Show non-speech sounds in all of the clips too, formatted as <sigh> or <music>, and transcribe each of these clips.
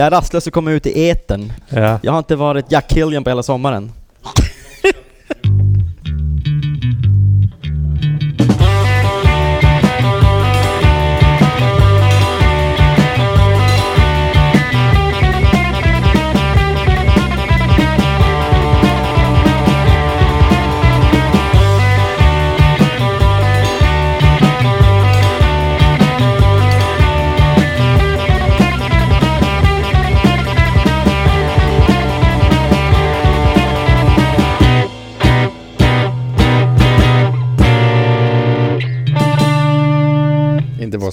Jag är rastlös och kommer ut i etern. Ja. Jag har inte varit Jack Killian på hela sommaren.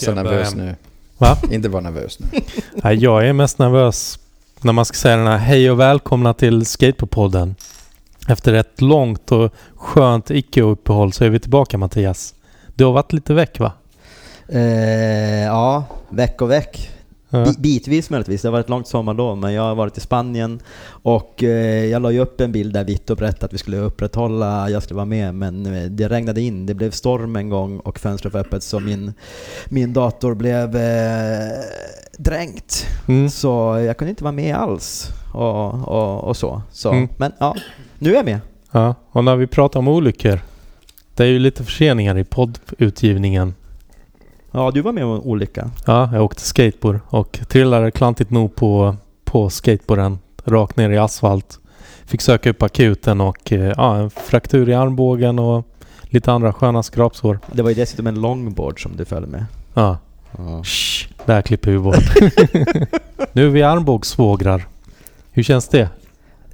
Vara så jag nervös nu. Va? <laughs> Inte vara nervös nu. <laughs> Nej, jag är mest nervös när man ska säga den här hej och välkomna till Skatepodden. Efter ett långt och skönt icke-uppehåll så är vi tillbaka Mattias. Du har varit lite väck va? Eh, ja, veck och veck. Ja. Bi- Bitvis möjligtvis, det har varit ett långt sommarlov men jag har varit i Spanien och eh, jag la ju upp en bild där vitt och brett att vi skulle upprätthålla, jag skulle vara med men eh, det regnade in, det blev storm en gång och fönstret var öppet så min, min dator blev eh, dränkt. Mm. Så jag kunde inte vara med alls och, och, och så. så. Mm. Men ja, nu är jag med. Ja, och när vi pratar om olyckor. Det är ju lite förseningar i poddutgivningen. Ja, du var med om en olycka. Ja, jag åkte skateboard och trillade klantigt nog på, på skateboarden rakt ner i asfalt. Fick söka upp akuten och eh, ja, en fraktur i armbågen och lite andra sköna skrapsår. Det var ju dessutom en longboard som du följde med. Ja, Ja. Shh, där klipper vi bort. <laughs> nu är vi armbågssvågrar. Hur känns det?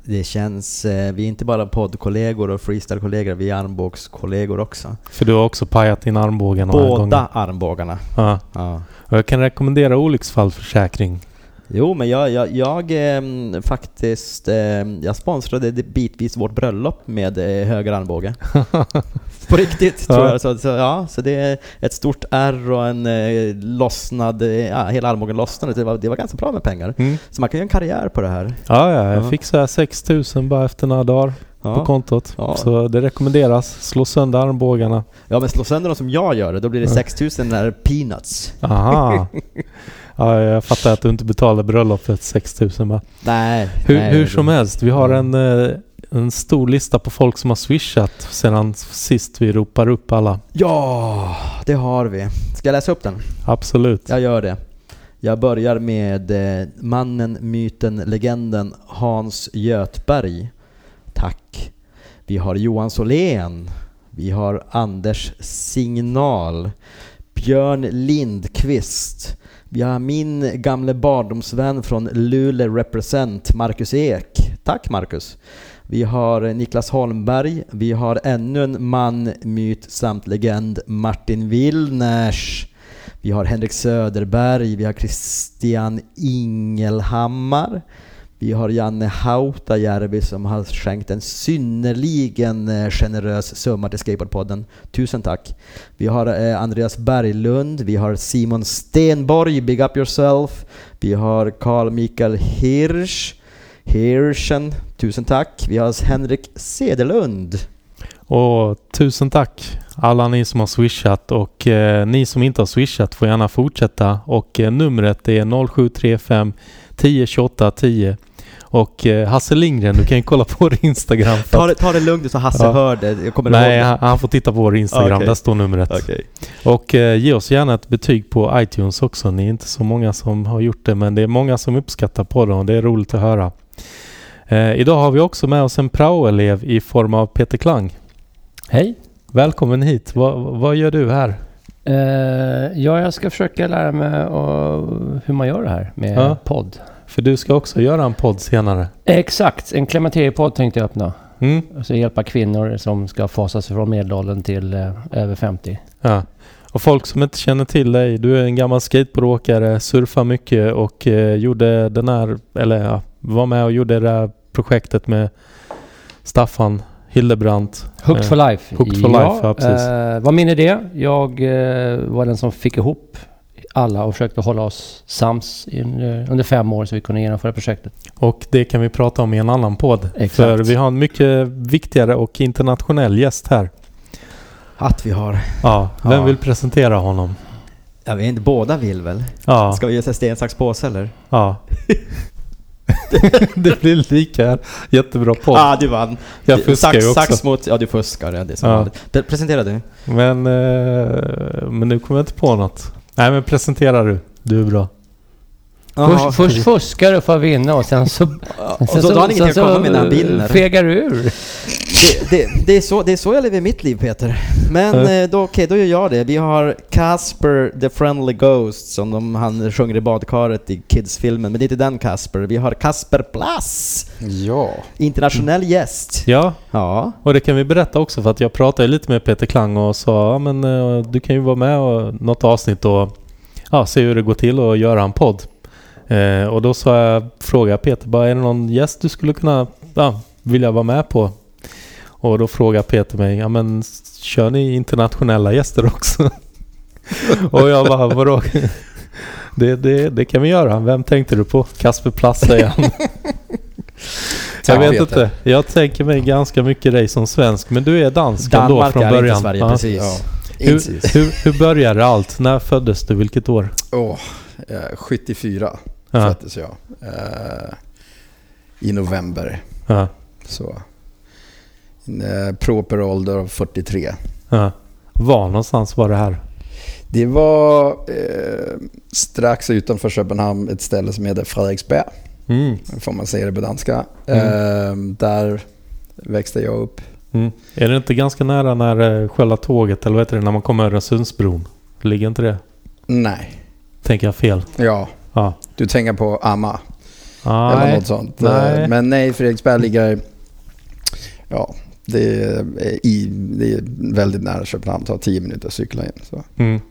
Det känns, eh, vi är inte bara poddkollegor och freestylekollegor, vi är armbågskollegor också. För du har också pajat din armbåge några Båda gånger. armbågarna. Ja. Ja. Och jag kan rekommendera olycksfallförsäkring. Jo, men jag, jag, jag ehm, faktiskt, ehm, jag sponsrade bitvis vårt bröllop med eh, höger armbåge. <laughs> <laughs> På riktigt tror Ja. jag. Så, så, ja, så det är ett stort ärr och en eh, lossnad, eh, ja, hela armbågen lossnade. Det var, det var ganska bra med pengar. Mm. Så man kan göra en karriär på det här. Ja, ja, jag Ja. fick så här 6000 bara efter några dagar på Ja, kontot. Ja. Så det rekommenderas. Slå sönder armbågarna. ja men slå sönder dem som jag gör det, då blir det Ja. 6000 när peanuts. Aha. <laughs> ja, jag fattar att du inte betalade bröllopet 6000 bara. Nej. Hur, nej, hur som helst, vi har en, eh, en stor lista på folk som har swishat sedan sist vi ropar upp alla. Ja, det har vi. Ska jag läsa upp den? Absolut. Jag gör det. Jag börjar med eh, mannen, myten, legenden Hans Götberg. Tack. Vi har Johan Solén. Vi har Anders Signal. Björn Lindqvist. Vi har min gamle barndomsvän från Luleå Represent, Marcus Ek. Tack Marcus. Vi har Niklas Holmberg. Vi har ännu en man, myt samt legend, Martin Willners. Vi har Henrik Söderberg, vi har Christian Ingelhammar, vi har Janne Hautajärvi som har skänkt en synnerligen eh, generös summa till Skateboardpodden. Tusen tack. Vi har eh, Andreas Berglund, vi har Simon Stenborg, Big Up Yourself, vi har Carl Mikael Hirsch, Hirschen, tusen tack. Vi har Henrik Sedelund. Och tusen tack alla ni som har swishat och eh, ni som inte har swishat får gärna fortsätta och eh, numret är 0735 10 28 10 och eh, Hasse Lindgren, du kan ju kolla på vår Instagram. Ta det, ta det lugnt så Hasse Ja. hör det. Jag kommer Nej, han, han får titta på vår Instagram. Okej. Där står numret. Okej. Och eh, ge oss gärna ett betyg på iTunes också. Ni är inte så många som har gjort det, men det är många som uppskattar podden och det är roligt att höra. Eh, idag har vi också med oss en praoelev i form av Peter Klang. Hej! Välkommen hit. Va, vad gör du här? Eh, ja, jag ska försöka lära mig och, hur man gör det här med Ja. podd. För du ska också göra en podd senare. Exakt! En klimakteriepodd tänkte jag öppna. Mm? Alltså hjälpa kvinnor som ska fasa sig från medelåldern till eh, över 50. Ja. Och folk som inte känner till dig, du är en gammal skateboardåkare, surfar mycket och eh, gjorde den här, eller ja, var med och gjorde det projektet med Staffan Hildebrandt. Hooked Eh, for life. Hooked for life, ja, precis. Eh, var min idé. Jag eh, var den som fick ihop alla och försökte hålla oss sams eh, under fem år så vi kunde genomföra projektet. Och det kan vi prata om i en annan podd. Exakt. För vi har en mycket viktigare och internationell gäst här. Att vi har. Ja, vem Ja. vill presentera honom? Jag vet inte, båda vill väl? Ja, Ska vi göra sten, sax, påse eller? ja. <laughs> <laughs> det blir lika jättebra podd. ah, du vann! Jag fuskar sax, ju också. Sax mot... Ja, du fuskar. Ja, det är Ja. Presentera du. Men, eh, men nu kommer jag inte på något. Nej men presentera du. Du är bra. Först, först fuskar du för att vinna och sen så... och så, då har han ingenting att komma med när han vinner. fegar du ur. Det, det, det, är så, det är så jag lever mitt liv Peter. Men eh, då, okej, då gör jag det. Vi har Casper the Friendly Ghost som de, han sjunger i badkaret i Kids-filmen. Men det är inte den Casper. Vi har Casper Plass! Ja. Internationell gäst. Ja, Ja. och det kan vi berätta också för att jag pratade lite med Peter Klang och sa ja, men eh, du kan ju vara med och något avsnitt och ja, se hur det går till och göra en podd. Eh, och då sa jag, frågade Peter bara, är det någon gäst du skulle kunna ja, vilja vara med på? Och då frågade Peter mig, ja men kör ni internationella gäster också? <laughs> och jag bara, vadå? <laughs> Det, det, det kan vi göra. Vem tänkte du på? Kasper Plass säger han. <laughs> jag vet inte. Jag tänker mig ganska mycket dig som svensk. Men du är dansk ändå Danmark från är början. inte Sverige, Ja. precis. Ja. Hur, Precis. hur, hur började allt? När föddes du? Vilket år? Åh, eh, 74 Ja. föddes jag. Eh, I november. Ja. Så. Eh, proper ålder av 43. Ja. Var någonstans var det här? Det var eh, strax utanför Köpenhamn ett ställe som heter Fredriksberg. Mm. Får man säga det på danska. Mm. Eh, där växte jag upp. Mm. Är det inte ganska nära när eh, själva tåget, eller vad heter det, när man kommer över Öresundsbron? Ligger inte det? Nej. Tänker jag fel? Ja, Ja. du tänker på Amma. Eller Nej. något sånt. Nej. Eh, Men nej, Fredriksberg ligger... Ja, det är, i, det är väldigt nära Köpenhamn. Det tar tio minuter att cykla in. Så. Mm.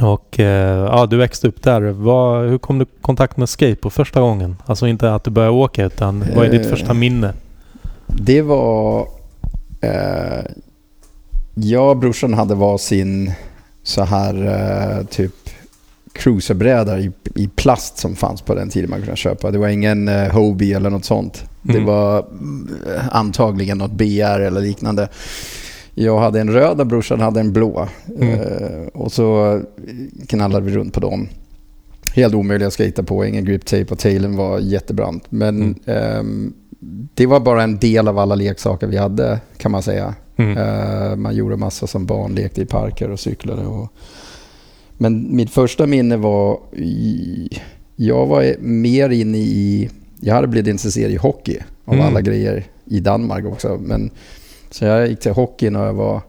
Och eh, ja, du växte upp där. Vad, hur kom du i kontakt med skateboard första gången? Alltså inte att du började åka utan vad är ditt Eh. första minne? Det var... Eh, jag och brorsan hade var sin så här eh, typ cruiserbräda i, i plast som fanns på den tiden man kunde köpa. Det var ingen eh, Hobie eller något sånt. Det Mm. var mm, antagligen något BR eller liknande. Jag hade en röd och brorsan hade en blå. Mm. Eh, och så knallade vi runt på dem. Helt omöjliga att skata på, ingen grip tape och tailen var jättebrant. Men Mm. ehm, det var bara en del av alla leksaker vi hade kan man säga. Mm. Eh, man gjorde massa som barn, lekte i parker och cyklade. Och... Men mitt första minne var... I... Jag var mer inne i... Jag hade blivit intresserad i hockey av Mm. alla grejer i Danmark också. Men, så jag gick till hockey när jag var,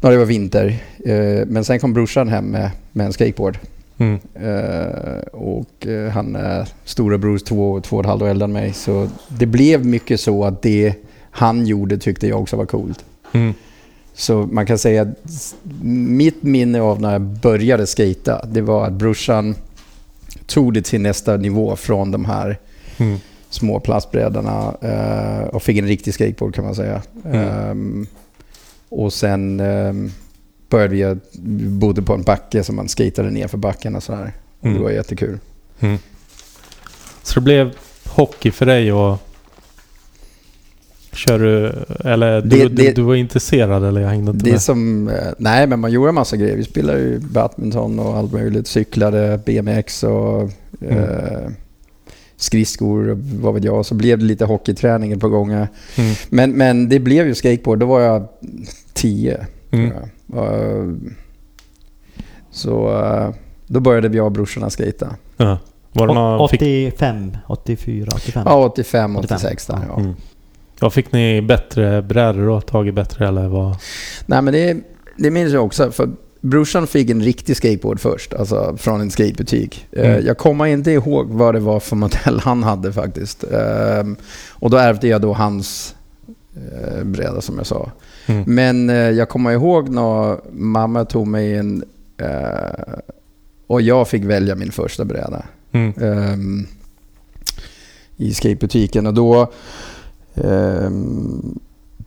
när det var vinter. Eh, men sen kom brorsan hem med, med en skateboard. Mm. Eh, och eh, han är storebror två, två och ett halvt år äldre än mig. Så det blev mycket så att det han gjorde tyckte jag också var coolt. Mm. Så man kan säga att mitt minne av när jag började skata, det var att brorsan tog det till nästa nivå från de här Mm. små plastbrädorna eh, och fick en riktig skateboard kan man säga. Mm. Ehm, och sen ehm, började vi, bodde på en backe som man skatade ner för backen och sådär. Och Mm. det var jättekul. Mm. Så det blev hockey för dig och Kör du, eller du, Det- du, det- du var intresserad eller jag hängde inte Det med? som, eh, nej men man gjorde en massa grejer. Vi spelade ju badminton och allt möjligt. Cyklade, BMX och Mm. eh, skridskor och vad vet jag. Så blev det lite hockeyträning par gånger. Mm. Men, men det blev ju skateboard. Då var jag tio. Mm. jag. Så eh, då började jag och brorsorna skata. Ja. Var det någon, fick, 85, 84, 85. Ja, 85, 85, 86 där. Ja. mm. Ja, fick ni bättre brädor då? Tagit bättre eller vad? Nej men det, det minns jag också. För brorsan fick en riktig skateboard först. Alltså från en skatebutik. Eh, Mm. Jag kommer inte ihåg vad det var för modell han hade faktiskt. Ehm, Och då ärvde jag då hans eh, bräda som jag sa. Mm. Men eh, jag kommer ihåg när mamma tog mig eh, och jag fick välja min första bräda Mm. ehm, i skatebutiken. Och då,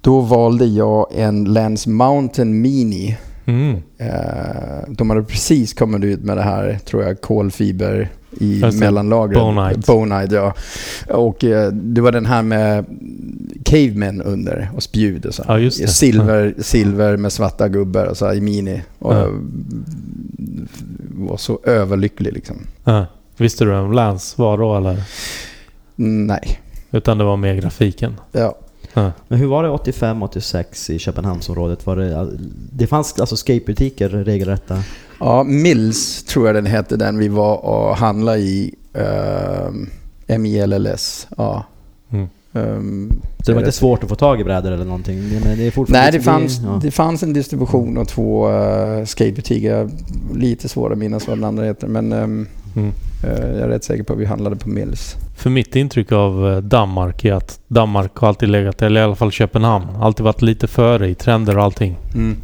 då valde jag en Lance Mountain Mini. Mm. Eh, de hade precis kommit ut med det här, tror jag, kolfiber i det. mellanlagret. Bonite. Bonite, ja. Och eh, det var den här med cavemen under och spjud och så. Ja, just det. Silver, silver med svarta gubbar och så i mini. Och Ja. var så överlycklig liksom. Ja. Visste du vem Lance var då eller? Nej. Utan det var mer grafiken? Ja. Ja. Men hur var det 85-86 i Köpenhamnsområdet? Var det, det fanns alltså skatebutiker regelrätta? ja, Mills tror jag den hette, den vi var och handlade i. Um, M-I-L-L-S. Ja. Mm. Ehm, Så det var är inte svårt att få tag i brädor eller någonting? Men det är Nej, det fanns, ja. det fanns en distribution och två uh, skatebutiker. Lite svårt att minnas vad den andra heter, men ehm, Mm. eh, jag är rätt säker på att vi handlade på Mills. För mitt intryck av eh, Danmark är att Danmark har alltid legat, eller i alla fall Köpenhamn, alltid varit lite före i trender och allting.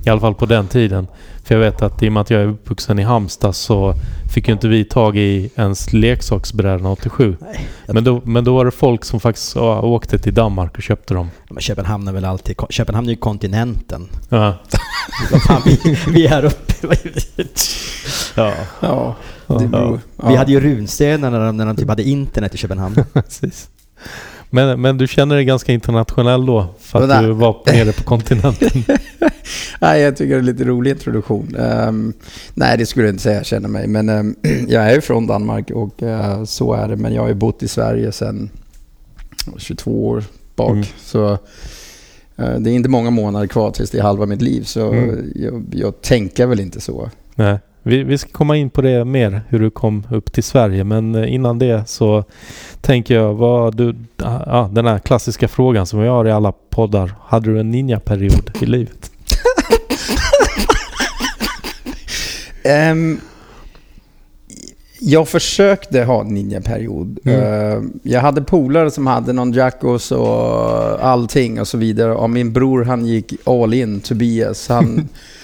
I alla fall på den tiden. För jag vet att i och med att jag är uppvuxen i Halmstad så fick ju inte vi tag i ens leksaksbrädorna 87. Nej, Men då, men då var det folk som faktiskt ja, åkte till Danmark och köpte dem. Men Köpenhamn är väl alltid... Köpenhamn är ju kontinenten. Ja. <laughs> Vad fan, vi, vi är här uppe. ja. Ja, beror, ja. Vi hade ju runstenar när de, när de typ hade internet i Köpenhamn. <laughs> Precis. Men, men du känner dig ganska internationell då? För att du var <laughs> nere på kontinenten? <laughs> Nej, jag tycker det är en lite rolig introduktion. Ehm, nej, det skulle jag inte säga jag känner mig. Men ehm, <clears throat> jag är ju från Danmark och eh, så är det. Men jag har ju bott i Sverige sedan 22 år bak. Mm. Så eh, det är inte många månader kvar tills det är halva mitt liv. Så Mm. jag, jag tänker väl inte så. Nej. Vi, vi ska komma in på det mer, hur du kom upp till Sverige. Men eh, innan det så tänker jag, vad du, ja, den här klassiska frågan som vi har i alla poddar. Hade du en ninja-period i livet? <laughs> Ehm, jag försökte ha en ninja-period. Mm. Ehm, jag hade polare som hade någon Jackos och allting och så vidare. Och min bror han gick all in, Tobias. Han, <laughs>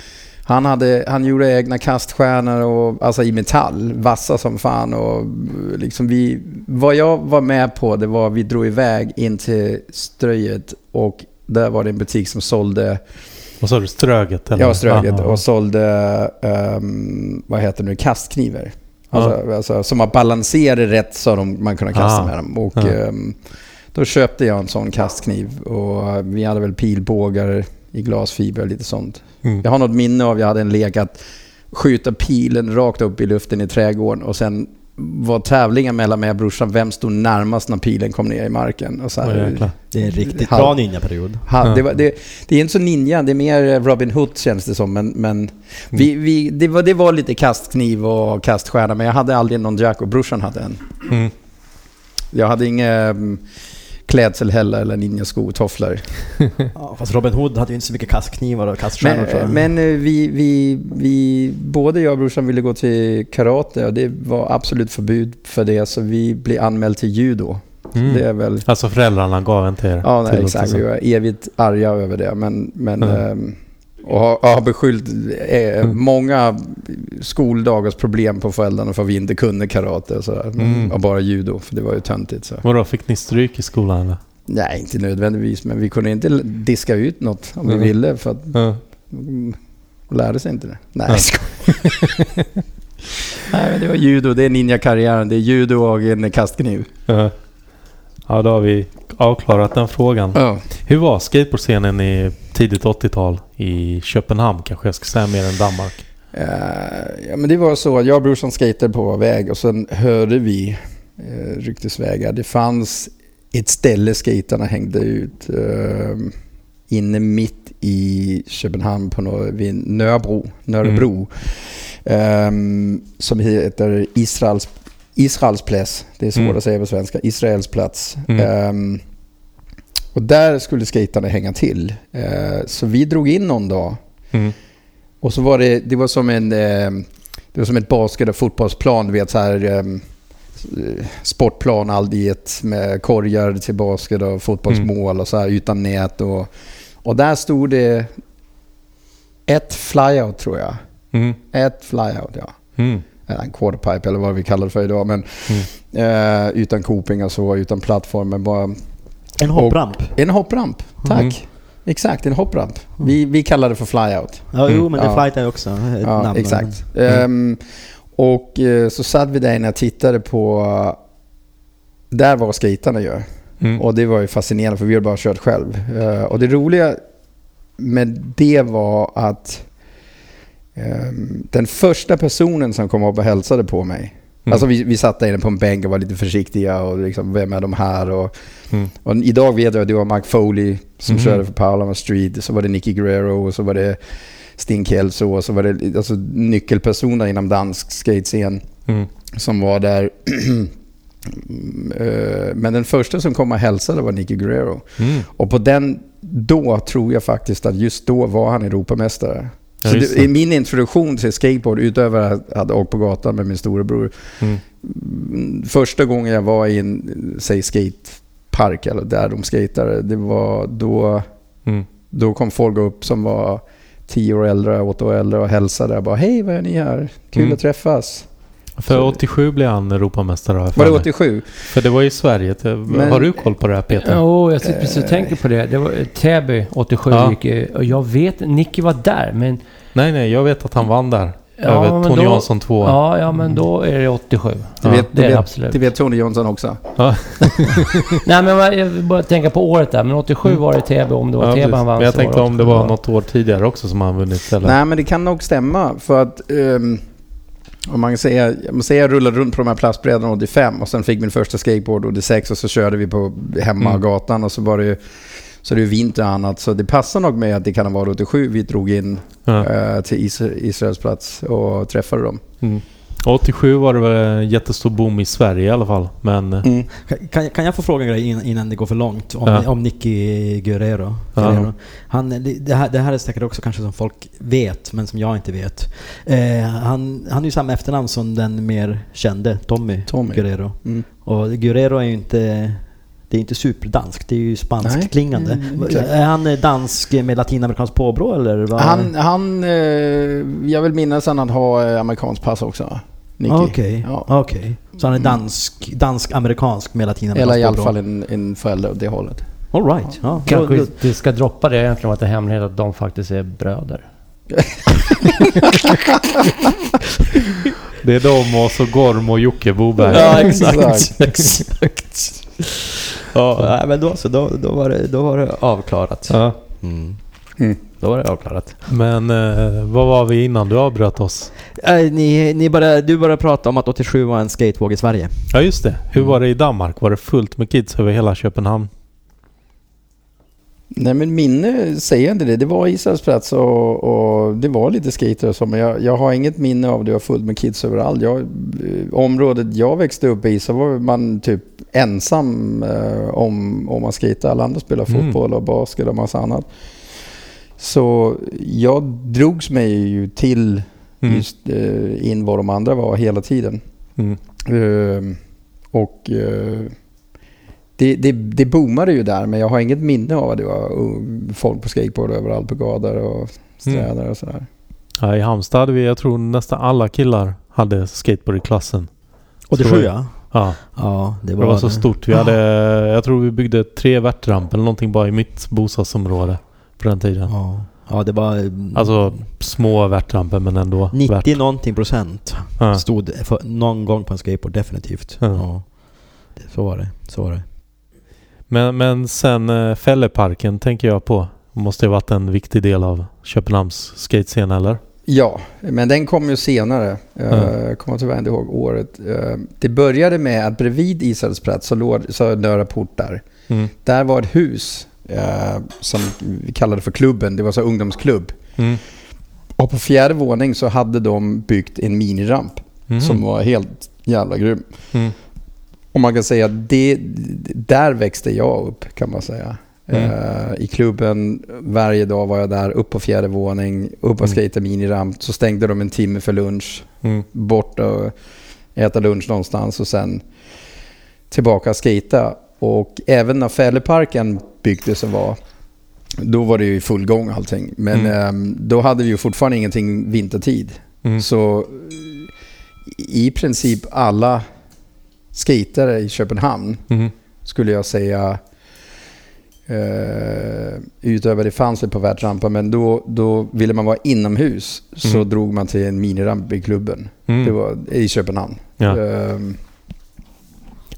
han, hade, han gjorde egna kaststjärnor och, alltså i metall, vassa som fan. Och liksom vi, vad jag var med på det var vi drog iväg in till Ströjet och där var det en butik som sålde Vad sa du? Ströget? Eller? Ja, Ströget. Ah, ah, Och sålde, ehm, vad heter det nu, kastknivar. Alltså, alltså, som var balanserade rätt så de, man kunde kasta Ah. med dem. Och ehm, då köpte jag en sån kastkniv och vi hade väl pilbågar i glasfiber och lite sånt. Mm. Jag har något minne av jag hade en lek att skjuta pilen rakt upp i luften i trädgården och sen var tävlingen mellan mig och brorsan vem stod närmast när pilen kom ner i marken. Och så här, jäklar. Det är en riktigt Halv- bra ninja-period. ha, det, var, det, det är inte så ninja, det är mer Robin Hood känns det som. Men, men vi, vi, det, var, det var lite kastkniv och kaststjärna, men jag hade aldrig någon Jack och brorsan hade en. Mm. Jag hade inga um, klädsel heller eller ninjaskor, tofflor. <laughs> Ja, fast Robin Hood hade ju inte så mycket kastknivar och kaststjärnor. Men, men eh, vi, vi, vi, både jag och brorsan ville gå till karate och det var absolut förbud för det, så vi blev anmälda till judo. Mm. Det är väl... Alltså föräldrarna gav inte er Ja, nej, exakt. Vi var evigt arga över det. Men, men, Mm. ehm, och har, har beskyllt eh, Mm. många skoldagars problem på föräldrarna för att vi inte kunde karate och sådär. Mm. Och bara judo, för det var ju töntigt. Så. Vadå, fick ni stryk i skolan eller? Nej, inte nödvändigtvis, men vi kunde inte diska ut något om Mm. vi ville för att mm, lärde sig inte det. Nej, skojar. Nej, men det var judo. Det är ninja-karriären. Det är judo och en kastkniv. Ja. ja, då har vi avklarat den frågan. Ja. Hur var skateboardscenen i tidigt 80-tal i Köpenhamn kanske jag ska säga mer än Danmark? Eh, ja, men det var så att jag och brorsan skatade på väg och sen hörde vi uh, ryktesvägar. Det fanns ett ställe skaterna hängde ut uh, inne mitt i Köpenhamn på något, vid Nörbro, Nörrebro. ehm, som heter Israels, Israels plats. Det är svårt Mm. att säga på svenska. Israels plats. Mm. Ehm, och där skulle skaterna hänga till. Eh, så vi drog in någon dag Mm. och så var det, det var som en, eh, det var som ett basket och fotbollsplan, du vet så här eh, sportplan, allt i ett med korgar till basket och fotbollsmål och så här utan nät och, och där stod det ett flyout tror jag. Mm. Ett flyout, ja. Mm. En quarterpipe eller vad vi kallar det för idag. Men Mm. eh, utan coping och så, utan plattform. Men bara En hoppramp. en hoppramp. Tack. Mm. Exakt, en hoppramp. Vi, vi kallar det för flyout. Ja, jo, men det Ja. flight är också ett Ja, namn. exakt. Mm. Ehm, och eh, så satt vi där inne och tittade på... Där var skaterna ju. Mm. Och det var ju fascinerande för vi hade bara kört själv. Eh, och det roliga med det var att den första personen som kom upp och hälsade på mig. Mm. Alltså vi, vi satt där inne på en bänk och var lite försiktiga och liksom, vem är de här? Och, Mm. och idag vet jag att det var Mark Foley som Mhm. körde för Paloma Street. Så var det Nicky Guerrero och så var det Sting Kelso och så var det alltså, nyckelpersoner inom dansk skatescen Mm. som var där. <clears throat> Eh, Men den första som kom och hälsade var Nicky Guerrero. Mm. Och på den, då tror jag faktiskt att just då var han Europamästare. Ja, Så det, min introduktion till skateboard, utöver att jag hade åkt på gatan med min storebror. Mm. mm, Första gången jag var i en, säg skatepark eller där de skatade, det var då, Mm. då kom folk upp som var 10 år äldre, 8 år äldre och hälsade. Jag bara, hej vad är ni här? Kul Mm. att träffas. För Så- 87 blev han Europamästare Var det mig. 87? För det var i Sverige. Men- har du koll på det här Peter? Jo, jag sitter precis och tänker på det. Det var eh, Täby 87 Ja. gick eh, Och jag vet, Nicky var där men... Nej, nej, jag vet att han vann där. Ja, Över men Tony då- Jansson 2. Ja, ja men då är det 87. Det, Ja, vet, är det, det vet, absolut. det vet Tony Johnson också. <laughs> Nej men jag bara tänka på året där. Men 87 var det Täby. Om det var Ja, Täby han vann Men jag tänkte om det 87. var något år tidigare också som han vunnit. Eller? Nej, men det kan nog stämma. För att ehm, om man säger, man säger jag rullade runt på de här plastbrädorna 85 och sen fick min första skateboard 86 och så körde vi på hemmagatan och så var det ju så det är vinter och annat. Så det passar nog med att det kan ha varit 87 vi drog in Ja. eh, till Is Israels plats och träffade dem. Mm. 87 var det väl en jättestor boom i Sverige i alla fall. Men eh, Mm. Kan, kan jag få fråga en grej innan, innan det går för långt? Om, Ja. om Nicky Guerrero. Ja. Han, det, här, det här är säkert också kanske som folk vet, men som jag inte vet. Eh, han, han är ju samma efternamn som den mer kände, Tommy, Tommy. Guerrero. Mm. Och Guerrero är ju inte... Det är inte superdanskt, det är ju spanskklingande. Mm, exakt. är han eh, dansk med latinamerikanskt påbrå eller? Vad? Han, han eh, jag vill minnas att han har amerikanskt pass också. Nicky. Ah, Okej, Ja. okej. Så han är dansk, dansk-amerikansk med latinamerikanskt Eller i alla fall en, en förälder åt det hållet. All right. Ja. Kanske inte ska droppa det egentligen att det är hemlighet att de faktiskt är bröder. <laughs> det är de och så Gorm och Jocke Boberg. Ja, <laughs> exakt. Exakt. Ja, men då så. Då, då, var det, då var det avklarat. Ja. Mm. Mm. Då var det avklarat. Men eh, vad var vi innan du avbröt oss? Äh, ni, ni började, du började prata om att 87 var en skatevåg i Sverige. Ja just det. Hur Mm. var det i Danmark? Var det fullt med kids över hela Köpenhamn? Nej men minne säger inte det. Det var Israels plats och, och det var lite skater och så. Men jag, jag har inget minne av det var fullt med kids överallt. Jag, eh, området jag växte upp i så var man typ ensam eh, om, om man skejtade. Alla andra spelade Mm. fotboll och basket och massa annat. Så jag drogs mig ju till Mm. just eh, in var de andra var hela tiden. Mm. Eh, och eh, det, det, det boomade ju där men jag har inget minne av att det var uh, folk på skateboard överallt på gator och sträder och sådär. Ja, I Halmstad hade vi, jag tror nästan alla killar hade skateboard i klassen. 87 ja. Ja, Ja, det det var, var, så stort. Vi hade, jag tror vi byggde tre värtramper eller någonting bara i mitt bostadsområde på den tiden. Ja, ja det var... mm, Alltså små värtramper men ändå 90 värt. någonting procent Ja. stod för, någon gång på en skateboard, definitivt. Ja. Ja. Det, så var det. Så var det. Men, men sen eh, Fälleparken tänker jag på. Måste ju ha varit en viktig del av Köpenhamns skatescen eller? Ja, men den kom ju senare. Ja. Jag kommer tyvärr inte ihåg året. Eh, Det började med att bredvid Israels plats så låg så Nöra port där. Mm. Där var ett hus eh, som vi kallade för klubben. Det var så ungdomsklubb. Mm. Och på fjärde våning så hade de byggt en miniramp Mhm. som var helt jävla grym. Mm. Och man kan säga att det, där växte jag upp kan man säga. Mm. Eh, I klubben, varje dag var jag där, upp på fjärde våning, upp och Mm. skejta miniramp. Så stängde de en timme för lunch, Mm. bort och äta lunch någonstans och sen tillbaka och skejta. Och även när Fälleparken byggdes och var, då var det ju i full gång allting. Men Mm. ehm, då hade vi ju fortfarande ingenting vintertid. Mm. Så i princip alla skatare i Köpenhamn Mm. skulle jag säga eh, utöver det fanns det på världsrampen men då, då ville man vara inomhus så Mm. drog man till en miniramp i klubben. Mm. Det var i Köpenhamn. Ja. Ehm,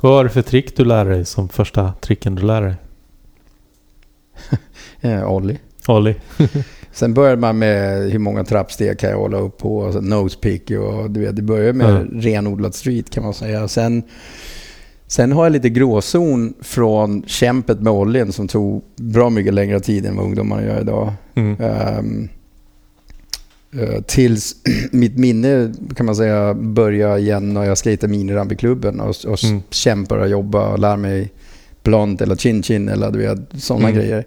Vad var det för trick du lärde dig som första tricken du lärde dig? <laughs> Eh, Ollie. Ollie? <laughs> Sen började man med hur många trappsteg kan jag hålla upp på, och så nose pick och du vet, det började med Mm. renodlad street kan man säga. Sen, sen har jag lite gråzon från kämpet med ollien som tog bra mycket längre tid än vad ungdomarna gör idag. Mm. Eh, tills <clears throat> mitt minne kan man säga börjar igen när jag skejtade miniramp-klubben och, och Mm. kämpar och jobbar och lär mig blond eller chin-chin eller du vet, sådana Mm. grejer.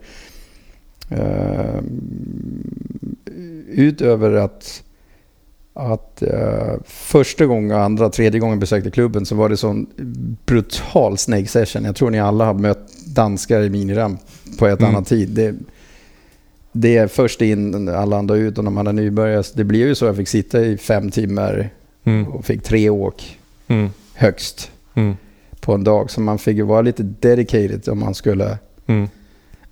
Ehm, utöver att, att eh, första gången, andra, tredje gången besökte klubben så var det sån brutal snake session. Jag tror ni alla har mött danskar i miniramp på ett Mm. annat tid. Det, det är först in, alla andra ut och när man är nybörjare. Det blev ju så jag fick sitta i fem timmar Mm. och fick tre åk Mm. högst Mm. på en dag. Så man fick ju vara lite dedicated om man skulle Mm.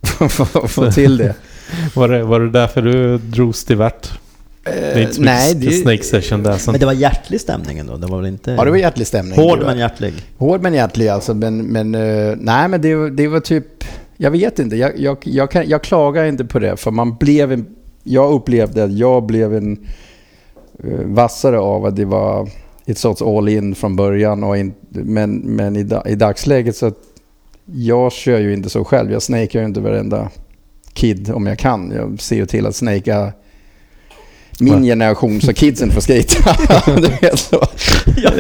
<laughs> få, till det. <laughs> Var, det, var det därför du drogs till värt? Det är inte så nej, mycket snake session där. Sen. Men det var hjärtlig stämning ändå? Det var väl inte... Ja, det var hjärtlig stämning. Hård Det men hjärtlig? Hård men hjärtlig alltså. Men, men, eh, nej, men det, det var typ... Jag vet inte. Jag, jag, jag, kan, jag klagar inte på det. För man blev en... Jag upplevde att jag blev en uh, vassare av att det var ett sorts all in från början. Och in, men men i, i dagsläget så... Jag kör ju inte så själv. Jag snakar ju inte varenda kid om jag kan. Jag ser ju till att snaka min generation så kidsen får <laughs> så. Ja,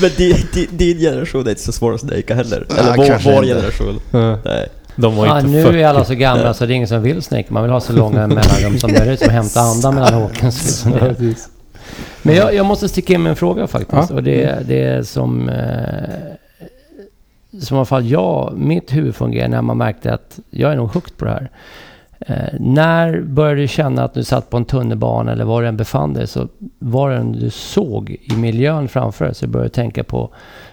men din, din, din generation är inte så svår att snaka heller. Ja, Eller vår, kanske vår inte. generation. Ja, Nej. De var Ja, inte nu 40. är alla så gamla så det är ingen som vill snake. Man vill ha så långa mellanrum som möjligt som hämta andan mellan <laughs> Håkens. Liksom. Men jag, jag måste sticka in med en fråga faktiskt. Ja. Och det, det är som... Eh, som i alla fall jag, mitt huvud fungerar när man märkte att jag är nog hooked på det här. Eh, när började du känna att du satt på en tunnelbana eller var du än befann dig så var det du såg i miljön framför dig så du började tänka på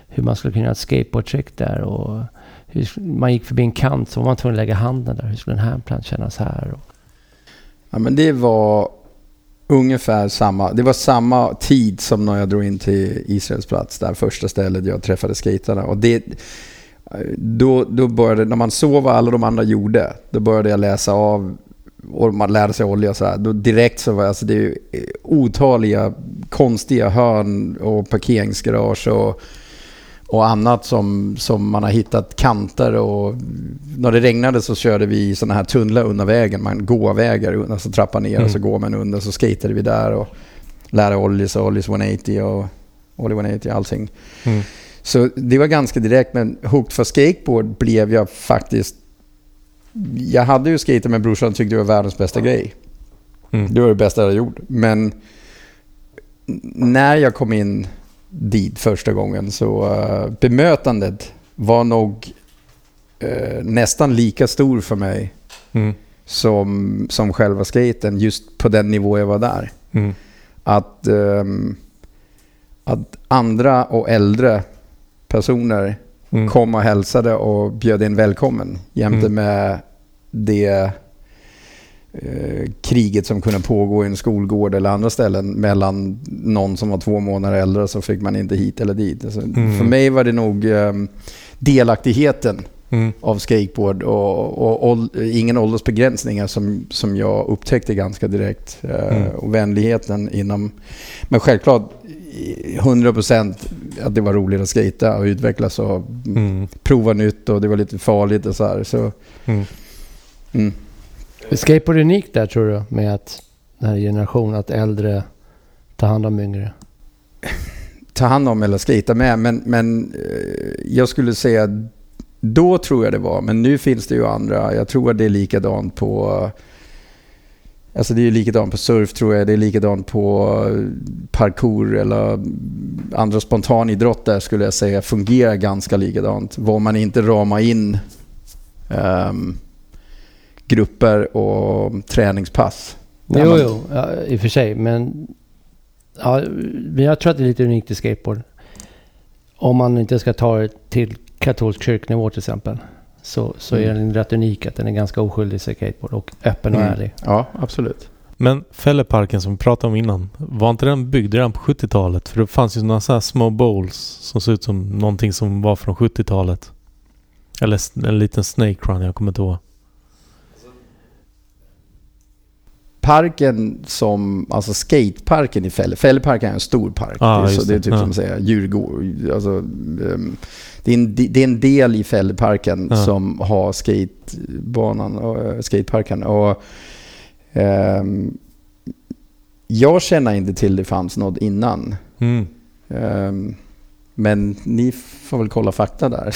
hur man skulle kunna göra ett skateboardtrick där och man gick förbi en kant så var man tvungen att lägga handen där. Hur skulle en handplant kännas här? Och, Ja, men det var ungefär samma. Det var samma tid som när jag drog in till Israels plats, där första stället jag träffade skaterna. Och det, då, då började, när man såg vad alla de andra gjorde, då började jag läsa av och man lärde sig olja så här. Då direkt så var alltså det är otaliga konstiga hörn och parkeringsgarage och, och annat som, som man har hittat kanter och när det regnade så körde vi sådana här tunnlar under vägen, man gåvägar, alltså trappa ner och så Mm. går man under så skatade vi där och lärde Ollies och Ollies 180 och Ollie 180 allting. Mm. Så det var ganska direkt, men Hooked for Skateboard blev jag faktiskt... Jag hade ju skater med brorsan och tyckte det var världens bästa grej. Mm. Det var det bästa jag hade gjort. Men när jag kom in dit första gången så uh, bemötandet var nog eh, nästan lika stor för mig Mm. som, som själva skaten just på den nivå jag var där. Mm. Att, ehm, att andra och äldre personer Mm. kom och hälsade och bjöd in välkommen jämte Mm. med det kriget som kunde pågå i en skolgård eller andra ställen mellan någon som var två månader äldre så fick man inte hit eller dit. Alltså, Mm. För mig var det nog ehm, delaktigheten Mm. av skateboard och, och, ål- ingen åldersbegränsningar som, som jag upptäckte ganska direkt. Eh, Mm. Och vänligheten inom... Men självklart i 100% att det var roligt att skata och utvecklas och Mm. prova nytt och det var lite farligt och så här. Så, Mm. mm. Är skateboard unikt där tror du? Med att den här generationen, att äldre tar hand om yngre? Ta hand om eller skita med. Men, men eh, jag skulle säga då tror jag det var. Men nu finns det ju andra. Jag tror att det är likadant på Alltså det är likadant på surf tror jag. Det är likadant på eh, parkour eller mm, andra spontanidrotter skulle jag säga fungerar ganska likadant. Var man inte ramar in um, grupper och träningspass. Jo, man- jo, ja, i och för sig. Men, ja, men jag tror att det är lite unikt i skateboard. Om man inte ska ta det till katolsk kyrknivå till exempel. Så, så är Mm. den rätt unik att den är ganska oskyldig i skateboard och öppen och Mm. ärlig. Ja, absolut. Men Fälleparken som vi pratade om innan, var inte den byggd redan på 70-talet? För det fanns ju några så här små bowls som såg ut som någonting som var från 70-talet. Eller en liten Snake Run, jag kommer inte ihåg. Parken som, alltså skateparken i Fälle. Fälleparken är en stor park. Ja, det, är, så, det är typ Ja. som att säga djurgård. Alltså, ehm, det, är en, det är en del i Fälleparken Ja. som har skatebanan och eh, skateparken. Och, ehm, jag känner inte till det fanns något innan. Mm. Ehm, men ni får väl kolla fakta där. <laughs>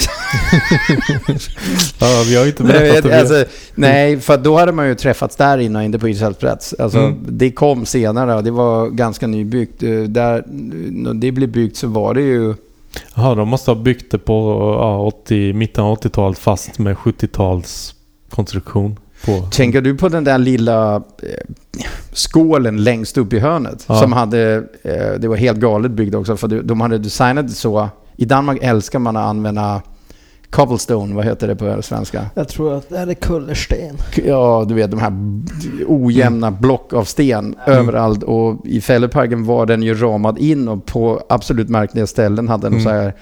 Ja, vi har ju inte berättat det. alltså, nej, för då hade man ju träffats där innan, inte på Israelsplats. Alltså, Mm. Det kom senare och det var ganska nybyggt. Eh, Där, när det blev byggt så var det ju... Jaha, de måste ha byggt det på ja, 80, mitten av 80-talet fast med 70-tals konstruktion. På. Tänker du på den där lilla eh, skålen längst upp i hörnet? Ja. Som hade... Eh, det var helt galet byggt också, för de- de hade designat det så. I Danmark älskar man att använda cobblestone, vad heter det på svenska? Jag tror att det här är kullersten. Ja, du vet de här ojämna block av sten överallt. Och i Fälleparken var den ju ramad in och på absolut märkliga ställen hade den Mm. så här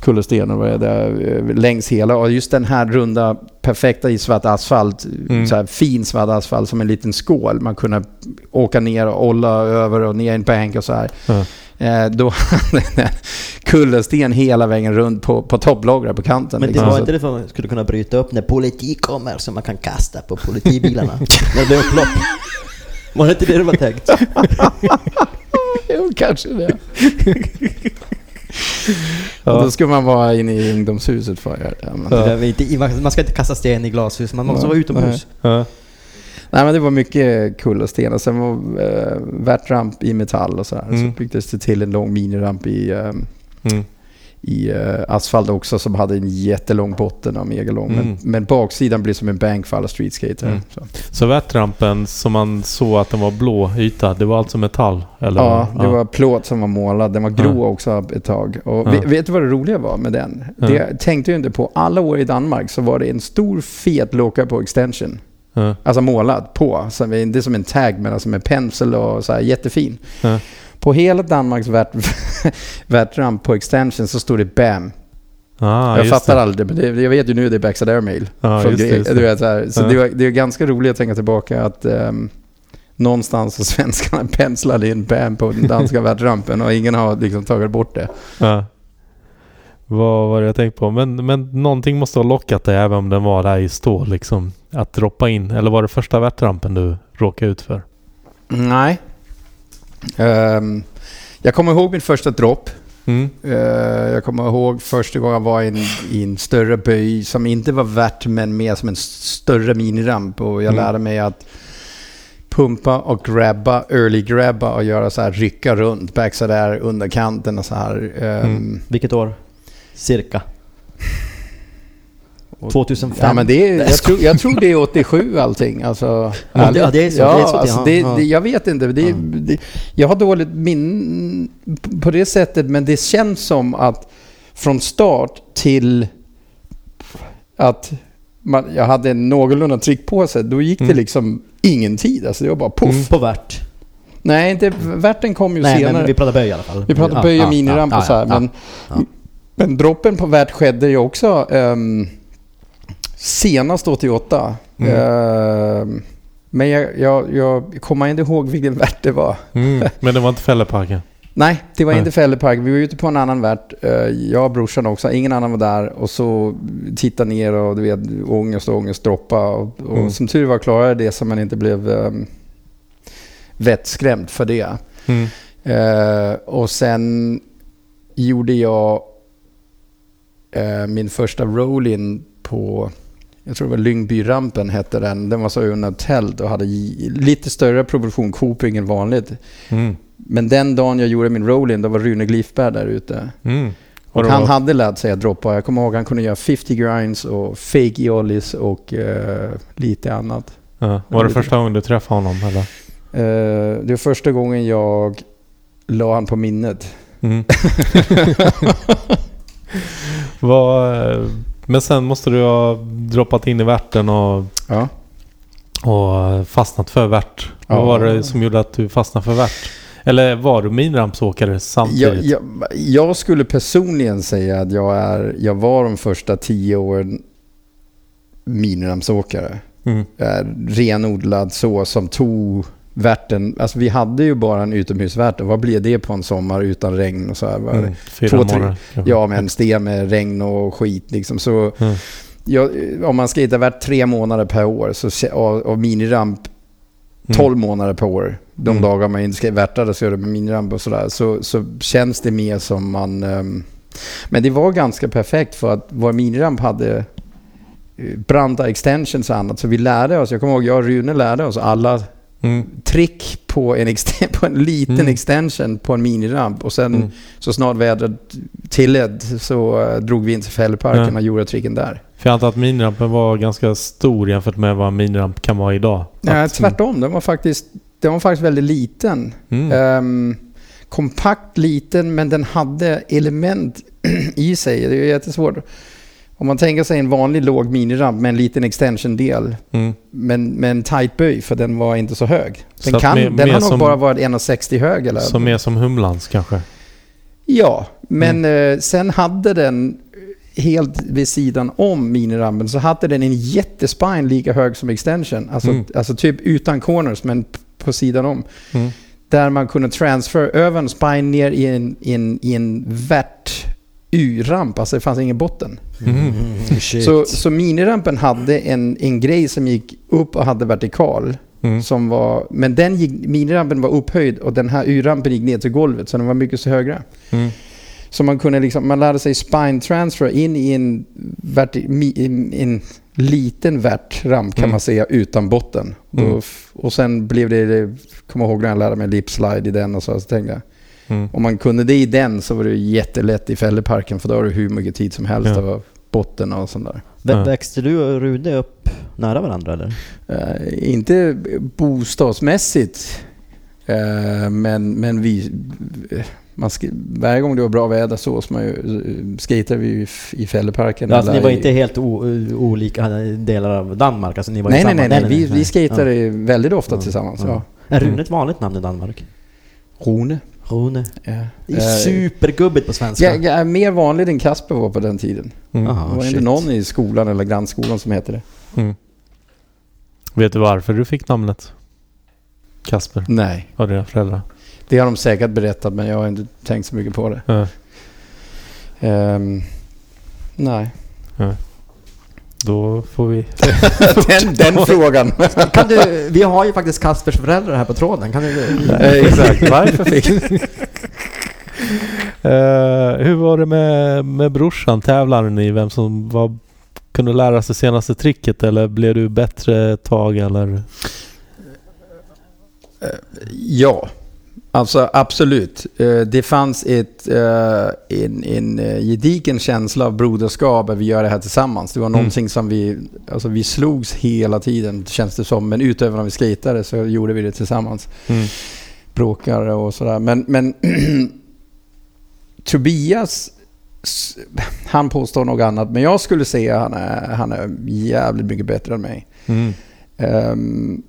kullerstenar vad är det, eh, längs hela. Och just den här runda, perfekta i svart asfalt, Mm. så här fin svart asfalt som en liten skål. Man kunde åka ner och olla över och ner i en bänk och så här. Ja. Eh, då hade <laughs> kullersten hela vägen runt på, på topplagret på kanten. Men det liksom. var Så- inte det för att man skulle kunna bryta upp när politi kommer som man kan kasta på politibilarna? <laughs> när det blir upplopp? Var det inte det det var tänkt? <laughs> Jo, kanske det. Ja. Och då ska man vara inne i ungdomshuset för att göra det. Men, Det är inte, man ska inte kasta sten i glashus, man måste Nej. vara utomhus. Ja. Nej men det var mycket kullersten och sen var äh, värtramp i metall och sådär. Mm. Så byggdes det till en lång miniramp i, eh, Mm. I eh, asfalt också som hade en jättelång botten och megalång. Mm. Men, men baksidan blir som en bank för alla streetskater. Mm. Så. Så värtrampen som man såg att den var blå yta, det var alltså metall? Eller? Ja, det var plåt som var målad. Den var grå Ja. också ett tag. Och Ja. vet, vet du vad det roliga var med den? Ja. Det tänkte jag inte på. Alla år i Danmark så var det en stor fet locka på extension. Ja. Alltså målad på. Så det är som en tag men alltså med pensel och så här jättefin. På hela Danmarks värt, <laughs> värtramp på extension så står det BAM. Ah, jag fattar det. aldrig, men det, jag vet ju nu det är Backside Airmail. Ja, från just det, Gre- just det. Du vet, så här. så Ja. det, var, det är ganska roligt att tänka tillbaka att ehm, någonstans har <laughs> svenskarna penslat in BAM på den danska <laughs> värtrampen och ingen har liksom tagit bort det. Ja. Vad var det jag tänkte på? Men, men någonting måste ha lockat dig även om den var där i stål liksom. Att droppa in. Eller var det första värtrampen du råkade ut för? Nej. Ehm, jag kommer ihåg min första dropp. Mm. Eh, jag kommer ihåg första gången jag var i en, i en större böj som inte var värt men mer som en större miniramp. Och jag Mm. lärde mig att pumpa och grabba, early grabba och göra så här rycka runt, backside där under kanten och så här. Ehm, Mm. Vilket år? Cirka? Och- 2005? Ja men det är, jag, tror, jag tror det är 87 allting. Alltså, Ja, det- ja, det är så. Ja, Det är så, alltså, det, det, jag vet inte. Det, Ja. det, jag har dåligt minne på det sättet, men det känns som att från start till att man, jag hade en någorlunda tryck på sig, då gick det Mm. liksom ingen tid. Alltså det var bara poff. Mm. På värt? Nej, inte, värten kom ju Nej, senare. men vi pratar böj i alla fall. Vi pratar Ja, böj och ja, miniramp ja, och så här. ja, men, ja. men droppen på värt skedde ju också ehm, senast 88. Mm. Ehm, men jag, jag, jag kommer inte ihåg vilken värt det var. Mm. Men det var inte Fälleparken? <laughs> Nej, det var Nej. inte Fällepark. Vi var ute på en annan värt. Eh, Jag och brorsan också. Ingen annan var där. Och så titta ner och du vet, ångest och ångest droppa. Och, och Mm. som tur var klarade jag det så man inte blev um, vettskrämd för det. Mm. Eh, och sen gjorde jag eh, min första roll-in på, jag tror det var Lyngbyrampen hette den. Den var så under tält och hade lite större proportion coping än vanligt. Mm. Men den dagen jag gjorde min roll-in, då var Rune Glifberg där ute. Mm. Och han var- hade lärt sig att droppa. Jag kommer ihåg att han kunde göra 50 grinds och fake ollies och eh, lite annat. Ja. Var det första gången du träffade honom eller? Eh, det var första gången jag la han på minnet. Mm. <laughs> <laughs> Vad, eh, men sen måste du ha droppat in i värten och, Ja. och fastnat för värt. Ja. Vad var det som gjorde att du fastnade för värt? Eller var du minirampsåkare Jag, samtidigt? jag, jag skulle personligen säga att jag, är, jag var de första tio åren minirampsåkare. Mm. Renodlad så som tog värten. Alltså vi hade ju bara en utomhusvärt. och Vad blev det på en sommar utan regn och så här? Mm. Fyra Två, tre- månader. Ja, med en sten med regn och skit liksom. Så Mm. jag, om man skejtar värt tre månader per år så, och, och miniramp Mm. 12 månader per år. De Mm. dagar man inte ska värtade så gör det med miniramp och sådär. Så, så känns det mer som man... ehm, men det var ganska perfekt för att vår miniramp hade eh, branta extensions och annat. Så vi lärde oss, jag kommer ihåg jag och Rune lärde oss alla Mm. trick på en, <laughs> på en liten Mm. extension på en miniramp. Och sen Mm. så snart vädret tillät så eh, drog vi in till fällparken Ja. och gjorde tricken där. För jag antar att minirampen var ganska stor jämfört med vad en miniramp kan vara idag. Nej, Att- tvärtom, den var faktiskt, den var faktiskt väldigt liten. Ehm, kompakt liten men den hade element <clears throat> i sig. Det är jättesvårt. Om man tänker sig en vanlig låg miniramp med en liten extension-del Mm. men med en tight böj för den var inte så hög. Den, Så kan, mer- den mer har nog bara varit 1,60 hög eller? Som mer som Humlans kanske. Ja, men Mm. eh, sen hade den helt vid sidan om minirampen så hade den en jättespine lika hög som extension. Alltså, Mm. alltså typ utan corners men på sidan om. Mm. Där man kunde transfer över en spine ner i en, i en, i en värt U-ramp. Alltså det fanns ingen botten. Mm. Shit. Så, så minirampen hade en, en grej som gick upp och hade vertikal. Mm. Som var, men den gick, minirampen var upphöjd och den här U-rampen gick ner till golvet. Så den var mycket så högre. Mm. Så man kunde liksom, man lärde sig spine transfer in i en, verti, in, en liten värtramp kan Mm. man säga utan botten. Mm. Och, och sen blev det, det kommer ihåg när jag lärde mig lip slide i den och så, så tänkte jag Mm. om man kunde det i den så var det jättelätt i fälleparken för då har du hur mycket tid som helst Ja. över botten och sånt där. Vä- Ja. Växte du och Rune upp nära varandra eller? Eh, inte bostadsmässigt, eh, men, men vi... Man varje gång det var bra väder så, så man ju, skatade vi i, fälleparken. Alltså, ni var i- inte helt olika delar av Danmark? Alltså, ni var Nej, nej, nej, nej. Vi, vi skatade Ja. väldigt ofta Ja. tillsammans. Ja. Ja. Är Rune ett vanligt namn i Danmark? Rone. Rune. Ja. Det är Eh, supergubbigt på svenska. Jag, jag är mer vanlig än Kasper var på den tiden. Mm. Aha. det var inte shit. någon i skolan eller grannskolan som hette det. Mm. Vet du varför du fick namnet? Kasper? Nej, Av dina föräldrar? det har de säkert berättat men jag har inte tänkt så mycket på det. Ja. Ehm, nej. Då får vi... <laughs> den, den <laughs> frågan. Kan du, vi har ju faktiskt Kaspers föräldrar här på tråden. Kan du... Exakt, varför fick <laughs> Eh, hur var det med, med brorsan? Tävlade ni vem som var, kunde lära sig senaste tricket eller blev du bättre ett tag eller? Ja, alltså absolut. Eh, Det fanns ett, eh, en, en eh, gedigen känsla av broderskap att vi gör det här tillsammans. Det var Mm. någonting som vi, alltså vi slogs hela tiden känns det som. Men utöver när vi skejtade så gjorde vi det tillsammans. Mm. Bråkade och sådär. Men, men <clears throat> Tobias, han påstår något annat. Men jag skulle säga att han är, han är jävligt mycket bättre än mig. Mm. Ehm,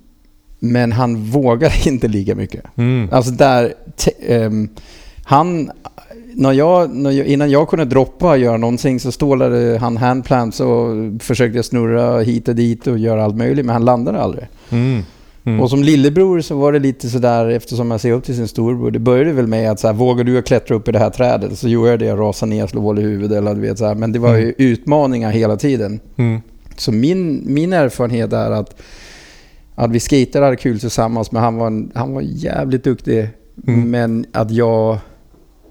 men han vågar <laughs> inte lika mycket. Mm. Alltså där, ehm, han, när jag, när jag, innan jag kunde droppa och göra någonting så stålade han handplants och försökte snurra hit och dit och göra allt möjligt, men han landade aldrig. Mm. Mm. Och som lillebror så var det lite sådär, eftersom jag ser upp till sin storbror, det började väl med att så här, vågar du klättra upp i det här trädet? Så gjorde jag det, jag rasade ner, slog hål i huvudet eller du vet så här. Men det var ju Mm. utmaningar hela tiden. Mm. Så min, min erfarenhet är att, att vi skejtade hade kul tillsammans, men han var, en, han var jävligt duktig. Mm. Men att jag,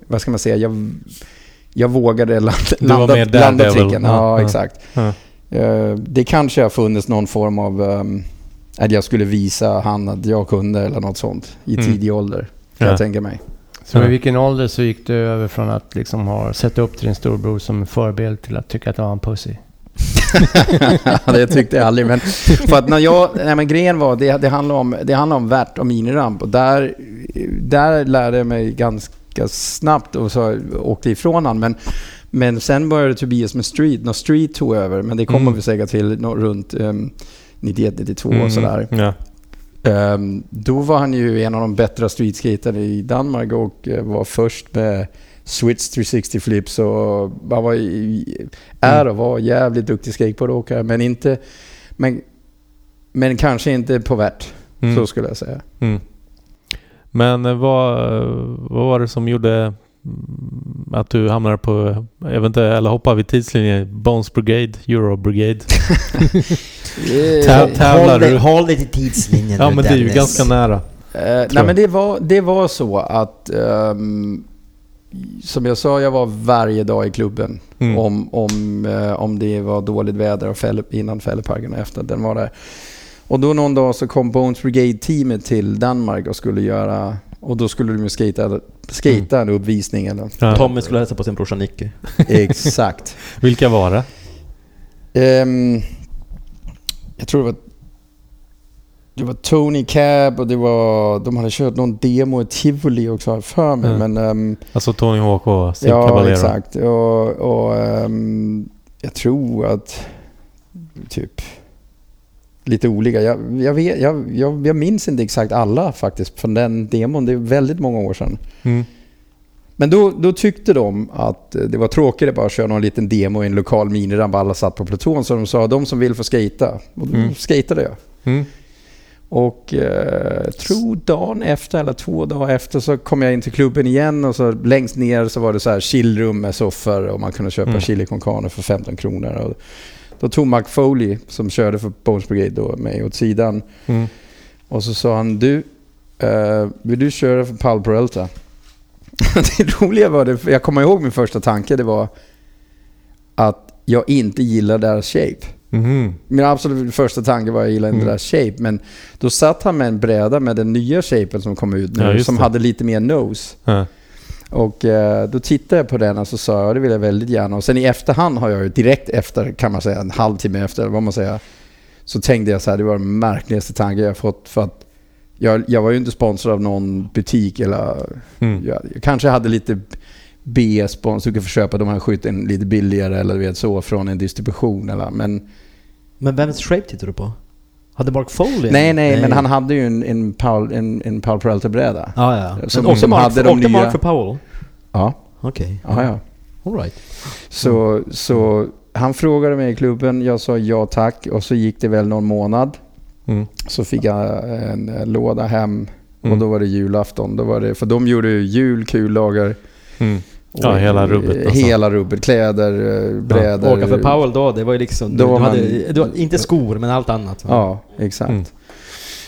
vad ska man säga, jag, jag vågade landa, Du var landa, mer landa tricken. Ja, Ja, exakt. Ja. Eh, det kanske har funnits någon form av ehm, att jag skulle visa han att jag kunde eller något sånt i Mm. tidig ålder. Kan Ja. jag tänka mig. Så Ja. i vilken ålder så gick du över från att liksom ha sett upp till din storbror som förebild till att tycka att det var en pussy? <laughs> det tyckte jag aldrig. Men, för att när jag, nej men grejen var, det, det handlar om, det handlar om värt och miniramp. Och där, där lärde jag mig ganska snabbt och så åkte ifrån han. Men, men sen började Tobias med street, när street tog över. Men det kommer Mm. vi säkert till nå- runt um, 91, 92 Mm. och sådär. Ja. Ehm, då var han ju en av de bättre streetskaterna i Danmark och eh, var först med Switch 360 flips och han var är och var jävligt duktig skateboardåkare men inte men, men kanske inte på värt, Mm. så skulle jag säga. Mm. Men eh, vad, vad var det som gjorde mm, att du hamnade på, jag vet inte, eller hoppade vid tidslinjen, Bones Brigade, Euro Brigade? <laughs> Täv- tävlar du? håll dig till tidslinjen Ja men det är ju ganska nära. Eh, jag. nej men det var, det var så att ehm, som jag sa, jag var varje dag i klubben. Mm. Om, om, eh, om det var dåligt väder och fäll, innan fälleparken och efter. Den var där. Och då någon dag så kom Bones Brigade-teamet till Danmark och skulle göra... Och då skulle de ju skata, skata en uppvisning eller... Ja. Tommy skulle hälsa på sin brorsa Nicky. <laughs> Exakt. Vilka var det? Ehm, jag tror det var... Det var Tony Cab och det var... De hade kört någon demo i Tivoli också har för mig. Mm. Men, ehm, Alltså Tony Hawk och Steve ja, Caballero. exakt. Och, och ehm, jag tror att... Typ... Lite olika. Jag, jag, vet, jag, jag, jag minns inte exakt alla faktiskt från den demon. Det är väldigt många år sedan. Mm. Men då, då tyckte de att det var tråkigt att bara köra någon liten demo i en lokal miniramp. Alla satt på pluton. Så de sa de som vill få skata. Och då Mm. skatade jag. Mm. Och eh, tror dagen efter eller två dagar efter så kom jag in till klubben igen och så längst ner så var det så här chillrum med soffor och man kunde köpa Mm. chili con carne för 15 kronor. Och då tog Mark Foley som körde för Bones Brigade då mig åt sidan Mm. och så sa han du, eh, vill du köra för Paul Peralta? <laughs> det roliga var det, jag kommer ihåg min första tanke, det var att jag inte gillar deras shape. Mhm. Min absolut första tanke var att jag gillade inte Mm. deras shape, men då satt han med en bräda med den nya shapen som kom ut nu, Ja, som det. hade lite mer nose. Ja. Och eh, då tittade jag på den och så sa jag, det vill jag väldigt gärna. Och sen i efterhand har jag ju direkt efter, kan man säga, en halvtimme efter, vad man säger, så tänkte jag så här, det var den märkligaste tanken jag fått. För att jag, jag var ju inte sponsrad av någon butik eller... Mm. Jag, jag kanske hade lite B-spons, du kan få köpa de här skylten lite billigare eller du vet så från en distribution eller... Men Men vems shape tittar du på? Hade Mark Foley en? nej, nej, men han hade ju en, en Paul, en, en Paul Peralta-bräda. Ja, ja. Som- Men också som Mark, hade de åkte Mark nya- för Powell? Ja, Okej. ja, ja. All right. Så, så han frågade mig i klubben, jag sa ja tack och så gick det väl någon månad. Mm. Så fick jag en, låda hem Mm. och då var det julafton. Då var det, för de gjorde ju jul, kullager. Mm. Och- Ja, hela rubbet alltså. Hela rubbet. Kläder, eh, brädor. Åka för Powell då, det var ju liksom... Då du, man- hade, du, inte skor, men allt annat. Ja, exakt. Mm.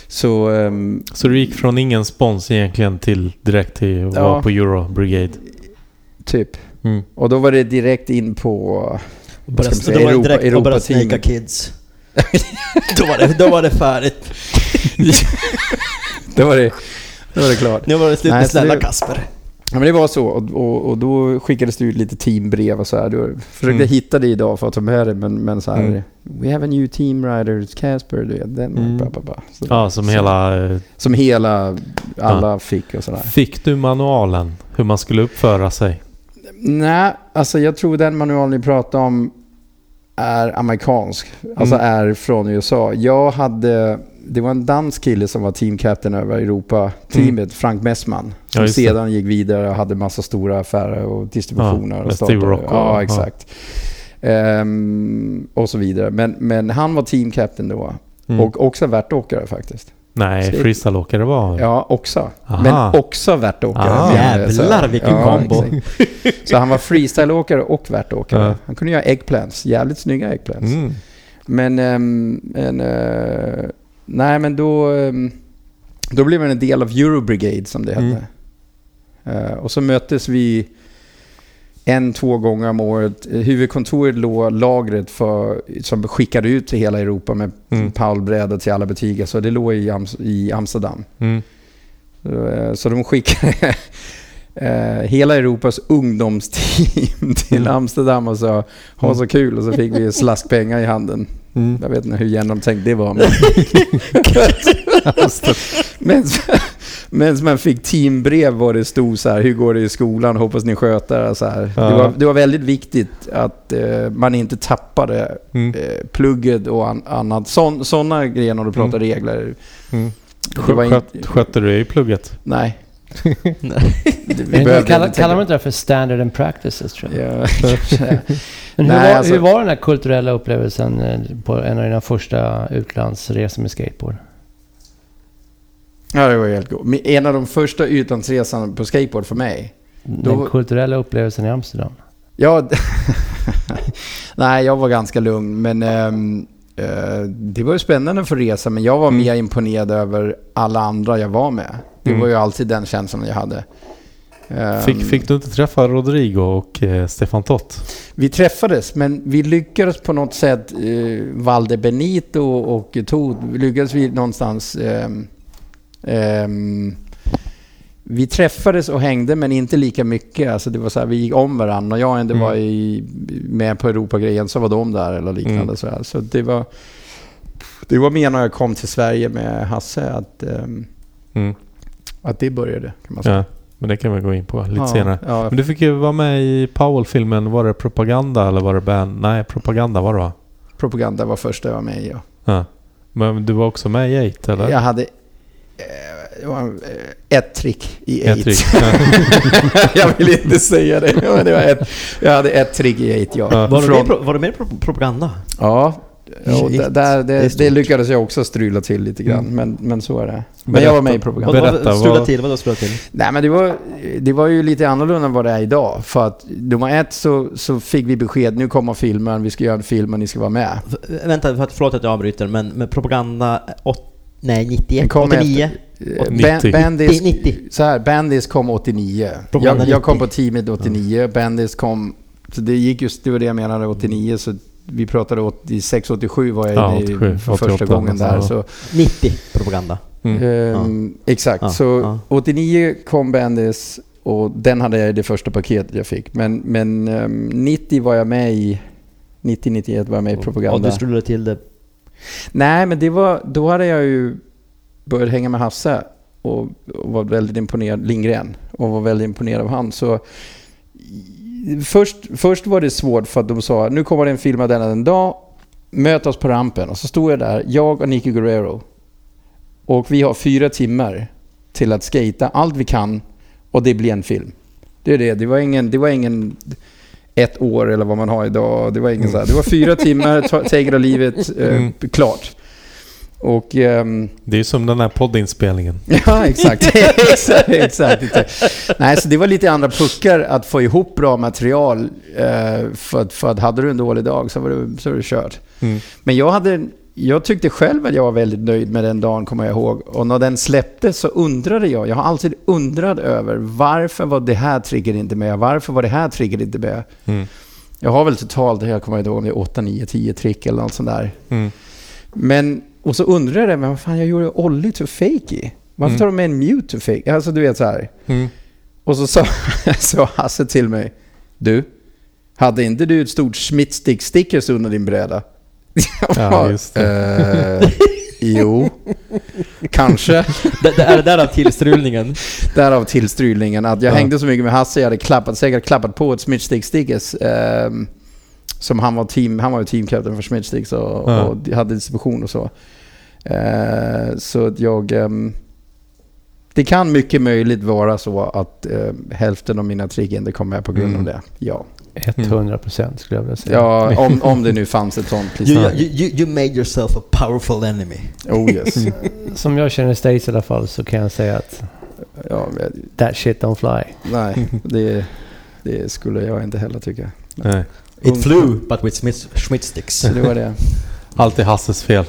Så ehm, Så du gick från ingen spons egentligen till direkt till att Ja. vara på Euro Brigade? typ. Mm. Och då var det direkt in på... Och började, ska man säga, då var det Europa- direkt och började Europateam. snaka kids. <laughs> då, var det, då var det färdigt. <laughs> Då var det, då var det klart. Nu var det slut med snälla det- Kasper. Ja, men det var så och, och, och då skickades det ut lite teambrev och så här. Då försökte Mm. hitta det idag för att ta med det men, men så här. Mm. We have a new team rider, Casper. Du vet, den, Mm. bla, bla, bla. Så, Ja, som så, hela... eh, Som hela, alla fick och sådär. Fick du manualen hur man skulle uppföra sig? Nej, alltså jag tror den manualen ni pratar om är amerikansk. Alltså Mm. är från USA. Jag hade, det var en dansk kille som var teamkapten över Europa-teamet, Frank Messman. Som Mm. Ja, sedan gick vidare och hade massa stora affärer och distributioner. Ja, och startade- Rock och- Ja, ja. exakt. Ehm, och så vidare. Men, men han var teamkapten då. Mm. Och också värtåkare faktiskt. Nej, freestyleåkare var... Ja, också. Aha. Men också värtåkare. Ah. Jävlar, vilken kombo. exakt. Så han var freestyleåkare och värtåkare. Ja. Han kunde göra eggplants. Jävligt snygga eggplants. Mm. Men, ehm, en, eh, nej men då, ehm, då blev han en del av Euro Brigade som det hette. Mm. Eh, och så möttes vi en, två gånger om året. Huvudkontoret låg lagret för, som skickade ut till hela Europa med Mm. Paul-brädor till alla butiker. Så det låg i, i Amsterdam. Mm. Så, eh, Så de skickade <laughs> eh, hela Europas ungdomsteam <laughs> till Mm. Amsterdam och sa ha Mm. så kul och så fick vi <laughs> slaskpengar i handen. Mm. Jag vet inte hur genomtänkt det var. Men, <laughs> men, Men man fick teambrev var det stod så här, hur går det i skolan, hoppas ni sköter det. Så här. Ja. Det, var, det var väldigt viktigt att eh, man inte tappade Mm. eh, plugget och an, annat. Sådana grejer när du pratar regler. Mm. Det var Skött, inte- skötte du dig i plugget? Nej. Nej. <laughs> Det- kallar, inte kallar man inte det för standard and practices tror jag? Ja. <laughs> Men hur, Nej, var, alltså- hur var den här kulturella upplevelsen eh, på en av dina första utlandsresor med skateboard? ja, det var helt god. En av de första utlandsresorna på skateboard för mig. Den Då- kulturella upplevelsen i Amsterdam? Ja, <laughs> nej, jag var ganska lugn, men ehm, eh, det var ju spännande för resa, men jag var Mm. mer imponerad över alla andra jag var med. Det Mm. var ju alltid den känslan jag hade. Ehm, Fick, fick du inte träffa Rodrigo och eh, Stefan Tott? Vi träffades, men vi lyckades på något sätt, eh, Valde Benito och Tod, lyckades vi någonstans... ehm, ehm, vi träffades och hängde, men inte lika mycket. Alltså det var så här, vi gick om varandra. När jag inte Mm. var i, med på Europagrejen så var de där eller liknande. Mm. Så, här. så det var... Det var mer när jag kom till Sverige med Hasse att, ehm, Mm. att det började, kan man säga. Ja, men det kan vi gå in på lite ja, senare. Ja, Men du fick ju vara med i Powell-filmen. Var det propaganda eller var det band? Nej, propaganda var det va? propaganda var första jag var med i. Ja. Ja. Men du var också med i Eight eller? Jag hade eh, det eh, ett trick i Ett eight. trick. <laughs> Ja. jag vill inte säga det, men det var ett, jag hade ett trick i eight, ja. Ja. Var, du Från- med, var du med propaganda? Ja, Shit. där, Det det, det lyckades jag också strula till lite grann, Mm. men, men så är det. Men jag var med i Vad, propaganda. Berätta, strula vad- till, vadå strula till? Nej men det var, det var ju lite annorlunda än vad det är idag. För att nummer ett så, så fick vi besked, nu kommer filmen, vi ska göra en film och ni ska vara med. V- Vänta, för att, förlåt att jag avbryter, men, men propaganda... Åt, nej, 91, Den kom 89? Eh, 90. Ba- Bandis, 90. Så här, Bandis kom 89. Propaganda Jag, jag kom 90. på teamet 89, Bandis kom... Så det gick just, det var det jag menade, 89. Så vi pratade 86, 87 var jag Ja, inne i 87, för första 88 gången där. nästan, Så, 90 propaganda. Mm. ehm, Exakt, Ja, så ja. 89 kom Bandis och den hade jag i det första paketet jag fick. Men, men ehm, 90 var jag med i... 90-91 var jag med i Och propaganda. du strulade till det. Nej, men det var, då hade jag ju börjat hänga med Hasse och, och var väldigt imponerad, Lindgren, och var väldigt imponerad av han. Så i- först, först var det svårt för att de sa nu kommer det en film av denna en dag, möt oss på rampen. Och så stod jag där, jag och Nicky Guerrero. Och vi har fyra timmar till att skata allt vi kan och det blir en film. Det är det, det var ingen, det var ingen ett år eller vad man har idag. Det var ingen så här. Det var fyra <laughs> timmar, or leave it, eh, Mm. klart. Och... ehm, Det är som den här poddinspelningen. <laughs> Ja, exakt. <laughs> exakt, exakt, exakt. Nej, så det var lite andra puckar att få ihop bra material. eh, För att, för att hade du en dålig dag så var det, så var det kört. Mm. Men jag, hade, jag tyckte själv att jag var väldigt nöjd med den dagen, kommer jag ihåg. Och när den släpptes så undrade jag, jag har alltid undrat över varför var det här tricket inte med? Varför var det här tricket inte med? Mm. Jag har väl totalt, jag kommer inte ihåg om det är 8, 9, 10 trick eller något sånt där. Mm. Men, och så undrar jag, men vad fan, jag gjorde Ollie to fake i. Varför Mm. tar de med en mute to fake? Alltså du vet så här. Mm. Och så <laughs> sa, Hasse till mig, du, hade inte du ett stort schmittstick stickers under din bräda? Ja, just det. "Eh, jo, kanske. Det, det är det där av tillstrulningen. Därav tillstrylningen. Att jag Ja. hängde så mycket med Hasse, jag hade klappat, säkert klappat på ett schmittstick stickers. ehm, som han var, team, han var ju teamkapten för schmittsticks och, Ja. och hade distribution och så. Eh, så att jag... ehm, det kan mycket möjligt vara så att eh, hälften av mina trick inte kom med på grund Mm. av det. Ja, 100 procent skulle jag vilja säga. ja <laughs> om, om det nu fanns ett sånt. You, Please. you, you, you made yourself a powerful enemy. Oh yes. Som jag känner Stace i alla fall så kan jag säga att Ja, men- that shit don't fly. nej, det, det skulle jag inte heller tycka. Nej. It flew, but with Schmidt sticks. Det var det. Alltid Hasses fel.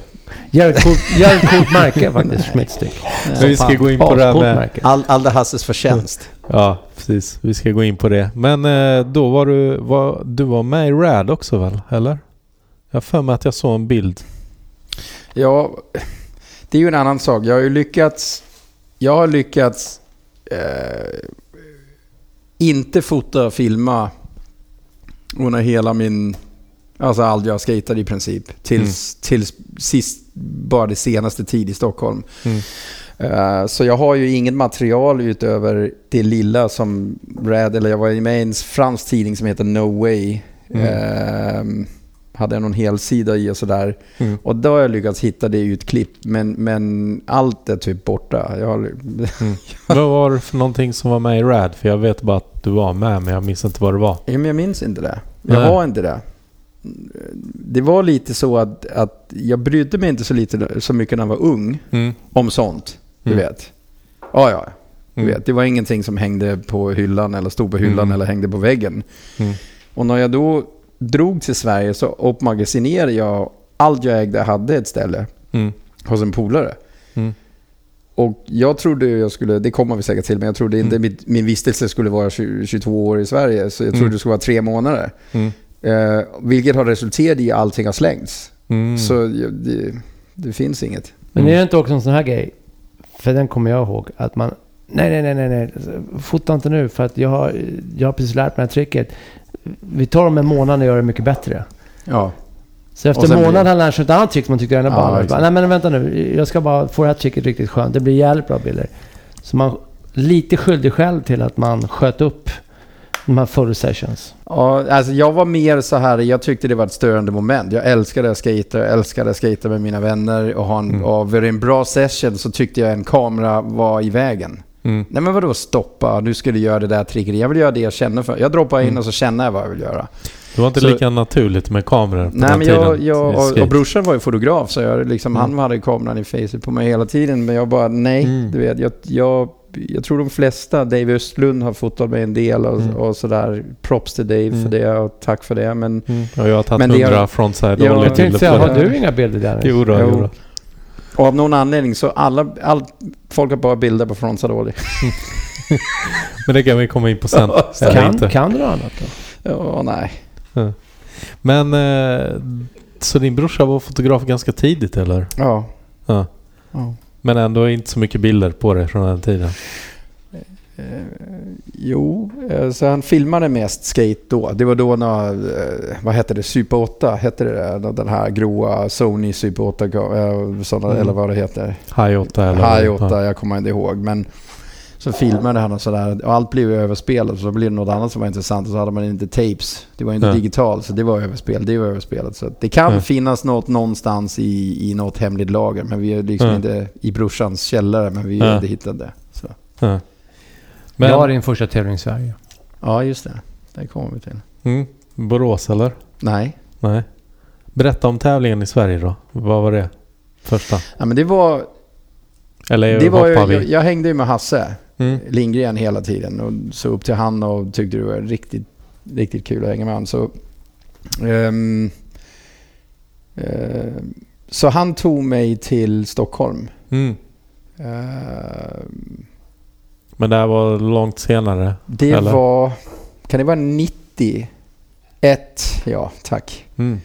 Coolt märke faktiskt, Schmittstick. Men vi ska fan. gå in på det här med... All, Hasses förtjänst. Ja, precis. Vi ska gå in på det. Men eh, då var du... Var, du var med i RAD också väl? Eller? Jag har för mig att jag såg en bild. Ja, det är ju en annan sak. Jag har ju lyckats... Jag har lyckats eh, inte fota och filma under hela min... Alltså allt jag skejtade i princip. Tills, tills sist, bara det senaste tid i Stockholm. Mm. Eh, så jag har ju inget material utöver det lilla som Rad, eller jag var med i en fransk tidning som heter No Way. Mm. Eh, hade jag någon helsida i och sådär. Mm. Och då har jag lyckats hitta det utklipp, men, men allt är typ borta. Jag har, <laughs> Vad var det för någonting som var med i RAD? För jag vet bara att du var med men jag minns inte vad det var. Ja, men jag minns inte det. Jag Nej. har inte det. Det var lite så att, att jag brydde mig inte så, lite, så mycket när jag var ung Mm. om sånt. Du Mm. vet. Ja, ja. Du Mm. vet. Det var ingenting som hängde på hyllan eller stod på hyllan Mm. eller hängde på väggen. Mm. Och när jag då drog till Sverige så uppmagasinerade jag allt jag ägde hade ett ställe Mm. hos en polare. Och jag trodde jag skulle, det kommer vi säkert till, men jag trodde inte Mm. mitt, min vistelse skulle vara 20, 22 år i Sverige. Så jag trodde det skulle vara tre månader. Mm. Eh, vilket har resulterat i att allting har slängts. Mm. Så det, det finns inget. Men Mm. är det inte också en sån här grej? För den kommer jag ihåg. Att man... Nej, nej, nej, nej, nej. Fota inte nu för att jag har, jag har precis lärt mig det här tricket. Vi tar om en månad och gör det mycket bättre. Ja. Så efter en månad har han lärt sig ett annat trick som man tyckte var ännu Ja. Bara, Nej men vänta nu, jag ska bara få det här tricket riktigt skönt. Det blir jävligt bra bilder. Så man lite skyldig själv till att man sköt upp de här full sessions. Ja, alltså jag var mer så här, jag tyckte det var ett störande moment. Jag älskade att skata, jag älskade att skata med mina vänner och ha en, Mm. och en bra session så tyckte jag en kamera var i vägen. Mm. Nej men vadå stoppa, du skulle göra det där tricket. Jag vill göra det jag känner för. Jag droppar in Mm. och så känner jag vad jag vill göra. Det var inte Så- lika naturligt med kameror på Nej den men jag, tiden. jag och, och brorsan var ju fotograf så jag, liksom, Mm. han hade kameran i facet på mig hela tiden. Men jag bara nej, Mm. du vet. Jag, jag, jag tror de flesta, Dave Östlund har fotat mig en del och, Mm. och sådär. Props till Dave Mm. för det och tack för det. Men Mm. Ja, jag har tagit hundra har- frontside Ja, jag tänkte säga, har du inga bilder där? Jo, då, Jo. jo. då. och av någon anledning så alla, all, folk har bara bilder på frontside ollie. <laughs> Men det kan vi komma in på sen. Kan, inte. kan du något annat då? Ja, nej. Men eh, så din brorsa var fotograf ganska tidigt eller? Ja. Ja. ja. Men ändå inte så mycket bilder på dig från den tiden. Eh, jo, eh, så han filmade mest skate då. Det var då när, eh, vad hette det, Super 8, hette det det? Den här gråa Sony Super 8, eh, såna, Mm. eller vad det heter. High 8 eller? High 8, jag kommer inte ihåg. Men så filmade han och sådär. Och allt blev ju överspelat. Så blev det något annat som var intressant. Och så hade man inte tapes. Det var inte Ja. digitalt, så det var överspel. Det var överspelat. Så det kan Ja. finnas något någonstans i, i något hemligt lager. Men vi är liksom Ja. inte i brorsans källare. Men vi har inte hittat det. Så. Ja. Men, Jag har din första tävling i Sverige. Ja, just det. Det kommer vi till. mm, Borås eller? Nej. Nej. Berätta om tävlingen i Sverige då. Vad var det? Första? Ja, men det var... Eller Det var ju, jag, jag hängde ju med Hasse Mm. Lindgren hela tiden och så upp till han och tyckte det var riktigt, riktigt kul att hänga med honom. Så, ehm, ehm, så han tog mig till Stockholm. Mm. Ehm, Men det här var långt senare? det Eller? var... Kan det vara 91? Ja, tack. Mm.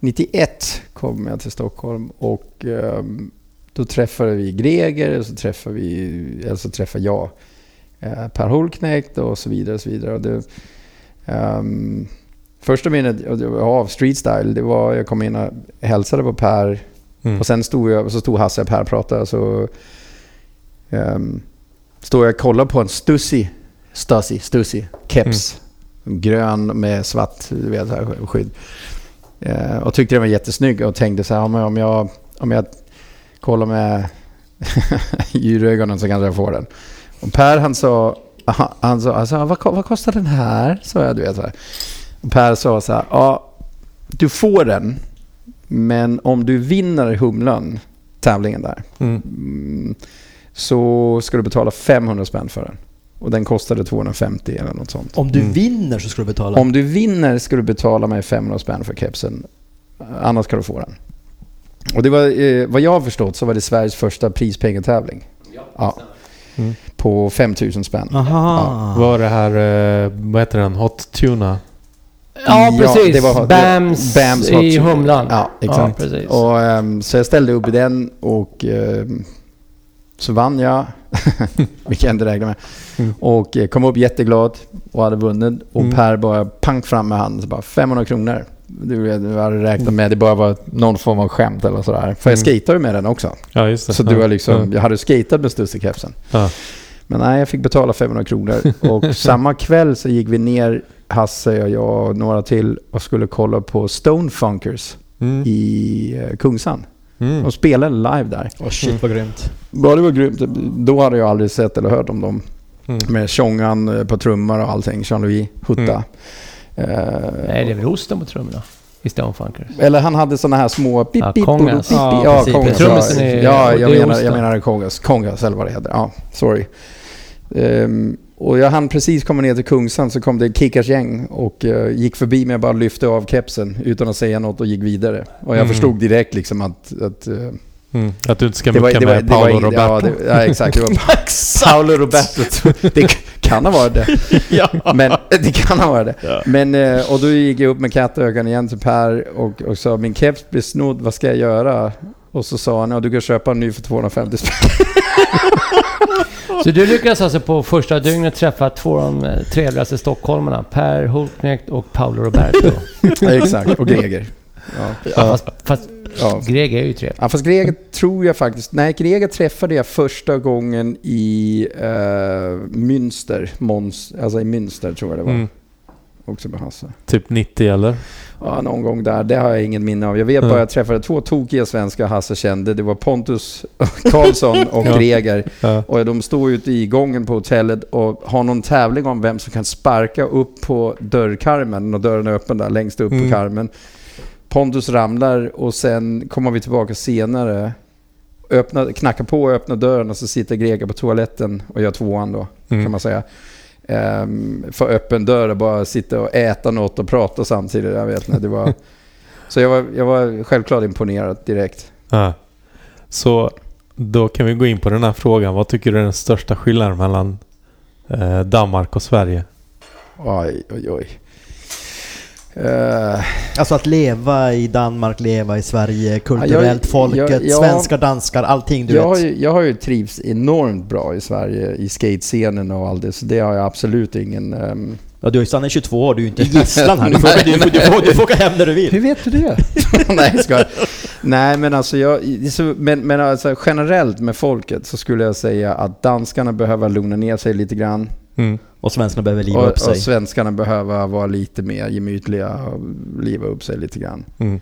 91 kom jag till Stockholm och ehm, då träffade vi Greger och så träffade vi, eller så träffade jag eh, Per Holknekt och så vidare. Och så vidare. Och det, ehm, första minnet av Street Style, det var jag kom in och hälsade på Per Mm. och sen stod jag, så stod Hasse och Per och pratade så um, stod jag och kollade på en Stussy, Stussy, Stussy, keps. Grön med svart du vet, här, skydd. Eh, och tyckte den var jättesnygg och tänkte så här, om jag, om jag, kollar med <laughs> djurögonen så kanske jag får den. Och Per han sa, han sa, alltså, vad, vad kostar den här? Så jag, du vet, så här. Och Per sa så här, ja, du får den, men om du vinner Humlan, tävlingen där, Mm. mm, så ska du betala 500 spänn för den. Och den kostade 250 eller något sånt. Om du Mm. vinner så ska du betala. Om du vinner ska du betala mig 500 spänn för kepsen. Annars ska du få den. Och det var, eh, vad jag har förstått så var det Sveriges första prispengatävling. Ja. Mm. På 5000 spänn. Aha. Var det här, eh, vad heter den, Hot Tuna? Ja, precis. det var- Bams, Bams i Humlan. Ja, exakt. Ja, precis. och, ehm, så jag ställde upp i den och ehm, så vann jag. <laughs> Vilket jag inte räknade med. Mm. Och eh, kom upp jätteglad och hade vunnit. Och Mm. Per bara pang fram med handen. Så bara 500 kronor. Du hade räknat med det bara var någon form av skämt eller sådär. För jag Mm. skejtade med den också. Ja, just det. Så ja. du har liksom, Ja. jag hade skejtat med Stusse-kepsen. Ja. Men nej, jag fick betala 500 kronor. <laughs> Och samma kväll så gick vi ner, Hasse och jag och några till och skulle kolla på Stone Funkers Mm. i eh, Kungsan. Mm. De spelade live där. Åh shit vad grymt. Ja, det var grymt. Då hade jag aldrig sett eller hört om dem. Mm. Med Tjongan eh, på trummor och allting. Jean-Louis Hutta. Mm. Eh, Nej, det är väl osten på trummorna i Stonefunkers. Eller han hade såna här små... Pip, Ja, kongas. pip, pip. Ja, Ja, precis. kongas. Trummisen är- Ja, jag menar, jag menar kongas. Kongas eller vad det heter. Ja, sorry. Ehm, och jag hann precis komma ner till Kungsan så kom det kickars gäng och eh, gick förbi mig och bara lyfte av kepsen utan att säga något och gick vidare. Och jag Mm. förstod direkt liksom att... att eh, Mm. Att du inte ska mucka med Paolo ja, Roberto. det, ja, exakt. Det var <laughs> Paolo Roberto. Det kan ha varit det. <laughs> ja. Men det kan ha varit det. Ja. Men, eh, och då gick jag upp med kattögon igen till Per och, och sa min keps blir snodd, vad ska jag göra? Och så sa han, ja du kan köpa en ny för 250 spänn. <laughs> Så du lyckas alltså på första dygnet träffa två av de eh, trevligaste stockholmarna. Per Holknekt och Paolo Roberto. <laughs> ja, exakt, och Greger. Ja. Fast, fast Ja. Greg är ju trevlig. Ja, fast Greger tror jag faktiskt... Nej, Greger träffade jag första gången i uh, Münster. Måns, alltså i Münster tror jag det var. Mm. Också med Hasse. Typ 90 eller? Ja, någon gång där. Det har jag ingen minne av. Jag vet Mm. bara att jag träffade två tokiga svenskar Hasse kände. Det var Pontus <laughs> Karlsson och Ja. Greger. Ja. Och de står ute i gången på hotellet och har någon tävling om vem som kan sparka upp på dörrkarmen. Och dörren är öppen där längst upp Mm. på karmen. Pontus ramlar och sen kommer vi tillbaka senare. Öppnar, knackar på och öppnar dörren och så sitter Greger på toaletten och gör tvåan då, kan Mm. man säga. Um, för öppen dörr och bara sitta och äta något och prata samtidigt. Jag vet inte, det var... <laughs> Så jag var, jag var självklart imponerad direkt. Ja. Så då kan vi gå in på den här frågan. Vad tycker du är den största skillnaden mellan eh, Danmark och Sverige? Oj, oj, oj. Eh, Alltså att leva i Danmark, leva i Sverige, kulturellt, jag- folket, jag- jag- svenskar, danskar, allting du jag, har vet. ju, jag har ju trivts enormt bra i Sverige i skatescenen och allt det, så det har jag absolut ingen... ehm, Ja, du har ju stannat i 22 år, du är ju inte <laughs> gisslan här. Du får, du, du, du, får, du får åka hem när du vill. Hur vet du det? <laughs> Nej, jag skojar. Nej, men alltså, jag, så, men, men alltså generellt med folket så skulle jag säga att danskarna behöver lugna ner sig lite grann. Mm. Och svenskarna behöver liva Och, upp sig. och svenskarna behöver vara lite mer gemytliga och liva upp sig lite grann. Mm.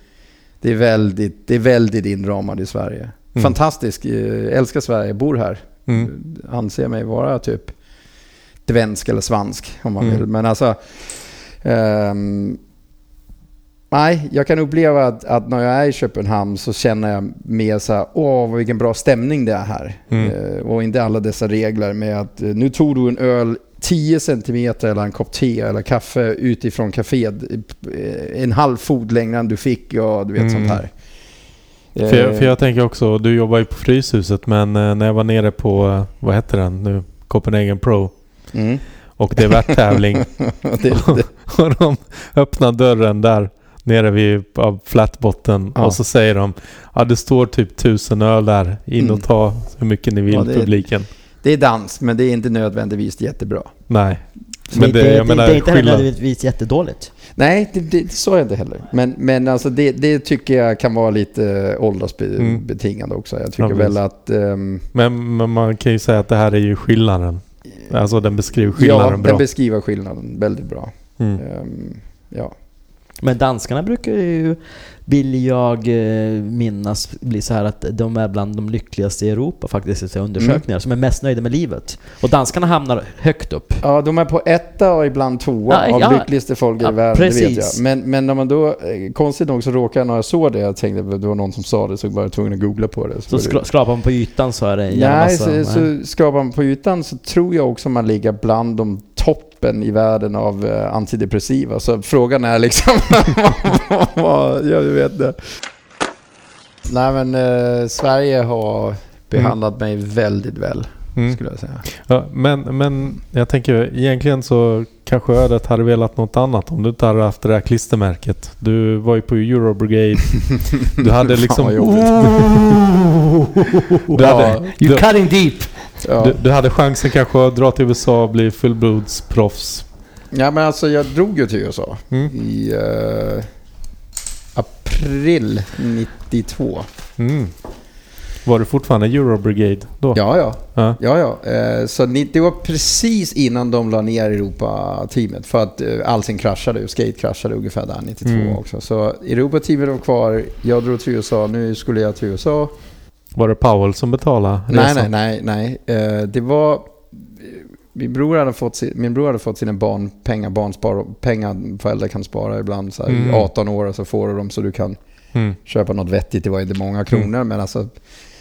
Det är väldigt, det är väldigt inramat i Sverige. Mm. Fantastiskt, eh, älskar Sverige, bor här. Mm. Anser mig vara typ dvensk eller svansk om man Mm. vill. Men alltså... ehm, nej, jag kan uppleva att, att när jag är i Köpenhamn så känner jag mer så här, åh vilken bra stämning det är här. Mm. Eh, och inte alla dessa regler med att eh, nu tog du en öl 10 centimeter eller en kopp te eller kaffe utifrån kaféet eh, en halv fot längre än du fick och du vet Mm. sånt här. För, jag, Eh, för jag tänker också, du jobbar ju på Fryshuset men när jag var nere på, vad heter den nu? Copenhagen Pro. mm. Och det är värttävling. <laughs> det, det, <laughs> och de öppnar dörren där nere vid flatbotten Ja. och så säger de Ja det står typ tusen öl där. In Mm. och ta hur mycket ni vill Ja, det är- publiken. det är dans, men det är inte nödvändigtvis jättebra. Nej. Men det, jag det, menar det är inte skillnad. nödvändigtvis jättedåligt. Nej, det, det, så är det inte heller. Men, men alltså det, det tycker jag kan vara lite Mm. åldersbetingande också. Jag tycker Ja, väl att... ehm, Men, men man kan ju säga att det här är ju skillnaden. Alltså den beskriver skillnaden ja, bra. den beskriver skillnaden väldigt bra. mm. Ehm, ja. Men danskarna brukar ju, vill jag eh, minnas, bli så här att de är bland de lyckligaste i Europa faktiskt, i undersökningar, som är mest nöjda med livet. Och danskarna hamnar högt upp. ja, de är på etta och ibland tvåa Ja, av ja. lyckligaste folk i Ja, världen, det vet precis. jag. Men, men när man då, eh, konstigt nog så råkade jag när jag såg det, jag tänkte att det var någon som sa det, så var jag tvungen att googla på det. Så det- skra- skrapar man på ytan så är det en Nej, massa... så, så skrapar man på ytan så tror jag också man ligger bland de toppen i världen av eh, antidepressiva. Så frågan är liksom... <laughs> vad, jag vet inte. Nej men eh, Sverige har behandlat mig väldigt väl, Mm. skulle jag säga. Ja, men, men jag tänker egentligen så kanske ödet hade velat något annat om du inte hade haft det där klistermärket. Du var ju på Eurobrigade. <laughs> Du hade liksom... <laughs> Du hade, You're du, cutting deep! Ja. du, du hade chansen kanske att dra till USA och bli fullblodsproffs. ja men alltså jag drog ju till USA Mm. i... eh, april 92. Mm. Var du fortfarande Eurobrigade då? Ja, ja. Ja. ja, ja. Eh, Så det var precis innan de la ner Europa-teamet. För att eh, allting kraschade. Skate kraschade ungefär där 92 Mm. också. Så Europa-teamet var kvar. Jag drog till USA. Nu skulle jag till USA. Var det Powell som betalade Nej, resan? nej, nej, nej. Eh, Det var... Min bror hade fått, min bror hade fått sina barnpengar, barnspar, pengar föräldrar kan spara ibland. Så här, Mm. I 18 år och så får du dem så du kan Mm. köpa något vettigt. Det var inte många kronor men alltså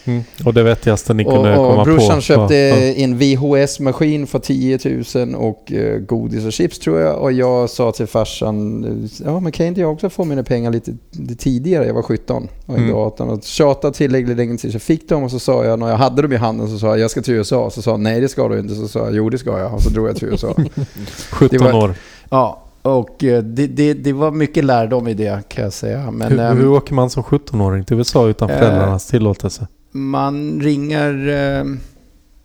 Mm. Och det vettigaste ni kunde och, komma och brorsan på? köpte Ja, en VHS-maskin för 10 000 och eh, godis och chips tror jag. Och jag sa till farsan, ja men kan inte jag också få mina pengar lite, lite tidigare? Jag var 17 och inte Mm. 18. Och tjatade tillräckligt länge tills jag fick dem och så sa jag, när jag hade dem i handen så sa jag, jag ska till USA. Så sa han, nej det ska du inte. Så sa jag, jo det ska jag. Och så drog jag till USA. 17 <laughs> det var- år. ja, och eh, det, det, det var mycket lärdom i det kan jag säga. Men, hur, ehm, hur åker man som 17-åring till USA utan Eh, föräldrarnas tillåtelse? Man ringer eh,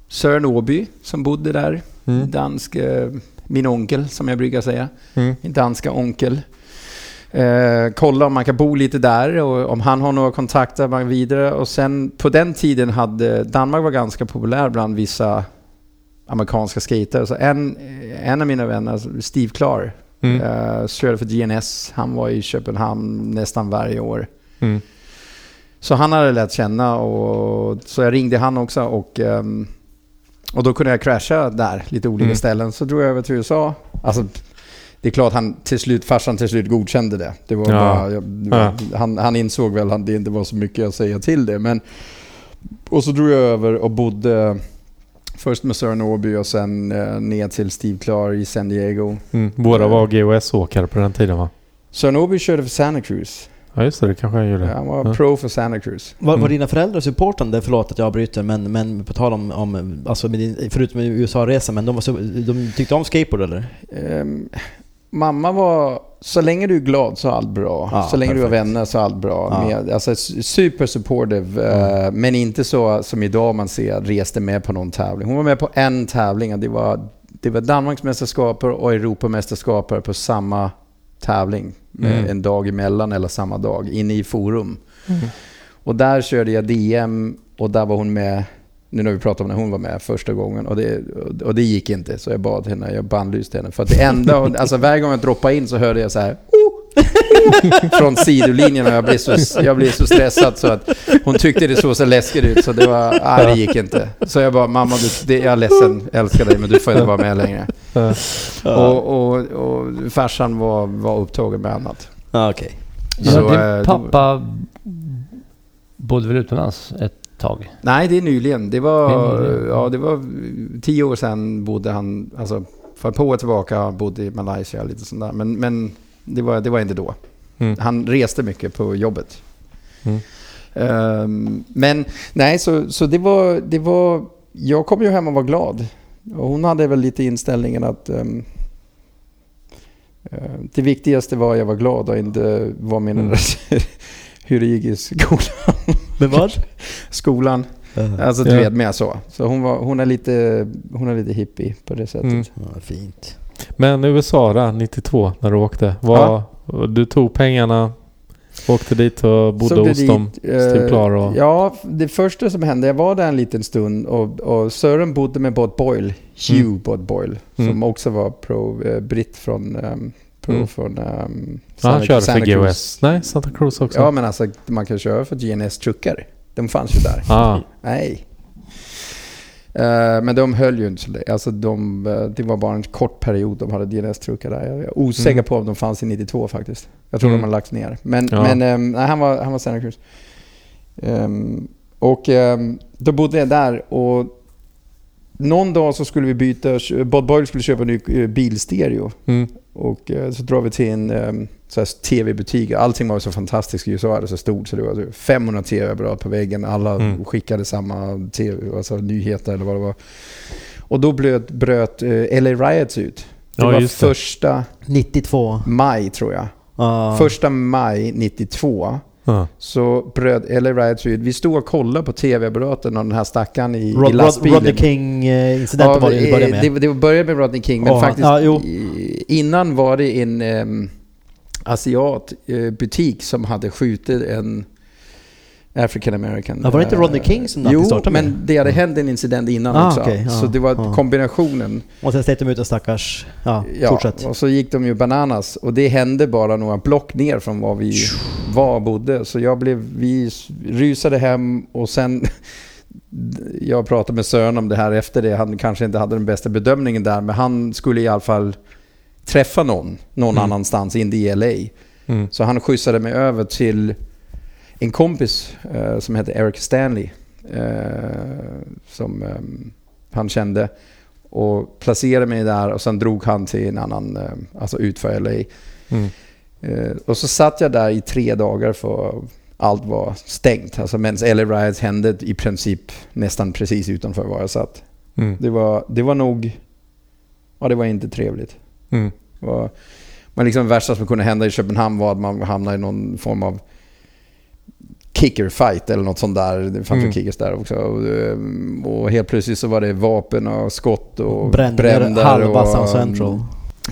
Sören Åby som bodde där. Mm. Dansk, eh, min onkel som jag brukar säga. Mm. Min danska onkel. Eh, kolla om man kan bo lite där och om han har några kontakter man vidare. Och sen på den tiden hade Danmark var ganska populär bland vissa amerikanska skater. Så en, en av mina vänner, Steve Clark, Mm. eh, för GNS. Han var i Köpenhamn nästan varje år. Mm. Så han hade lärt känna och så jag ringde han också och, ehm, och då kunde jag crasha där, lite olika Mm. ställen. Så drog jag över till USA. Alltså, det är klart han till slut, farsan till slut godkände det. det, var Ja. bara, jag, var, han, han insåg väl att det inte var så mycket att säga till det. Men, och så drog jag över och bodde först med Sören Åby och sen eh, ner till Steve Clark i San Diego. Mm. Båda var GOS-åkare på den tiden va? Sören Åby körde för Santa Cruz. Ja just det, det kanske jag gjorde. Han var Ja. pro för Santa Cruz. Var, var Mm. dina föräldrar supportande? Förlåt att jag avbryter, men, men på tal om, om alltså med din, förutom USA-resan, men de, var så, de tyckte om skateboard eller? Ehm, mamma var, så länge du är glad så är allt bra. Ja, så länge du har perfekt. vänner så är allt bra. Ja. Med, alltså super supportive, eh, men inte så som idag man ser reste med på någon tävling. Hon var med på en tävling och det var, det var Danmarksmästerskaper och Europamästerskaper på samma tävling. Mm. En dag emellan eller samma dag, inne i forum. Mm. Och där körde jag DM och där var hon med, nu när vi pratar om när hon var med första gången. Och det, och det gick inte, så jag bad henne, jag bannlyste henne. För att det enda, alltså varje gång jag droppade in så hörde jag så här! <laughs> från sidolinjen och jag blev, så, jag blev så stressad så att hon tyckte det såg så läskigt ut så det var, nej det gick inte. Så jag bara, mamma du, det, jag är ledsen, jag älskar dig men du får inte vara med längre. Ja. Och, och, och farsan var, var upptagen med annat. Ja, okej. Så, Så eh, din då- pappa bodde väl utomlands ett tag? Nej, det är nyligen. Det var, Det är nyligen. ja, det var tio år sedan bodde han, alltså för par år tillbaka, bodde i Malaysia lite sånt där. Men, men det, var, det var inte då. Mm. Han reste mycket på jobbet. Mm. Ehm, men nej, så, så det, var, det var... Jag kom ju hem och var glad. Och hon hade väl lite inställningen att um, det viktigaste var att jag var glad och inte vad min Mm. <laughs> hur det gick i skolan. Men vad? <laughs> skolan. Ja, Alltså du Ja. vet med så. Så hon, var, hon, är lite, hon är lite hippie på det sättet. Mm. fint. Men USA där, 92 när du åkte. Du tog pengarna, åkte dit och bodde hos dit, dem. eh, Steve Clark och... Ja, det första som hände, jag var där en liten stund och, och Sören bodde med Bob Boyle, Hugh Mm. Bob Boyle, Mm. som också var pro, eh, britt från, um, pro Mm. från um, Ja, han körde för Cruz. GOS. Nej, Santa Cruz också. Ja, men alltså man kan köra för GNS-truckar. De fanns ju där. Ah, Nej. Eh, men de höll ju inte så länge. Alltså de, eh, det var bara en kort period de hade DNS-truckar där. Jag är osäker Mm. på om de fanns i 92 faktiskt. Jag tror Mm. de har lagts ner. Men, Ja. men ehm, nej, han var, han var Santa Cruz. Ehm, och ehm, då bodde jag där och någon dag så skulle vi byta, Bob Boyle skulle köpa en ny eh, bilstereo. mm, Och eh, så drar vi till en um, tv-butik. Allting var så fantastiskt i USA. Det så stort så det var så 500 tv-apparat på väggen. Alla Mm. skickade samma TV, alltså nyheter eller vad det var. Och då bröt, bröt eh, LA Riots ut. Det Ja, var just det. första 92. maj tror jag. Ja. Första maj 92 ja. så bröt LA Riots ut. Vi stod och kollade på tv-apparaten av den här stackaren i, Rod, i lastbilen. Rodney King-incidenten var det det började med. Det, det började med Rodney King, men Ja, faktiskt ja, jo. i- innan var det en... ehm, asiatbutik som hade skjutit en African American. Ja, var det inte Rodney eh, King som Jo, startade med? men det hade hänt en incident innan Ah, också. okej, ja, så det var ja. kombinationen. Och sen släppte de ut en stackars... Ja, Ja, fortsätt. och så gick de ju bananas. Och det hände bara några block ner från var vi var och bodde. Så jag blev, vi rusade hem och sen... <laughs> Jag pratade med Sören om det här efter det. Han kanske inte hade den bästa bedömningen där, men han skulle i alla fall träffa någon, någon Mm. annanstans, inte i LA. Mm. Så han skjutsade mig över till en kompis eh, som heter Eric Stanley. Eh, som eh, han kände. Och placerade mig där och sen drog han till en annan, eh, alltså utför LA. Mm. Eh, och så satt jag där i tre dagar för allt var stängt. Alltså medan LA Riots hände i princip nästan precis utanför var jag satt. Mm. Det var, det var nog... Ja, det var inte trevligt. Mm. Det var, men liksom det värsta som kunde hända i Köpenhamn var att man hamnade i någon form av kicker fight eller något sånt där. Det fanns Mm. kickers där också. Och, ehm, och helt plötsligt så var det vapen och skott och Brände bränder halva och, South Central.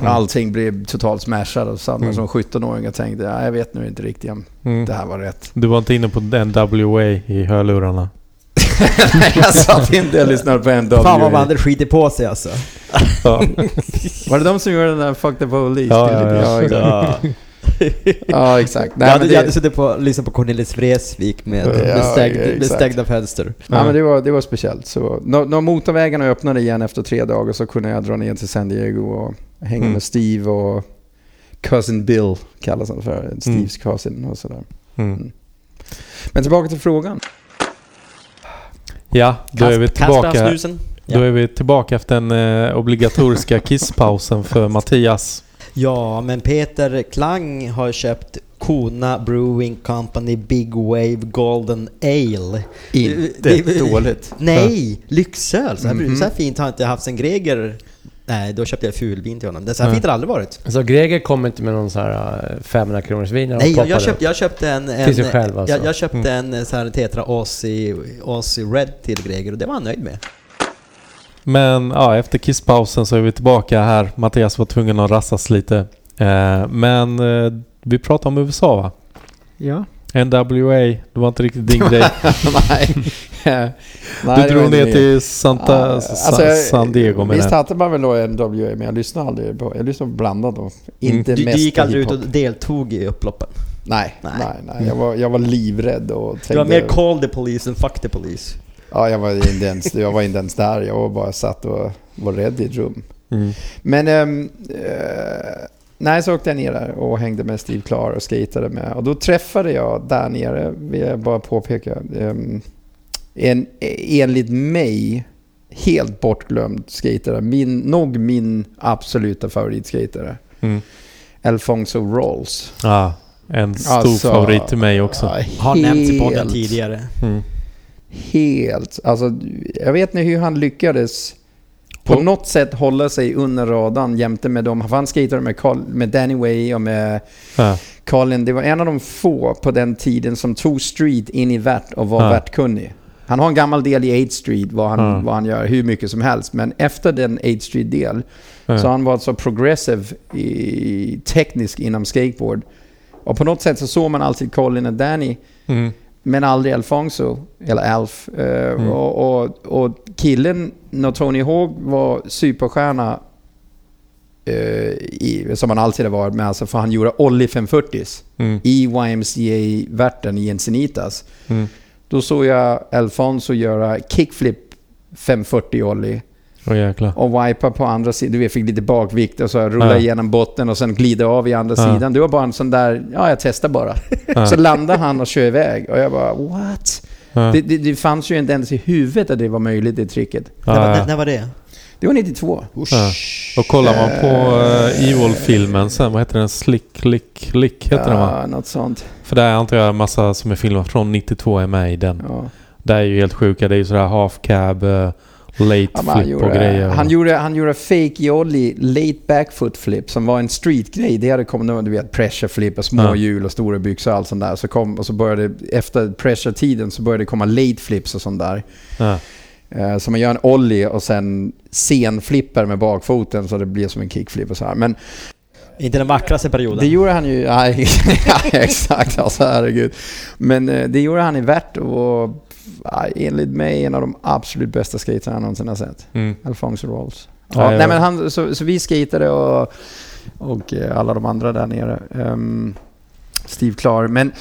Mm. Allting blev totalt smashat och satt man Mm. som 17-åring och tänkte ja, jag vet nu inte riktigt om Mm. det här var rätt. Du var inte inne på NWA i hörlurarna? Nej, <laughs> jag satt inte och lyssnade på en Fan vad man hade skitit på sig alltså. Var det de som gjorde den där Fuck the Police? Ja, ja, ja. Ja. Ja, exakt. Nej, jag, hade, men jag hade det, suttit på, lyssnat på Cornelis Vreeswijk med, Ja, med, stängd, med exakt. stängda fönster. ja, men det, var, det var speciellt. Så, när, när motorvägarna öppnade igen efter tre dagar så kunde jag dra ner till San Diego och hänga Mm. med Steve och Cousin Bill kallas han för. Steves cousin och sådär. Mm. Men tillbaka till frågan. Ja, då är vi kasta tillbaka. Då Ja. är vi tillbaka efter den eh, obligatoriska kisspausen för <laughs> Mattias. Ja, men Peter Klang har köpt Kona Brewing Company Big Wave Golden Ale. Inte Det- dåligt. Nej, lyxöl! Så här, Mhm. så här fint har inte haft sen Greger... Nej, då köpte jag fulvin till honom. Det så här Nej. fint har det aldrig varit. Så Greger kommer inte med någon så här eh, 500 kronors vin Nej, jag, jag, det? köpte, jag köpte en... en Till sig själv alltså? jag, jag köpte Mm. en så här Tetra Aussie, Aussie Red till Greger och det var han nöjd med. Men ja, efter kisspausen så är vi tillbaka här. Mattias var tvungen att rassas lite. Eh, men eh, vi pratar om USA va? Ja. NWA, det var inte riktigt din <laughs> grej. Nej. <laughs> Nej, Du drog inte ner till Santa, Ja, alltså, jag- San Diego med Visst hade man väl då en WA, men jag lyssnade aldrig på... Jag lyssnade blandat då. Inte Du, mest du gick aldrig ut och deltog i upploppen. Nej, nej, Nej. nej. Jag, var, jag var livrädd och tänkte... Du var mer call the police än fuck the police. Ja, jag var inte ens, jag var inte ens där. Jag var bara satt och var rädd i ett rum. Mm. Men... eh, nej, så åkte jag ner där och hängde med Steve Clark och skatade med. Och då träffade jag där nere, vill jag bara påpeka, ehm, en enligt mig helt bortglömd skatare. Min, nog min absoluta favoritskatare. Mm. Alfonso Rolls. Ja, en stor Alltså, favorit till mig också. Har nämnts i podden tidigare. Mm. Helt. Alltså, jag vet inte hur han lyckades på På- något sätt hålla sig under radarn jämte med dem. Han skejtade med, Carl, med Danny Way och med Ja. Colin. Det var en av de få på den tiden som tog street in i vert och var Ja. vertkunnig. Han har en gammal del i 8 Street, vad han, Ja. vad han gör, hur mycket som helst. Men efter den 8 Street-del Ja. så har han varit så progressive i, teknisk inom skateboard. Och på något sätt så såg man alltid Colin och Danny Mm. Men aldrig Alfonso, eller Alf. Eh, Mm. och, och, och killen, när Tony Hawk var superstjärna, eh, i, som han alltid har varit med, alltså för han gjorde Ollie 540s Mm. i YMCA-värten i Encinitas. Mm. Då såg jag Alfonso göra kickflip 540 Ollie Jäklar. och wipa på andra sidan. Du vet, fick lite bakvikt och så rulla Ja. igenom botten och sen glida av i andra Ja. sidan. Det var bara en sån där, ja jag testar bara. Ja. Så landade han och kör iväg och jag bara what? Ja. Det, det, det fanns ju inte ens i huvudet att det var möjligt det tricket. Ja, När, var- när, var det? Det var 92. Usch. Ja. Och kollar man på uh, Evil-filmen sen, vad heter den? Slick, Lick, Lick heter den va? Ja, något sånt. För där antar jag en massa som är filmat från 92 är med i den. Ja. Det är ju helt sjuka. Det är ju sådär half cab, uh, late Ja, flip och gjorde, grejer. han, gjorde, han gjorde fake jolly late backfoot flip som var en streetgrej. Det hade kommit, du vet, pressure flip och små Ja. hjul och stora byxor och allt sånt där. Så kom, och så började, efter pressure-tiden så började det komma late flips och sånt där. Ja. Eh, så man gör en ollie och sen sen flipper med bakfoten så det blir som en kickflip och så här. Men Inte den vackraste perioden. Det gjorde han ju, <laughs> nej, exakt alltså herregud. Men eh, det gjorde han i värt och ja, enligt mig en av de absolut bästa skaterna jag någonsin har sett. Mm. Alfonso Rolls. Ja, Ja, ja. nej, men han, så, så vi skatade och, och eh, alla de andra där nere. Ehm, Steve Clark. Men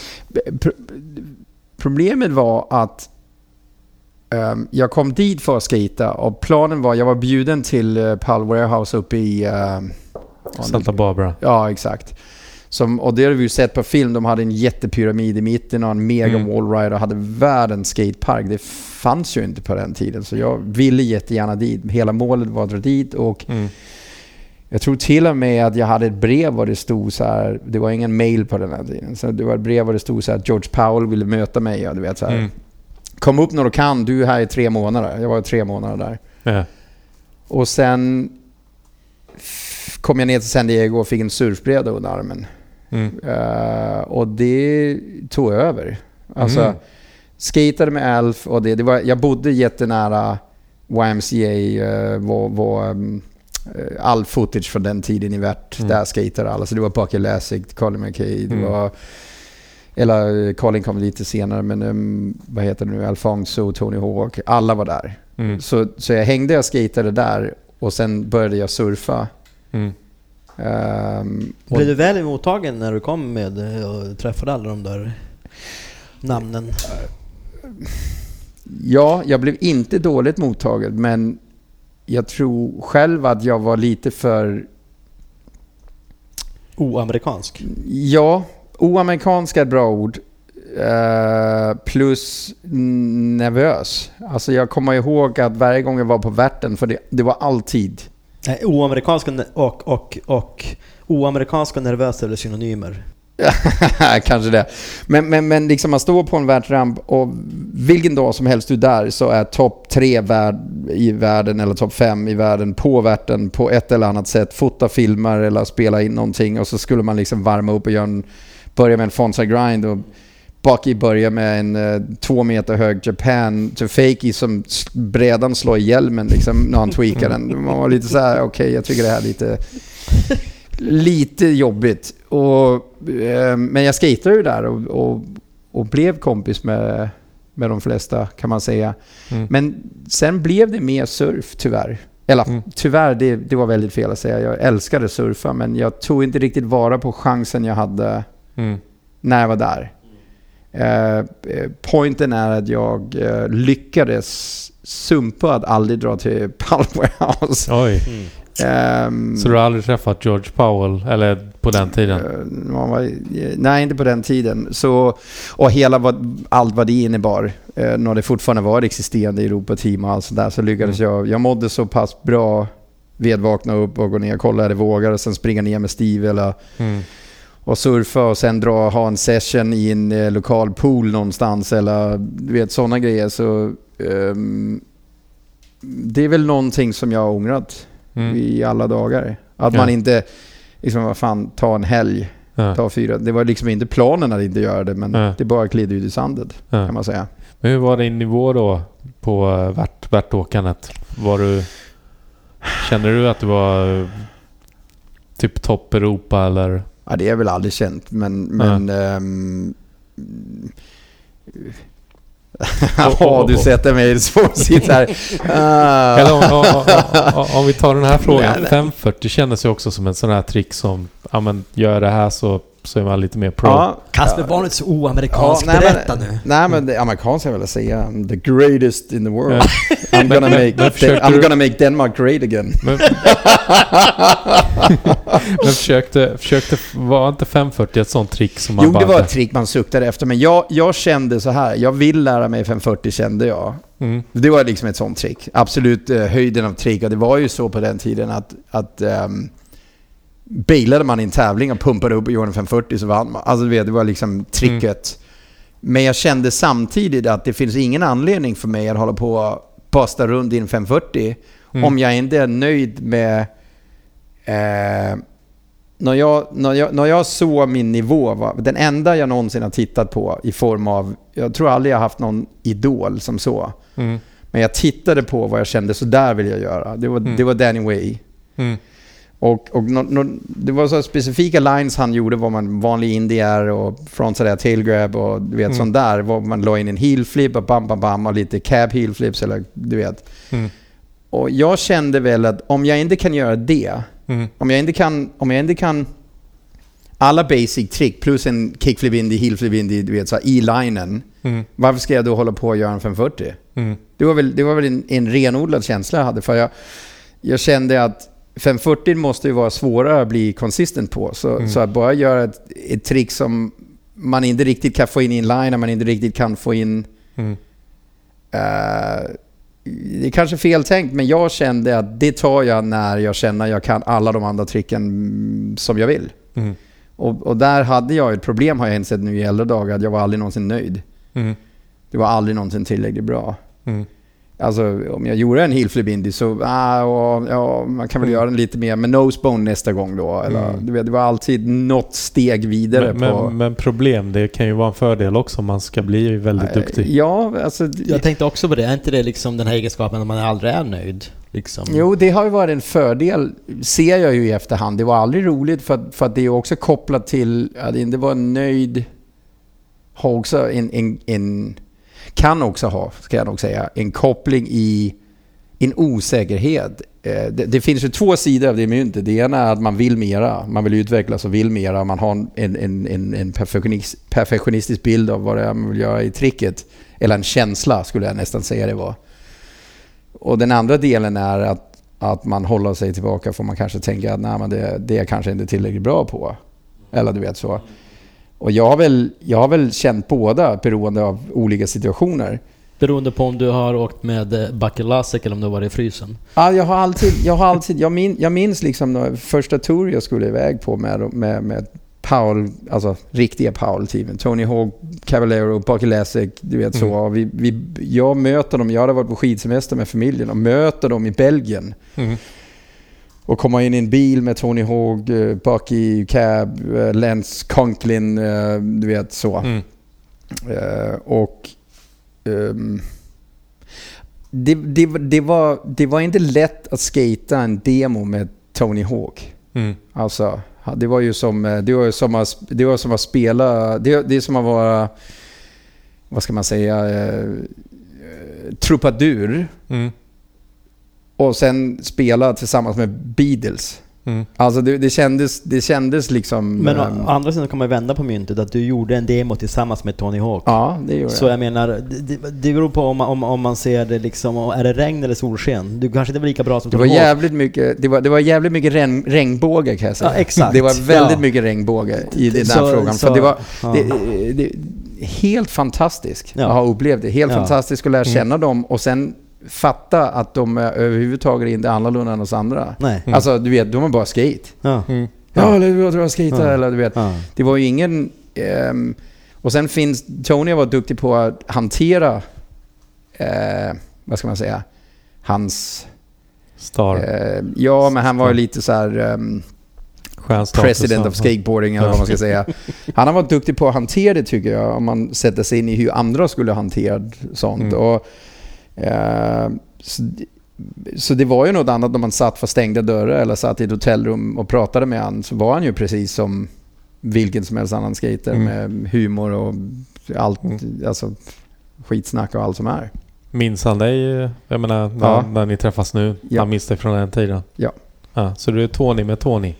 eh, pro, problemet var att ehm, jag kom dit för att skata och planen var, jag var bjuden till uh, Pal Warehouse uppe i... ehm, Santa Barbara. Ja, exakt. Som, och det har vi ju sett på film. De hade en jättepyramid i mitten och en mega Mm. wallride och hade världens skatepark. Det fanns ju inte på den tiden. Så jag ville jättegärna dit. Hela målet var att dra dit och Mm. jag tror till och med att jag hade ett brev där det stod så här. Det var ingen mail på den här tiden. Så det var ett brev där det stod så här George Powell ville möta mig. Ja, du vet så här. Mm. Kom upp när du kan. Du är här i tre månader. Jag var i tre månader där. Ja. Och sen kom jag ner till San Diego och fick en surfbräda under armen. Mm. Eh, och det tog över. Alltså, Mm. skatade med Alf och det, det var, jag bodde jättenära YMCA, uh, var, var um, eh, all footage från den tiden i värt. Mm. Där skatade alla. Så det var Bucky Lassick, Colin McKay, det Mm. var... Eller eh, Colin kom lite senare, men um, vad heter det nu? Alfonso, Tony Hawk. Alla var där. Mm. Så, så jag hängde och skatade där och sen började jag surfa. Mm. Ehm, Blev du väl mottagen när du kom med eh, och träffade alla de där namnen? Ja, jag blev inte dåligt mottagen, men jag tror själv att jag var lite för, Oamerikansk? ja, oamerikansk är ett bra ord. Eh, plus nervös. Alltså jag kommer ihåg att varje gång jag var på värten, för det, det var alltid Eh, Nej, oamerikansk och, och, och, oamerikansk och nervös är väl synonymer? <laughs> Kanske det. Men, men, men liksom man står på en världsramp och vilken dag som helst du är där så är topp tre värld, i världen eller topp fem i världen på världen på ett eller annat sätt. Fota filmer eller spela in någonting och så skulle man liksom varma upp och göra en, börja med en Fonza grind och Bucky börjar med en eh, två meter hög Japan to fakey som brädan slår i hjälmen liksom när han tweakar den. Man var lite så här, okej jag tycker det här är lite lite jobbigt. Och, eh, men jag skejtade ju där och, och, och blev kompis med, med de flesta kan man säga. Mm. Men sen blev det mer surf tyvärr. Eller Mm. tyvärr, det, det var väldigt fel att säga. Jag älskade surfa men jag tog inte riktigt vara på chansen jag hade Mm. när jag var där. Eh, eh, pointen är att jag eh, lyckades sumpa att aldrig dra till Palm House. Oj. Ehm, Så du har aldrig träffat George Powell? Eller på den tiden? Eh, man var, nej, inte på den tiden. Så, och hela vad, allt vad det innebar, eh, när det fortfarande var existerande Europateam och allt sånt där, så lyckades jag. Jag mådde så pass bra vid vakna upp och gå ner och kolla är det vågar och sen springa ner med Steve eller, Mm. Och surfa och sen dra ha en session i en eh, lokal pool någonstans eller du vet sådana grejer. Så ehm, det är väl någonting som jag har ångrat Mm. i alla dagar. Att Ja. man inte, liksom vad fan, ta en helg Ja. ta fyra. Det var liksom inte planen att inte göra det, men Ja. det bara gled ut i sandet kan man säga. Men hur var din nivå då på eh, värt, värtåkandet? Var du... Kände du att du var eh, typ topp Europa eller? Ja, det är väl aldrig känt, men... men ehm, Ja, <laughs> du sätter mig i en svår sits här. <laughs> Eller om, om, om, om vi tar den här frågan. Nej, nej. 540 kändes ju också som en sån här trick som, ja men gör det här så, så är man lite mer pro. Ja, Kasper ja. var inte så oamerikansk. nej, men- Berätta nu. Nej men det amerikanska vill jag säga. I'm the greatest in the world. Ja. I'm, gonna make, I'm gonna make Denmark great again. Men, <laughs> men försökte, försökte, var inte 540 ett sånt trick som man Jo, bara... det var ett trick man suktade efter. Men jag, jag kände så här. Jag vill lära mig 540 kände jag. Mm, Det var liksom ett sånt trick. Absolut eh, höjden av trick. Och det var ju så på den tiden att, att um, bailade man i en tävling och pumpade upp och gjorde en 540 så vann man. Alltså du vet, det var liksom tricket. Men jag kände samtidigt att det finns ingen anledning för mig att hålla på och basta runt i en 540 Mm. om jag inte är nöjd med... Eh, när, jag, när, jag, när jag såg min nivå, va, den enda jag någonsin har tittat på i form av... Jag tror aldrig jag har haft någon idol som så. mm, Men jag tittade på vad jag kände, så där vill jag göra. Det var, Mm. det var Danny Way. Och, och nå- nå- det var så specifika lines han gjorde vad man vanlig indie är och frontside tail grab och du vet Mm. sånt där. Vad man la in en heel flip och bam bam bam och lite cab heel flips eller du vet. Mm. Och jag kände väl att om jag inte kan göra det, Mm. om jag inte kan, om jag inte kan alla basic trick plus en kickflip indie, heelflip indie, du vet så i linen. Mm. Varför ska jag då hålla på och göra en 540? Mm. Det var väl, det var väl en, en renodlad känsla jag hade. För jag, jag kände att 540 måste ju vara svårare att bli consistent på. Så, Mm. så att bara göra ett, ett trick som man inte riktigt kan få in i en line, man inte riktigt kan få in... Mm. eh, det är kanske fel tänkt, men jag kände att det tar jag när jag känner att jag kan alla de andra tricken som jag vill. Mm. Och, och där hade jag ett problem har jag insett nu i äldre dagar, att jag var aldrig någonsin nöjd. Mm. Det var aldrig någonsin tillräckligt bra. Mm. Alltså om jag gjorde en heel flip indie så, ah, ja, ja, man kan väl Mm. göra den lite mer med nosebone nästa gång då. Eller, Mm. du vet, det var alltid något steg vidare Men, på... men, men problem, det kan ju vara en fördel också om man ska bli väldigt duktig. Ja, alltså... Jag tänkte också på det, är inte det liksom den här egenskapen att man aldrig är nöjd? Liksom? Jo, det har ju varit en fördel, ser jag ju i efterhand. Det var aldrig roligt för, att- för att det är också kopplat till att inte vara nöjd. Har också en, en, en, kan också ha, ska jag nog säga, en koppling i en osäkerhet. Eh, det, det finns ju två sidor av det myntet. Det ena är att man vill mera, man vill utvecklas och vill mera. Man har en, en, en, en perfektionist, perfektionistisk bild av vad det är man vill göra i tricket. Eller en känsla skulle jag nästan säga det var. Och den andra delen är att, att man håller sig tillbaka för man kanske tänker att Nej, men det, det är jag kanske inte tillräckligt bra på. Eller du vet så. Och jag har väl, jag har väl känt båda beroende av olika situationer. Beroende på om du har åkt med eh, Bakelasek eller om du har varit i frysen. Ja, jag har alltid, jag har alltid, jag, min, jag minns liksom första tour jag skulle iväg på med, med, med Paul, alltså riktiga Paul-teamen. Tony Hawk, Cavallero, Bucky Lasek, du vet så. Mm. Vi, vi, jag möter dem, jag hade varit på skidsemester med familjen och möter dem i Belgien. Mm. Och komma in i en bil med Tony Hawk, eh, Bucky, Cab, eh, Lance Conklin, eh, du vet så. Mm. Och ehm, det, det, det, var, det var inte lätt att skata en demo med Tony Hawk. Mm. Alltså, det var ju som, det var som, att, det var som att spela... Det, det är som att vara... Vad ska man säga? Eh, trubadur. Mm. Och sen spela tillsammans med Beatles. Mm. Alltså det, det, kändes, det kändes liksom... Men å ehm, å andra sidan kan man vända på myntet att du gjorde en demo tillsammans med Tony Hawk. ja, det gjorde Så jag. jag menar, det, det- beror på om man, om, om man ser det liksom, är det regn eller solsken? Du kanske inte var lika bra som Det var Tony Hawk. jävligt mycket, det var, det var jävligt mycket regn, regnbåge kan jag säga. Ja, exakt. Det var väldigt Ja. mycket regnbåge i den här Så- frågan. så- för det var ja. det, det, helt fantastiskt Ja. att ha upplevt det. Helt Ja. fantastiskt att lära Mm. känna dem och sen fatta att de är överhuvudtaget inte annorlunda än oss andra. Nej. Mm. Alltså du vet, de är bara skate. Ja. Mm. Ja, eller du drar skate Ja. eller du vet. Ja. Det var ju ingen... ehm, och sen finns... Tony var duktig på att hantera... Eh, vad ska man säga? Hans... Star. Eh, ja, men han var ju lite så här... Stjärnstatus. president of skateboarding eller vad man ska säga. <laughs> Han har varit duktig på att hantera det tycker jag, om man sätter sig in i hur andra skulle hantera sånt. Mm. Och, så, så det var ju något annat när man satt för stängda dörrar eller satt i ett hotellrum och pratade med han så var han ju precis som vilken som helst annan skater Mm. med humor och allt, Mm. alltså skitsnack och allt som är. Minns han dig? eh, Jag menar, när, Ja. när ni träffas nu? Ja. Han minns dig från den tiden? Ja. ja. Så du är Tony med Tony?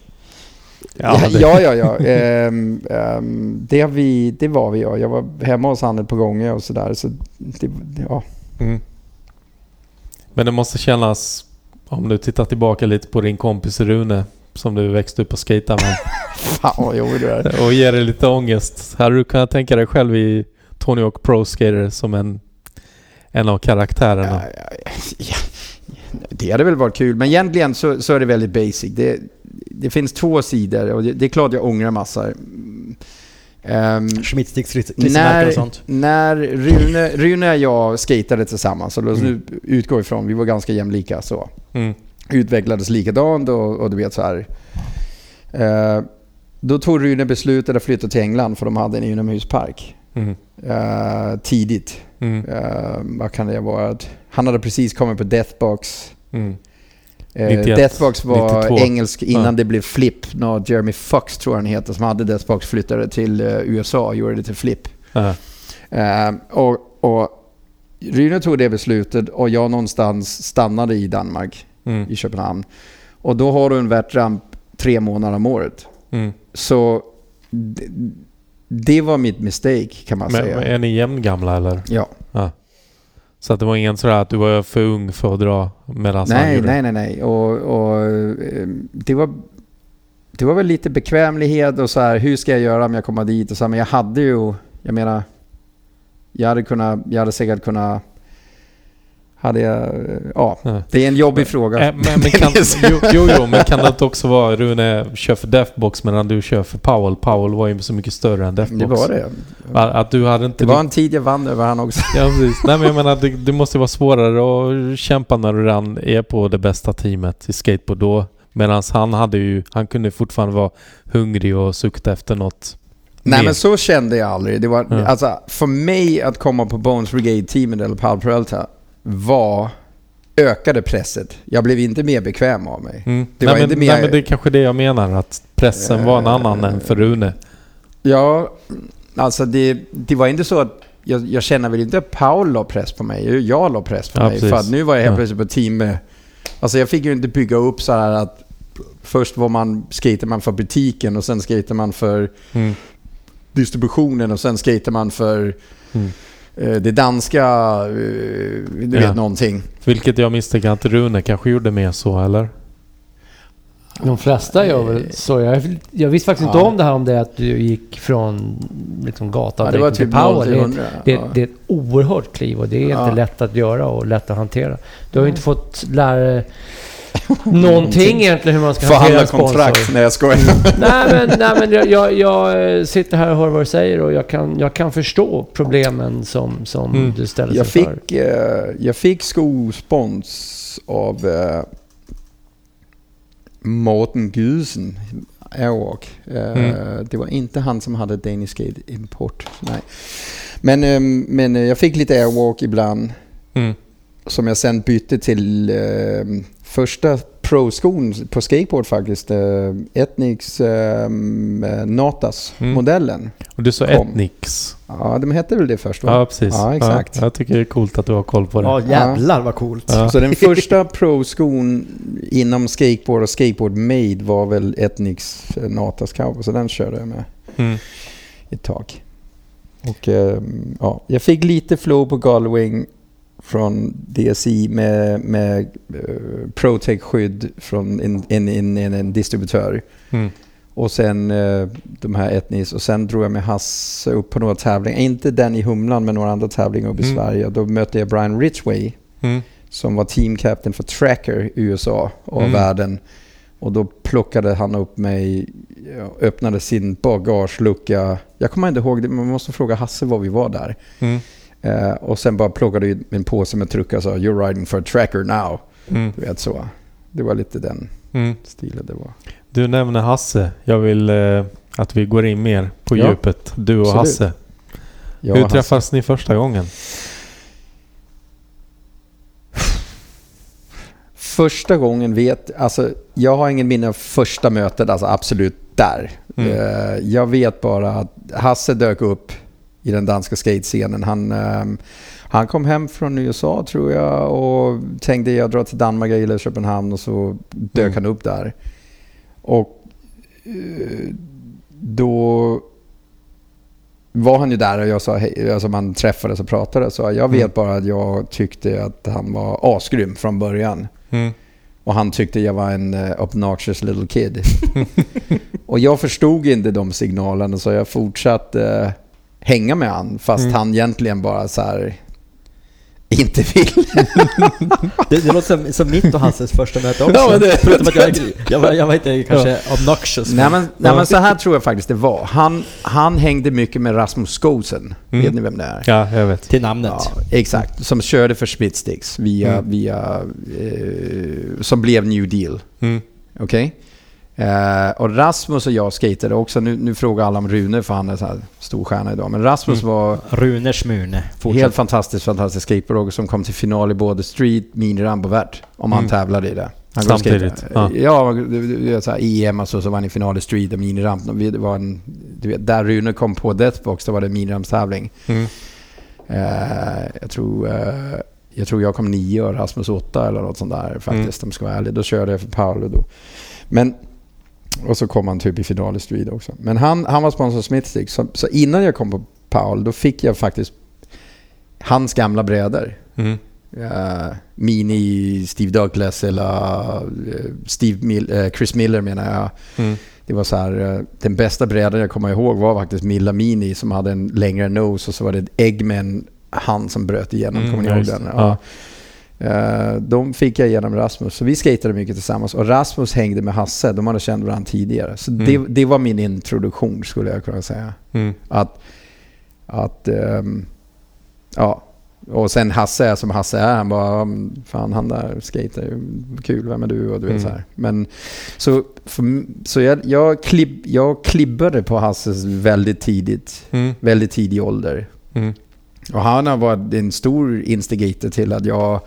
Ja, ja, ja. ja. <laughs> Ehm, ehm, det, vi, det var vi ja. Jag var hemma hos han ett par gånger och sådär. Så det, ja. Mm. Men det måste kännas, om du tittar tillbaka lite på din kompis Rune, som du växte upp och skejtade med, <laughs> Fan vad jobbigt det är. och ger dig lite ångest. Hade du kunnat tänka dig själv i Tony Hawk Pro Skater som en, en av karaktärerna? Ja, ja, ja. Det hade väl varit kul, men egentligen så, så är det väldigt basic. Det, det finns två sidor och det, det är klart jag ångrar massor. Um, Schmidtsticks-klistermärken när, och sånt. när Rune, Rune och jag skatade tillsammans, och Mm. nu utgå ifrån, vi var ganska jämlika så. Mm. Utvecklades likadant och, och du vet så här. Eh, då tog Rune beslutet att flytta till England för de hade en inomhuspark. Mm. eh, tidigt. Mm. Eh, vad kan det vara? Han hade precis kommit på Deathbox. Mm. Eh, 91, Deathbox var 92. engelsk innan Ja. det blev Flip. Nå, Jeremy Fox tror jag han heter som hade Deathbox flyttade till eh, USA och gjorde det till Flip. Ja. Eh, och, och Rune tog det beslutet och jag någonstans stannade i Danmark, Mm. i Köpenhamn. Och då har du en värtramp tre månader om året. Mm. Så det, det var mitt mistake kan man Men, säga. men är ni jämngamla eller? ja. Så att det var ingen sådär att du var för ung för att dra medan han Nej, nej, nej, nej. Och, och, eh, det, var, det var väl lite bekvämlighet och så här, hur ska jag göra om jag kommer dit? Och så här, men jag hade ju, jag menar, jag hade, kunnat, jag hade säkert kunnat, hade jag, eh, ja, Ja. det är en jobbig fråga. Äh, men, men kan, <laughs> jo, jo, jo, men kan det inte också vara Rune kör för Deathbox medan du kör för Powell? Powell var ju så mycket större än Deathbox. det var det. Att, att du hade inte... Det var en tid jag vann över han också. Ja, precis. Nej, men jag menar, det, det måste vara svårare att kämpa när du redan är på det bästa teamet i skateboard då. Medan han hade ju... Han kunde fortfarande vara hungrig och sukta efter något Nej men så kände jag aldrig. Det var, Ja. alltså, för mig att komma på Bones Brigade-teamet eller Pal Peralta var ökade presset. Jag blev inte mer bekväm av mig. Mm. Det nej, var men, inte mer- nej, men det är kanske det jag menar. Att pressen var en Eh, annan än för Rune. Ja, alltså det, det var inte så att jag, jag känner väl inte att Paul la press på mig. Jag la press på Ja, mig. precis. För att nu var jag helt Ja. plötsligt på team. Alltså jag fick ju inte bygga upp så här att först var man, skater man för butiken och sen skater man för Mm. distributionen och sen skater man för Mm. Eh, det danska, eh, du Ja. vet någonting. Vilket jag misstänker att Rune kanske gjorde mer så, eller? De flesta gör väl så. Jag, jag visste faktiskt Ja. inte om det här om det att du gick från liksom, gatan Ja, det var till typ 0 power. till Det är, 100. det, ja. det är ett oerhört kliv och det är Ja. inte lätt att göra och lätt att hantera. Du har ju inte fått lära någonting egentligen hur man ska hantera Förhandla sponsor. kontrakt. Nej jag skojar. <laughs> nej men, nej, men jag, jag, jag sitter här och hör vad du säger och jag kan, jag kan förstå problemen som, som Mm. du ställer sig Jag för. fick, eh, jag fick skospons av eh, Mårten Gudsen, Airwalk. Eh, Mm. Det var inte han som hade Danish Skate Import. Nej. Men, eh, men eh, jag fick lite Airwalk ibland Mm. Som jag sen bytte till eh, första pro-skon på skateboard faktiskt. Eh, Etnics eh, Natas-modellen. Och du sa. Etnix. Ja, de hette väl det först va? Ja, precis. Ja, exakt. jag tycker det är coolt att du har koll på det. Ja, jävlar vad coolt. Ja. Så den första pro-skon inom skateboard och skateboard made var väl Etnics eh, Natas Cowboy. Så den körde jag med Mm. ett tag. Och ehm, ja, jag fick lite flow på Galwing från DSI med, med uh, Protec-skydd från en, en, en, en, distributör. Mm. Och sen eh, de här Etnis och sen drog jag med Hasse upp på några tävlingar. Inte den i Humlan men några andra tävlingar upp i Mm. Sverige. Då mötte jag Brian Ridgway Mm. som var team captain för Tracker i USA och Mm. världen. Och då plockade han upp mig, ja, öppnade sin bagagelucka. Jag kommer inte ihåg det, man måste fråga Hasse var vi var där. Eh, och sen bara plockade ut en påse med truckar och sa “You're riding for a tracker now”. Mm. Du vet så. Det var lite den Mm. stilen det var. Du nämner Hasse. Jag vill eh, att vi går in mer på Ja. djupet. Du och Absolut. Hasse. Jag Hur och Hasse. träffades ni första gången? Första gången vet, alltså jag har ingen minne av första mötet, alltså absolut där. Mm. Eh, jag vet bara att Hasse dök upp i den danska skatescenen. Han, ehm, han kom hem från USA tror jag och tänkte jag drar till Danmark, jag gillar Köpenhamn och så dök Mm. han upp där. Och eh, då var han ju där och jag sa hej, alltså man träffades och pratade. Så jag vet Mm. bara att jag tyckte att han var asgrym från början. Mm. Och han tyckte jag var en uh, obnoxious little kid. <laughs> och jag förstod inte de signalerna så jag fortsatte eh, hänga med han fast Mm. han egentligen bara så här inte vill. <laughs> Det, det låter som, som mitt och Hasses första möte också. Ja, men det- Förutom att jag, <laughs> jag, var, jag var inte kanske obnoxious. nej, men, nej Ja. men så här tror jag faktiskt det var. Han, han hängde mycket med Rasmus Skosen. Mm. Vet ni vem det är? Ja, jag vet. Till namnet. Ja, exakt. Som körde för Splitsticks via, Mm. via eh, som blev New Deal. Mm. Okej? Eh, och Rasmus och jag skatade också. Nu, nu frågar alla om Rune för han är så här stor stjärna idag. Men Rasmus Mm. var Rune. Fortsätt. helt fantastisk, fantastisk skateboardåkare som kom till final i både street, miniramp och vert. Om han Mm. tävlade i det. Han Samtidigt. Ja, du vet såhär EM alltså, så var han i final i street och miniramp. Det var en, du vet, där Rune kom på Deathbox, då var det en minirampstävling. Mm. Eh, jag, tror, eh, jag tror jag kom nio och Rasmus åtta eller något sånt där faktiskt, om jag ska vara ärlig. Då körde jag för Paolo då. Men, och så kom han typ i final i street också. Men han, han var sponsor av Smithstick, så, så innan jag kom på Paolo, då fick jag faktiskt hans gamla brädor. Mm. Eh, Mini Steve Douglas eller eh, Steve Mil- eh, Chris Miller menar jag. Mm. Det var så här, den bästa brädan jag kommer ihåg var faktiskt Milla Mini som hade en längre nose och så var det ett Eggman hand som bröt igenom. Mm, kommer ni ja, ihåg den? det. Ja. Eh, de fick jag genom Rasmus, så vi skatade mycket tillsammans. Och Rasmus hängde med Hasse, de hade känt varandra tidigare. Så Mm. det, det var min introduktion skulle jag kunna säga. Mm. Att, att ehm, ja. Och sen Hasse är som Hasse är. Han bara, "Mm, fan han där skater, ju kul, vem är du? Och du vet Mm. så här. Men så, för, så jag, jag, klibb, jag klibbade på Hasses väldigt tidigt. Mm. Väldigt tidig ålder. Mm. Och han har varit en stor instigator till att jag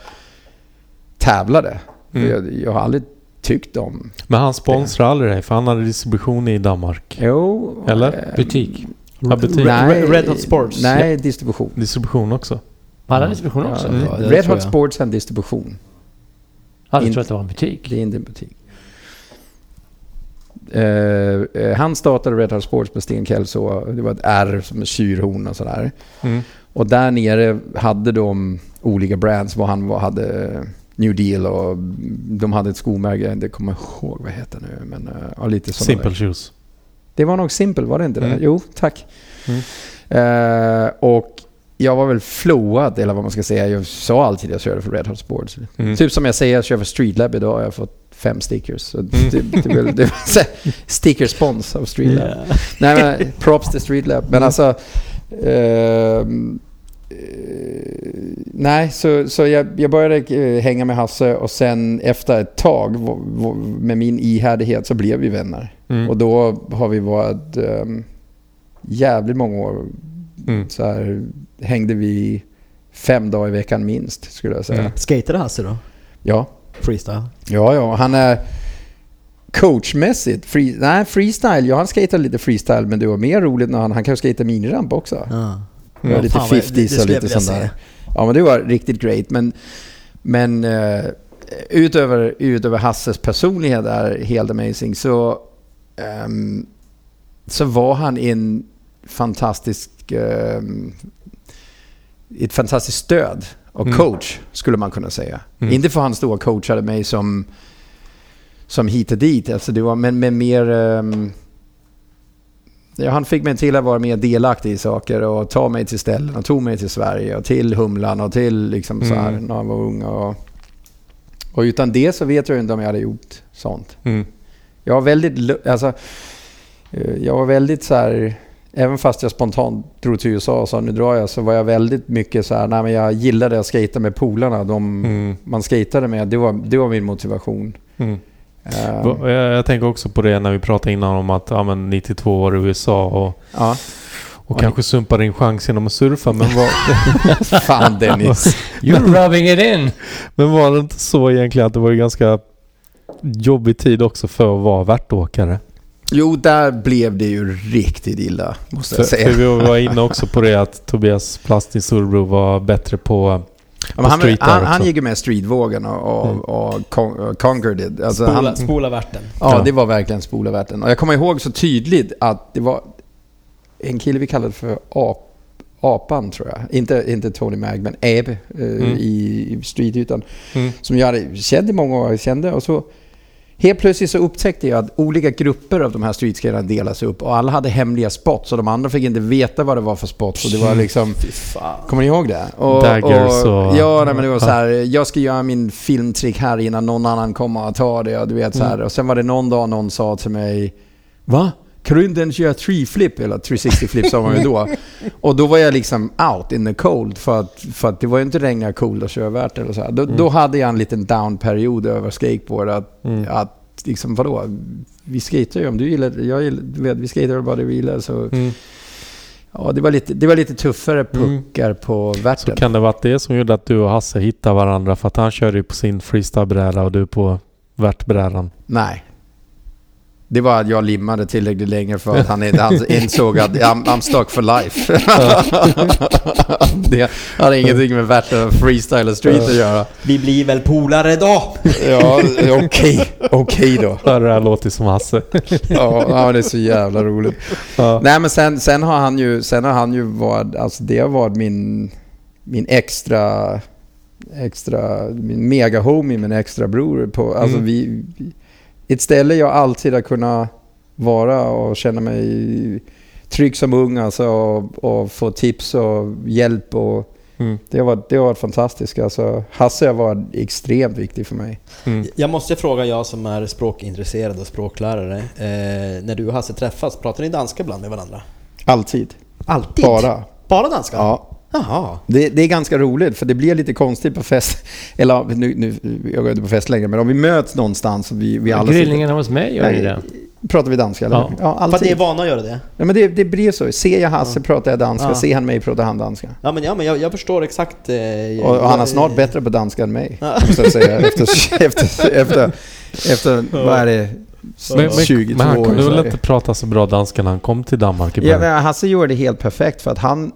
tävlade. Mm. Jag, jag har aldrig tyckt om... Men han sponsrar aldrig dig för han hade distribution i Danmark. Jo, Eller? eh, Butik. Ja, butik. Nej, Red Hot Sports. Nej, distribution. Distribution också. Var alla distribution också? Ja, Mm. Ja, Red Hot. Sports är en distribution. Ja, jag In- tror att det var en butik. Det är inte en butik. Eh, eh, han startade Red Hot Sports med Sten Kelso. Det var ett R som ett kyrhorn och sådär. Mm. Och där nere hade de olika brands. Vad han hade New Deal och de hade ett skomärke. Det kommer jag ihåg vad det heter nu. Men uh, ja, lite sådana Simple där. Shoes. Det var nog Simple, var det inte det? Mm. Jo, tack. Mm. Eh, och jag var väl flowad, eller vad man ska säga. Jag sa alltid att jag körde för Red Hot Sports. Mm. Typ som jag säger, jag kör för Streetlab idag. Jag har fått fem stickers. Mm. det, det, det, här, sticker-spons av Streetlab. Ja. Nej men props till Streetlab. Men Mm. alltså... eh, nej, så, så jag, jag började eh, hänga med Hasse och sen efter ett tag med min ihärdighet så blev vi vänner. Mm. Och då har vi varit um, jävligt många år. Mm. Så här, hängde vi fem dagar i veckan minst skulle jag säga. Mm. Skatade Hasse då? Ja. Freestyle? Ja, ja. Han är coachmässigt, free, nej freestyle, ja han skater lite freestyle men det var mer roligt när han, han kan skata miniramp också. Ja. Mm. lite Fan, vad- 50s det- det och lite sånt där. Ja men det var riktigt great men, men eh, utöver, utöver Hasses personlighet är helt amazing så, ehm, så var han en fantastisk, ehm, ett fantastiskt stöd och Mm. coach skulle man kunna säga. Mm. Inte för han stod och coachade mig som, som hit och dit, alltså det var, men, men mer... ja, han fick mig till att vara mer delaktig i saker och ta mig till ställen och tog mig till Sverige och till Humlan och till liksom så här Mm. när jag var ung. Och, och utan det så vet jag inte om jag hade gjort sånt. Mm. Jag var väldigt, alltså, eh, jag var väldigt så här, även fast jag spontant drog till USA och sa nu drar jag, så var jag väldigt mycket så här, nej men jag gillade att skata med polarna. De Mm. man skatade med, det var, det var min motivation. Mm. Eh, Va- Jag, jag tänker också på det när vi pratade innan om att ja, men 92 år i USA och, ja, och kanske sumpa din chans genom att surfa. Men var, <laughs> fan Dennis. You're rubbing it in! men var det inte så egentligen att det var ju ganska jobbig tid också för att vara värtåkare? Jo, där blev det ju riktigt illa, måste För, jag säga. för vi var inne också på det att Tobias Plast i Storebro var bättre på... Ja, men han, street han, han gick ju med streetvågen och, och, Mm. och, con- och conquered it. Alltså, Spola, han, spola värten. ja, Ja. det var verkligen spolarvärten. Och jag kommer ihåg så tydligt att det var en kille vi kallade för ap, Apan, tror jag. Inte, inte Tony Mag, men Abe eh, Mm. i, i streetytan. Mm. som jag hade känt i många år. Jag kände, och så helt plötsligt så upptäckte jag att olika grupper av de här streetskaterna delas upp och alla hade hemliga spots och de andra fick inte veta vad det var för spots. Och det var liksom... Kommer ni ihåg det? Och, Daggers och- Ja, nej, men det var så här. Jag ska göra min filmtrick här innan någon annan kommer och tar det. Och, du vet, så här. Mm. och sen var det någon dag någon sa till mig Va? Kan du inte göra 3-flip? Eller 360 flip sa man ju då. <laughs> Och då var jag liksom out in the cold. För att, för att det var ju inte regna cool att köra värt eller så. Då, Mm. då hade jag en liten down-period över skateboard. Att, Mm. att liksom vadå? Vi skater ju om du gillar jag gillar, du vet, vi skater bara det vi gillar. Så Mm. ja, det var lite, det var lite tuffare puckar på Så värten. kan det varit det som gjorde att du och Hasse hittade varandra för att han körde ju på sin freestylebräda och du på värtbrädan? Nej. Det var att jag limmade tillräckligt länge för att han, han <laughs> insåg att I'm, I'm stuck for life. <laughs> det hade ingenting med världen freestyle och street att göra. Vi blir väl polare då? Ja, okej. Okej då. <laughs> Ja, det här låter som Hasse. Ja, ja, det är så jävla roligt. Ja. Nej men sen, sen har han ju, sen har han ju varit, alltså det har varit min, min extra, extra, min mega homie, min extra bror på, alltså Mm. vi, ett ställe jag alltid har kunnat vara och känna mig trygg som ung alltså och, och få tips och hjälp och Mm. det har varit, det har varit fantastiskt. Alltså, Hasse har varit extremt viktig för mig. Mm. Jag måste fråga, jag som är språkintresserad och språklärare. Eh, när du och Hasse träffas, pratar ni danska ibland med varandra? Alltid. Alltid? Bara. Bara danska? Ja. Jaha. Det, det är ganska roligt för det blir lite konstigt på fest. Eller nu, nu, jag går inte på fest längre, men om vi möts någonstans och vi, vi alla Grillningen hos mig gör ju det. Pratar vi danska eller? Ja. Ja, För att ni alltid. är vana att göra det? Ja, men det, det blir så. Ser jag Hasse pratar jag danska, Ja. ser han mig pratar han danska. Ja men, ja, men jag, jag förstår exakt. Eh, Och, och han är jag- snart bättre på danska än mig. Ja. måste jag säga. <laughs> Efter, efter, efter, efter vad är det? Men, 22 men, men han kunde väl inte prata så bra danska när han kom till Danmark i Ja, början? men Hasse gjorde det helt perfekt för att han,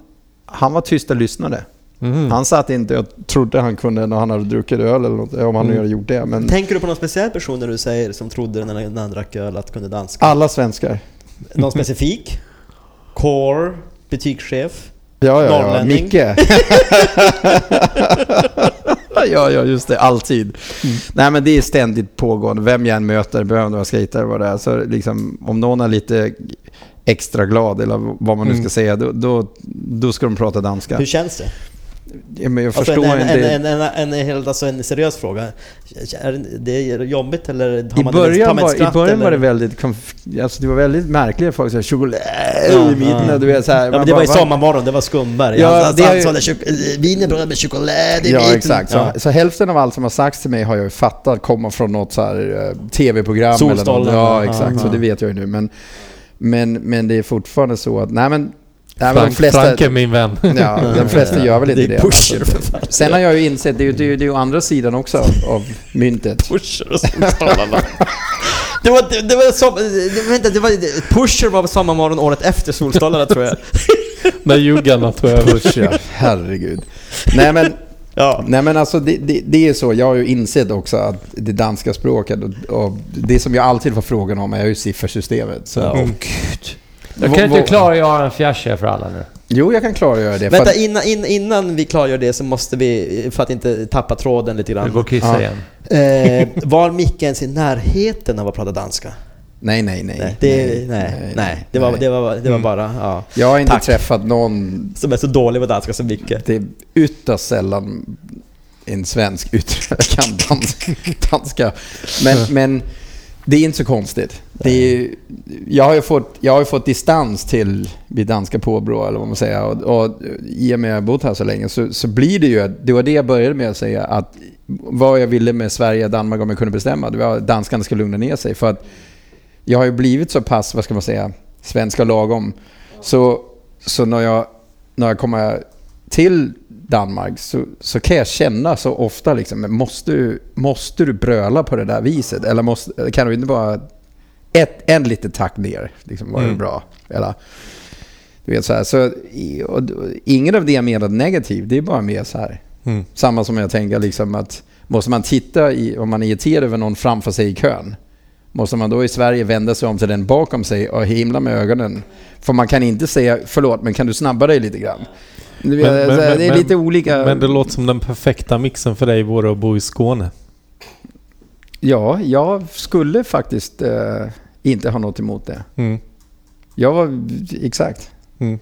han var tysta lyssnare. Mhm. Han satt inte och trodde han kunde när han hade druckit öl eller något, om han nu Mm. hade gjort det. Men Tänker du på någon speciell person när du säger som trodde när, han drack öl att kunde danska? alla svenskar. Någon specifik? Core? Butikschef? Ja, ja, ja. Micke. <laughs> ja, ja, just det. Alltid. Nej, men det är ständigt pågående. Vem jag än möter, behöver vara skejtare vad det är. Så liksom, om någon är lite extra glad eller vad man nu ska Mm. säga, då, då, då ska de prata danska. Hur känns det? Ja, men jag Alltså förstår en, en, inte. en, en, en, en, helt- alltså en seriös fråga. Är det- jobbigt eller har I man början, man ett var, I skratt, början var det väldigt, alltså det var väldigt märkligt. Folk sa choklad Ja, i mitten. ja. Du vet, så här, Ja, men det var bara, va? sommarmorgon, det var Skumberg. Ja, han, det är han ju- wienerbröd med choklad i Ja, mitten. exakt. Så, Ja. så hälften av allt som har sagts till mig har jag ju fattat komma från något så här eh, tv-program. Eller något. Solstollen. Ja, Ja, exakt. Så ja. det vet jag ju nu. Men, men, men det är fortfarande så att, nej men, nej, men de Frank, flesta... Frank är min vän. <laughs> Ja, de flesta gör väl inte det. Det är pusher alltså. för fan. Sen har jag ju insett, det är ju, det är ju, det är ju andra sidan också av, av myntet. Pusher och Solstolarna. <laughs> det var, det, det var som, det, vänta, det var, Pusher var sommarmorgon året efter Solstolarna tror jag. <laughs> När juggarna tog över. Push, ja. Herregud. Nej men, Ja. Nej men alltså det, det, det är så, jag har ju insett också att det danska språket och, och det som jag alltid får frågan om är ju siffersystemet. Så, Mm. gud. Jag kan inte klargöra en fjärse för alla nu. Jo, jag kan klargöra det. Vänta, innan, in, innan vi klargör det så måste vi, för att inte tappa tråden lite grann. går att kissa Ja. igen. Eh, var Micke ens i närheten av att prata danska? Nej, nej, nej. Nej, det, nej, nej, Det, var, nej. det, var, det var Mm. bara, ja. Jag har inte Tack. träffat någon, Som är så dålig på danska som Micke. det är ytterst sällan en svensk kan dans, danska. Men, men det är inte så konstigt. Det är, jag, har ju fått, jag har fått distans till mitt danska påbrå, eller vad man säger. Och, och i och med att jag har bott här så länge så, så blir det ju, det var det jag började med att säga, att vad jag ville med Sverige Danmark om jag kunde bestämma, det var att danskarna ska lugna ner sig. För att jag har ju blivit så pass, vad ska man säga, svenska lagom. Så, så när, jag, när jag kommer till Danmark så, så kan jag känna så ofta liksom, måste du, måste du bröla på det där viset? Eller måste, kan du inte bara ett, en liten tack ner, liksom, var det Mm. bra? Eller, du vet så här, så och, och, ingen av det jag menar negativt, det är bara mer så här. Mm. Samma som jag tänker liksom att måste man titta i, om man är irriterad över någon framför sig i kön, måste man då i Sverige vända sig om till den bakom sig och himla med ögonen? För man kan inte säga förlåt, men kan du snabba dig lite grann? Men- men- så här, men- det är men- lite olika. Men det låter som den perfekta mixen för dig vore att bo i Skåne. Ja, jag skulle faktiskt eh, inte ha något emot det. Mm. Jag var, exakt. Mm.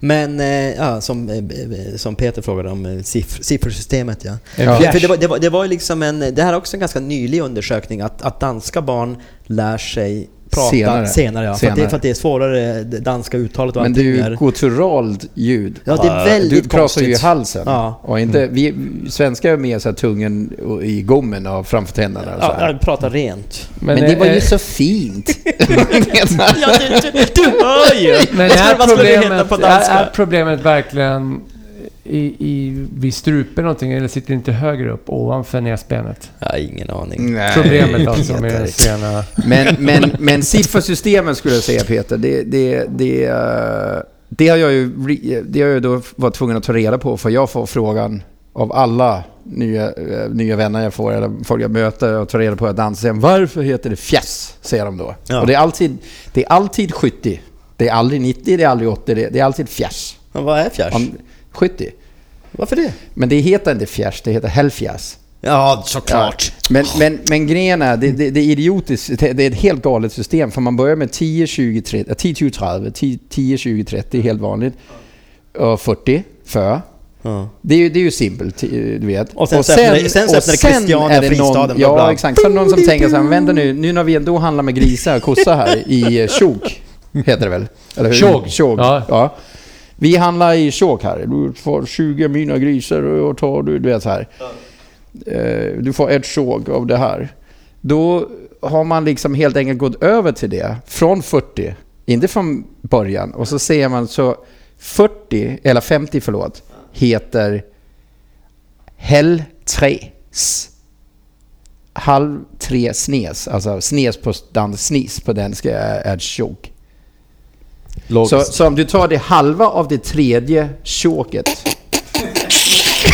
Men, eh, ja, som, eh, som Peter frågade om eh, siffr, siffersystemet ja. Ja. För det, var, det, var, det var liksom en, det här är också en ganska nylig undersökning att, att danska barn lär sig prata Senare. senare. ja, För, att det, Senare. för att det är svårare, det danska uttalet och Men det är ju är... gutturalt ljud. Ja, det är väldigt Du pratar konstigt. ju i halsen. Ja. Och inte, vi, svenskar är mer så här tungen och- i gommen och framför tänderna. Och så Ja, här. jag pratar rent. Men, det var eh, ju så fint. <laughs> ja, du, du, du hör ju! Men är vad skulle det heta problemet, på är, danska? är problemet verkligen i, i, vid strupen någonting eller sitter lite högre upp ovanför näsbenet? Jag har ingen aning. Nej. Problemet <laughs> alltså med den sena... Men, men, <laughs> men siffersystemet skulle jag säga Peter, det, det, det, det har jag ju det har jag då varit tvungen att ta reda på för jag får frågan av alla nya, eh, nya vänner jag får eller folk jag möter och tar reda på att dansa. Säger, Varför heter det fjäss? Säger de då. Ja. Och det är, alltid, det är alltid 70. Det är aldrig 90, det är aldrig 80, det, det är alltid fjärs. Men vad är fjärs? Om- 70. Varför det? Men det heter inte fjärs, det heter helgfjärs. Ja, såklart. Men, men, men grejen är, det, det, det är idiotiskt. Det det är ett helt galet system. För man börjar med 10, 20, 30, 10, 20, 30, 10, 10, 20, 30 är helt vanligt. Och 40 för. Ja. Det är ju, det är ju simpelt, du vet. Och sen så öppnar- sen så och öppnar Christiania är det någon, Ja, bla. exakt. Det någon som tänker så här, men vänta nu, nu när vi ändå handlar med grisar och kossar här i eh, Tjog, heter det väl? Eller hur? Tjog. Tjog. Ja. Ja. Vi handlar i Tjog här. Du får 20 mina grisar och tar du, du vet så här. Eh, Du får ett tjog av det här. Då har man liksom helt enkelt gått över till det från 40, inte från början. Och så säger man så 40, eller 50 förlåt, heter Hell 3 Halv 3 snes, alltså snes på dans, snis på danska är, är tjog. Så, Logiskt. så om du tar det halva av det tredje tjoket.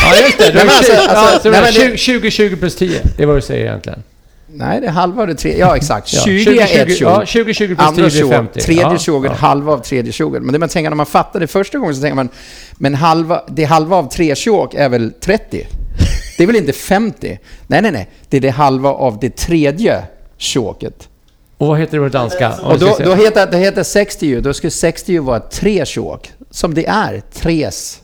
Ja, just det. Nej, men alltså- ja, alltså, så nej, 20, 20 plus 10. Det är vad du säger egentligen. Nej, det är halva av det tredje. Ja, exakt. Ja, 20 är ett tjog. Ja, 20, 20 plus 10 Andra blir tjog, 50. tredje ja, tjoget, ja. halva av tredje tjoget. Men det man tänker när man fattar det första gången så tänker man, men halva, det halva av tre tjog är väl 30? Det är väl inte 50? Nej, nej, nej. Det är det halva av det tredje tjoget. Och vad heter det på danska? Och då, då heter det heter 60 ju. Då skulle 60 ju vara tre tjog. Som det är, tres.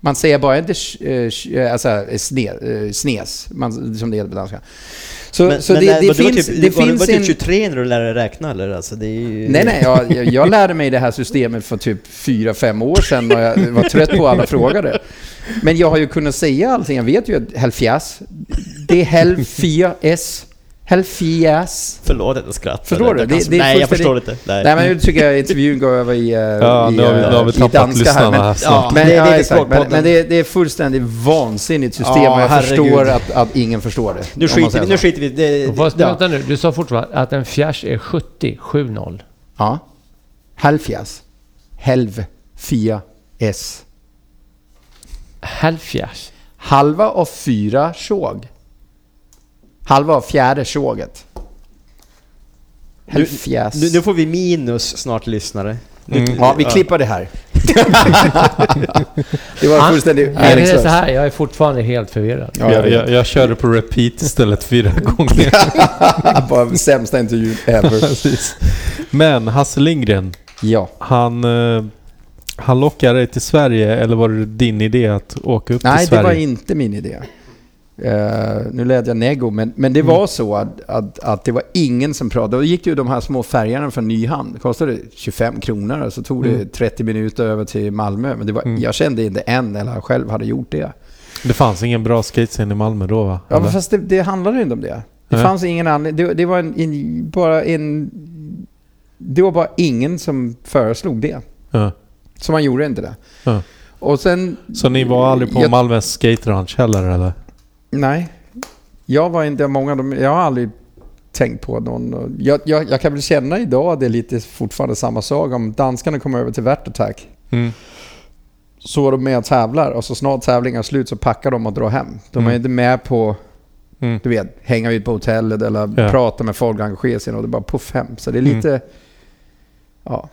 Man säger bara inte eh, eh, alltså, sne, eh, snes, man, som det heter på danska. Så, men, så men det, det finns, typ, det var, du- finns var du typ 23 när du lärde dig räkna eller? Alltså, det är ju... Nej, nej, jag, jag- lärde mig det här systemet för typ fyra fem år sedan och jag var trött på alla frågade. Men jag har ju kunnat säga allting. Jag vet ju att helfjärs, det är hel 4S. Helfjärs. Förlåt att jag skrattar. Förstår du? Det- det nej, jag förstår inte. Nej. Nej, men nu tycker jag intervjun går över i, eh, Ja, i, nu har vi, nu har vi eh, i tappat danska här. lyssnarna Men, här Ja, snart. men, det är ja, det exakt. men, men det, det är fullständigt vansinnigt system Ja, och jag herregud. förstår att, att ingen förstår det. Nu skiter, vi, nu skiter vi det, Och Fast, ja. vänta nu, du sa fortfarande att en fjärs är 70, 7-0. Ja. Halvfjärs. Helv. 4S. Halvfjärs. Halva av fyra tjog. Halva av fjärde tjoget. Halvfjärs. Nu, nu får vi minus snart lyssnare. Nu- Mm. Ja, vi klipper det här. <laughs> det var fullständigt Nej, det är meningslöst. så här, jag är fortfarande helt förvirrad. Ja, jag, jag, jag körde på repeat istället fyra <laughs> gånger. Bara sämsta intervjun ever. <laughs> Men Hasse Lindgren, Ja. han, eh, han lockade dig till Sverige eller var det din idé att åka upp Nej, till det Sverige? var inte min idé. Eh, nu lät jag nego, men, men det Mm. var så att, att, att det var ingen som pratade. Då gick det ju de här små färgerna från Nyhamn. Det kostade 25 kronor och så tog det Mm. 30 minuter över till Malmö. Men det var, Mm. jag kände inte en eller själv hade gjort det. Det fanns ingen bra skatescen i Malmö då va? Ja, men fast det, det handlade inte om det. Det Nej. fanns ingen anledning. Det, det var en, en, bara en... Det var bara ingen som föreslog det. ja. Så man gjorde inte det. Ja. Och sen... Så ni var aldrig på jag, Malmös skateranch heller eller? Nej. Jag var inte många. Jag har aldrig tänkt på någon. Jag, jag, jag kan väl känna idag att det är lite fortfarande samma sak. Om danskarna kommer över till Vert Attack Mm. så är de med och tävlar och så snart tävlingen är slut så packar de och drar hem. De är Mm. inte med på, Mm. du vet, hänga ut på hotellet eller Ja. prata med folk engagera sig och det bara puff hem. Så det är lite... Mm. Ja.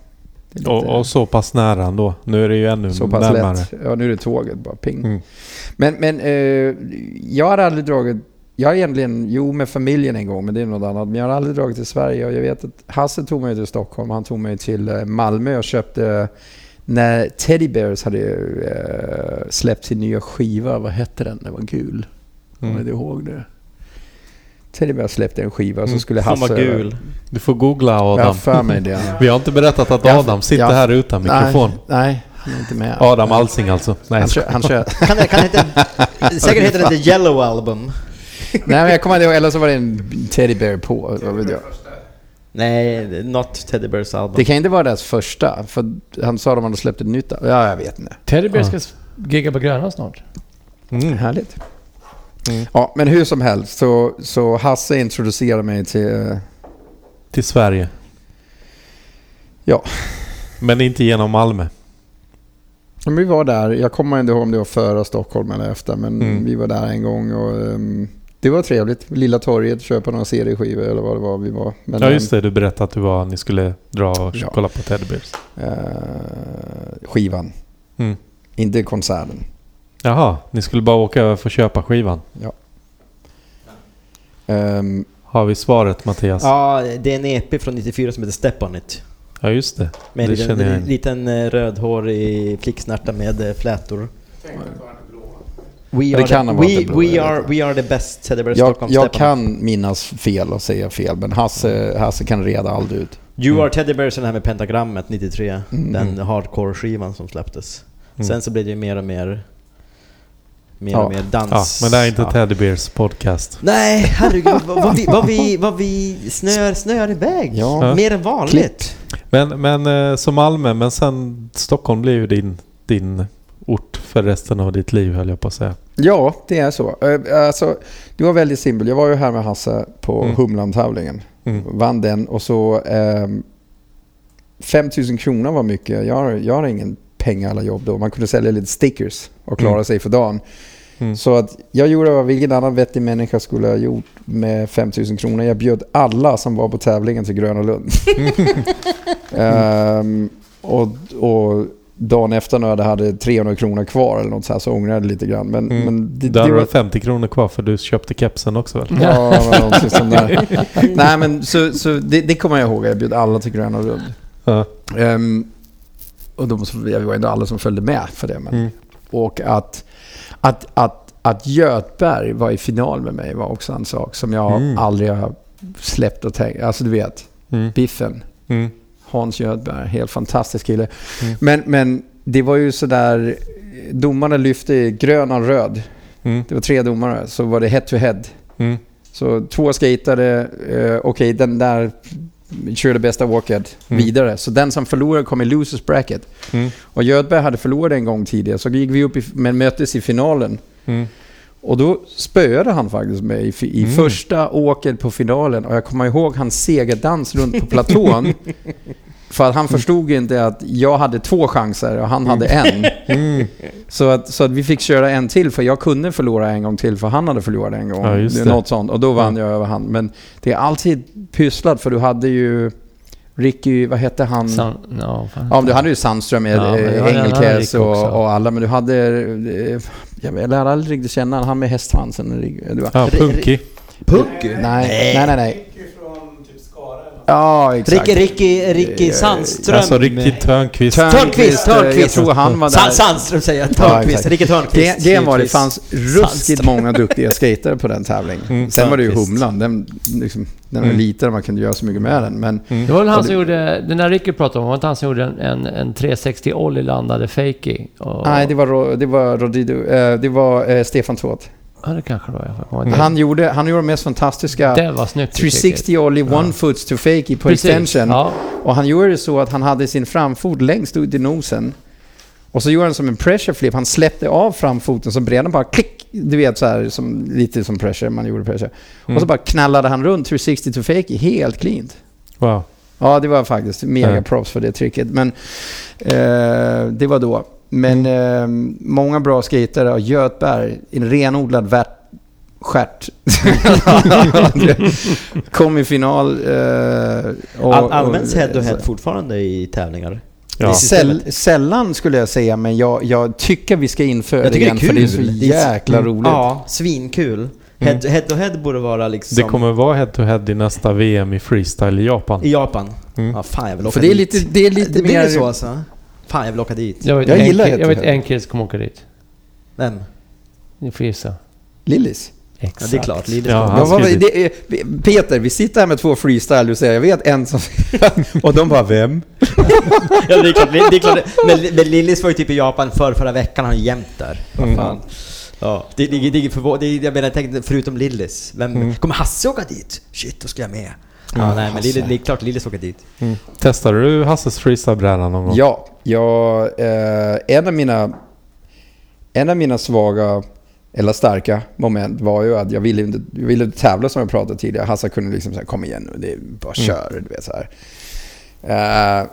Lite Och, och så pass nära ändå. Nu är det ju ännu så pass närmare. lätt. Ja, nu är det tåget bara ping. Mm. Men, men eh, jag har aldrig dragit... Jag har egentligen, jo med familjen en gång, men det är något annat. Men jag har aldrig dragit till Sverige och jag vet att Hasse tog mig till Stockholm. Han tog mig till eh, Malmö och köpte... När Teddy Bears hade eh, släppt sin nya skiva, vad hette den? Den var gul. Kommer Mm. du ihåg det? Teddy Bears släppte en skiva och så Mm. skulle Hasse... vad gul. Du får googla Jag Adam. för mig det. <laughs> Vi har inte berättat att Ja, Adam sitter ja. här utan mikrofon. Nej, nej, inte med. Adam Alsing alltså. Nej, Han kör, han kör. <laughs> Kan det, kan det heta, säkert heter det The <laughs> Yellow Album. Nej, men jag kommer inte ihåg. Eller så var det en Teddy Bear på. vad vet jag. Nej, not Teddy Bears album. Det kan inte vara deras första, för han sa att de hade släppt ett nytt. Ja, jag vet inte. Teddy Bear ska gigga på Gröna snart. Mm. Härligt. Mm. Ja, men hur som helst så, så Hasse introducerade mig till... eh, Till Sverige. Ja. Men inte genom Malmö. Men vi var där, jag kommer inte ihåg om det var före Stockholm eller efter, men Mm. vi var där en gång och ehm, det var trevligt. Lilla torget, köpa några CD-skivor eller vad det var vi var. Men, Ja just det, du berättade att du var, ni skulle dra och Ja. kolla på Teddy Bears. ehm, eh, skivan, Mm. inte konserten. Jaha, ni skulle bara åka över för att köpa skivan. Ehm, Har vi svaret Mattias? Ja, Ja, det är en EP från 94 som heter Step On It. just det. Med Det liten, en igen. liten eh, rödhårig flicksnärta med eh, flätor. We Det are, kan the, we, det blå, we, are, we are the best Bear jag, Stockholm jag kan minnas fel och säga fel, men Hasse, Hasse kan reda aldrig ut. You Mm. Are Teddy Bears är den här med pentagrammet 93. Mm. Den hardcore-skivan som släpptes. Mm. Sen så blev det ju mer och mer... Mer Ja. och mer dans. Ja, men det är inte Ja. Teddy Bears podcast. Nej, herregud <laughs> vad, vi, vad, vi, vad vi snör, snör iväg. Ja. Mer än vanligt. Men, men eh, som Malmö, men sen Stockholm blir ju din, din ort för resten av ditt liv höll jag på att säga. Ja, det är så. Eh, Alltså, det var väldigt simpelt. Jag var ju här med Hasse på Mm. Humlan-tävlingen. Mm. Vann den och så... ehm, 5 000 kronor var mycket. Jag har, jag har ingen pengar alla jobb då. Man kunde sälja lite stickers och klara Mm. sig för dagen. Mm. Så att jag gjorde vad vilken annan vettig människa skulle ha gjort med 5 000 kronor. Jag bjöd alla som var på tävlingen till Gröna Lund. <laughs> Ehm, och, och dagen efter när jag hade 300 kronor kvar eller något så här så ångrade jag lite grann. Men, Mm. men det, Där det var du 50 kronor kvar för du köpte kepsen också väl? Ja, det någonting sånt där. <laughs> Nej, men så, så det, det kommer jag ihåg. Jag bjöd alla till Gröna Lund. Ja. Ehm, och de, det var ändå alla som följde med för det. Men, Mm. Och att, att, att, att Götberg var i final med mig var också en sak som jag Mm. aldrig har släppt och tänkt. Alltså du vet, Mm. Biffen. Mm. Hans Götberg, helt fantastisk kille. Mm. Men, men det var ju sådär, domarna lyfte grön och röd. Mm. Det var tre domare, så var det head to head. Mm. Så två skatade, eh, okej den där körde bästa walket Mm. vidare. Så den som förlorade kom i losers bracket. Mm. Och Göteborg hade förlorat en gång tidigare, så gick vi upp i, men möttes i finalen. Mm. Och då spöade han faktiskt mig i, i Mm. första åket på finalen. Och jag kommer ihåg hans segerdans runt på platån. <laughs> för att han förstod inte att jag hade två chanser och han hade en. <laughs> Mm. Så att, så att vi fick köra en till, för jag kunde förlora en gång till, för han hade förlorat en gång. Ja, det. Något sånt. Och då vann jag över han. Men det är alltid pysslat, för du hade ju Ricky, vad hette han? San, ja, fan. Ja, du hade ju Sandström med Ja, också. och, och alla, men du hade... Jag lärde aldrig riktigt känna han med hästsvansen. Var, Ja, Punky. Pucky? nej, nej, nej, nej. Ja, exakt. Ricky, Ricky, Ricky Sandström. Alltså Ricky Törnqvist. Törn- Törnqvist, eh, Törnqvist. Jag tror han var där. San, Sandström säger jag. Ja, Törnqvist. exakt. Ricky Törnqvist. Det, det var det fanns ruskigt många duktiga skatare på den tävlingen. Mm, Sen var det ju Törnqvist. Humlan. Den, liksom, den var Mm. liten och man kunde göra så mycket med den. Men Mm. Det var väl han Ja, som det- gjorde, den där Ricky pratade om, var inte han som gjorde en, en, en 360 ollie landade fakey? Och, nej, det var, det var, Rodrigo, eh, det var eh, Stefan Tåt. Ja, det kanske det var. Ihåg. Han gjorde, han gjorde de mest fantastiska Det var snyggt. 360 ollie one Ja. foots to fakey på Precis. extension. Ja. Och han gjorde det så att han hade sin framfot längst ut i nosen. Och så gjorde han som en pressure flip. Han släppte av framfoten så bredden bara klick. Du vet så här, som, lite som pressure, man gjorde pressure. Mm. Och så bara knallade han runt 360 to fakey helt cleant. Wow. Ja, det var faktiskt mega props för det tricket. Men eh, det var då. Men eh, många bra skatare och Götberg, en renodlad värt stjärt. <laughs> Kom i final. Eh, och, All, används och- head to head fortfarande i tävlingar? Ja. Säll, sällan skulle jag säga, men jag, jag tycker vi ska införa Jag det tycker det är igen för det är så jäkla Mm. roligt. Ja, svinkul. Head, head to head borde vara liksom... Det kommer vara head to head i nästa VM i freestyle i Japan. I Japan? Mm. Ja, fan jag vill åka För det är lite, det är lite det mer... blir så alltså? Fan jag vill åka dit. Jag vet, Jag en, gillar kille- Jag vet en kille som kommer åka dit. Vem? Ni får gissa. Lillis. Ja Exakt. det är klart, Lillis Ja, ja, Ja, vad, det Peter, vi sitter här med två freestyle, du säger jag vet en som... <laughs> och de bara, vem? <laughs> ja det är klart, det är klart. <laughs> Men, men Lillis var ju typ i Japan för förra veckan, han är jämt där. Vad Mm. fan. Ja, det, det, det, är det, är- jag menar, jag tänkte förutom Lillis, vem, Mm. kommer Hasse åka dit? Shit, då ska jag med. Ja, Ja, nej men. Lillis, det är klart Lillis åker dit. Mm. Testade du Hasses freestylebräda någon gång? Ja, jag, eh, en av mina en av mina svaga eller starka moment var ju att jag ville inte, jag ville inte tävla som jag pratade tidigare. Hasse kunde liksom säga kom igen nu, det är bara kör. Du vet, så här. Eh,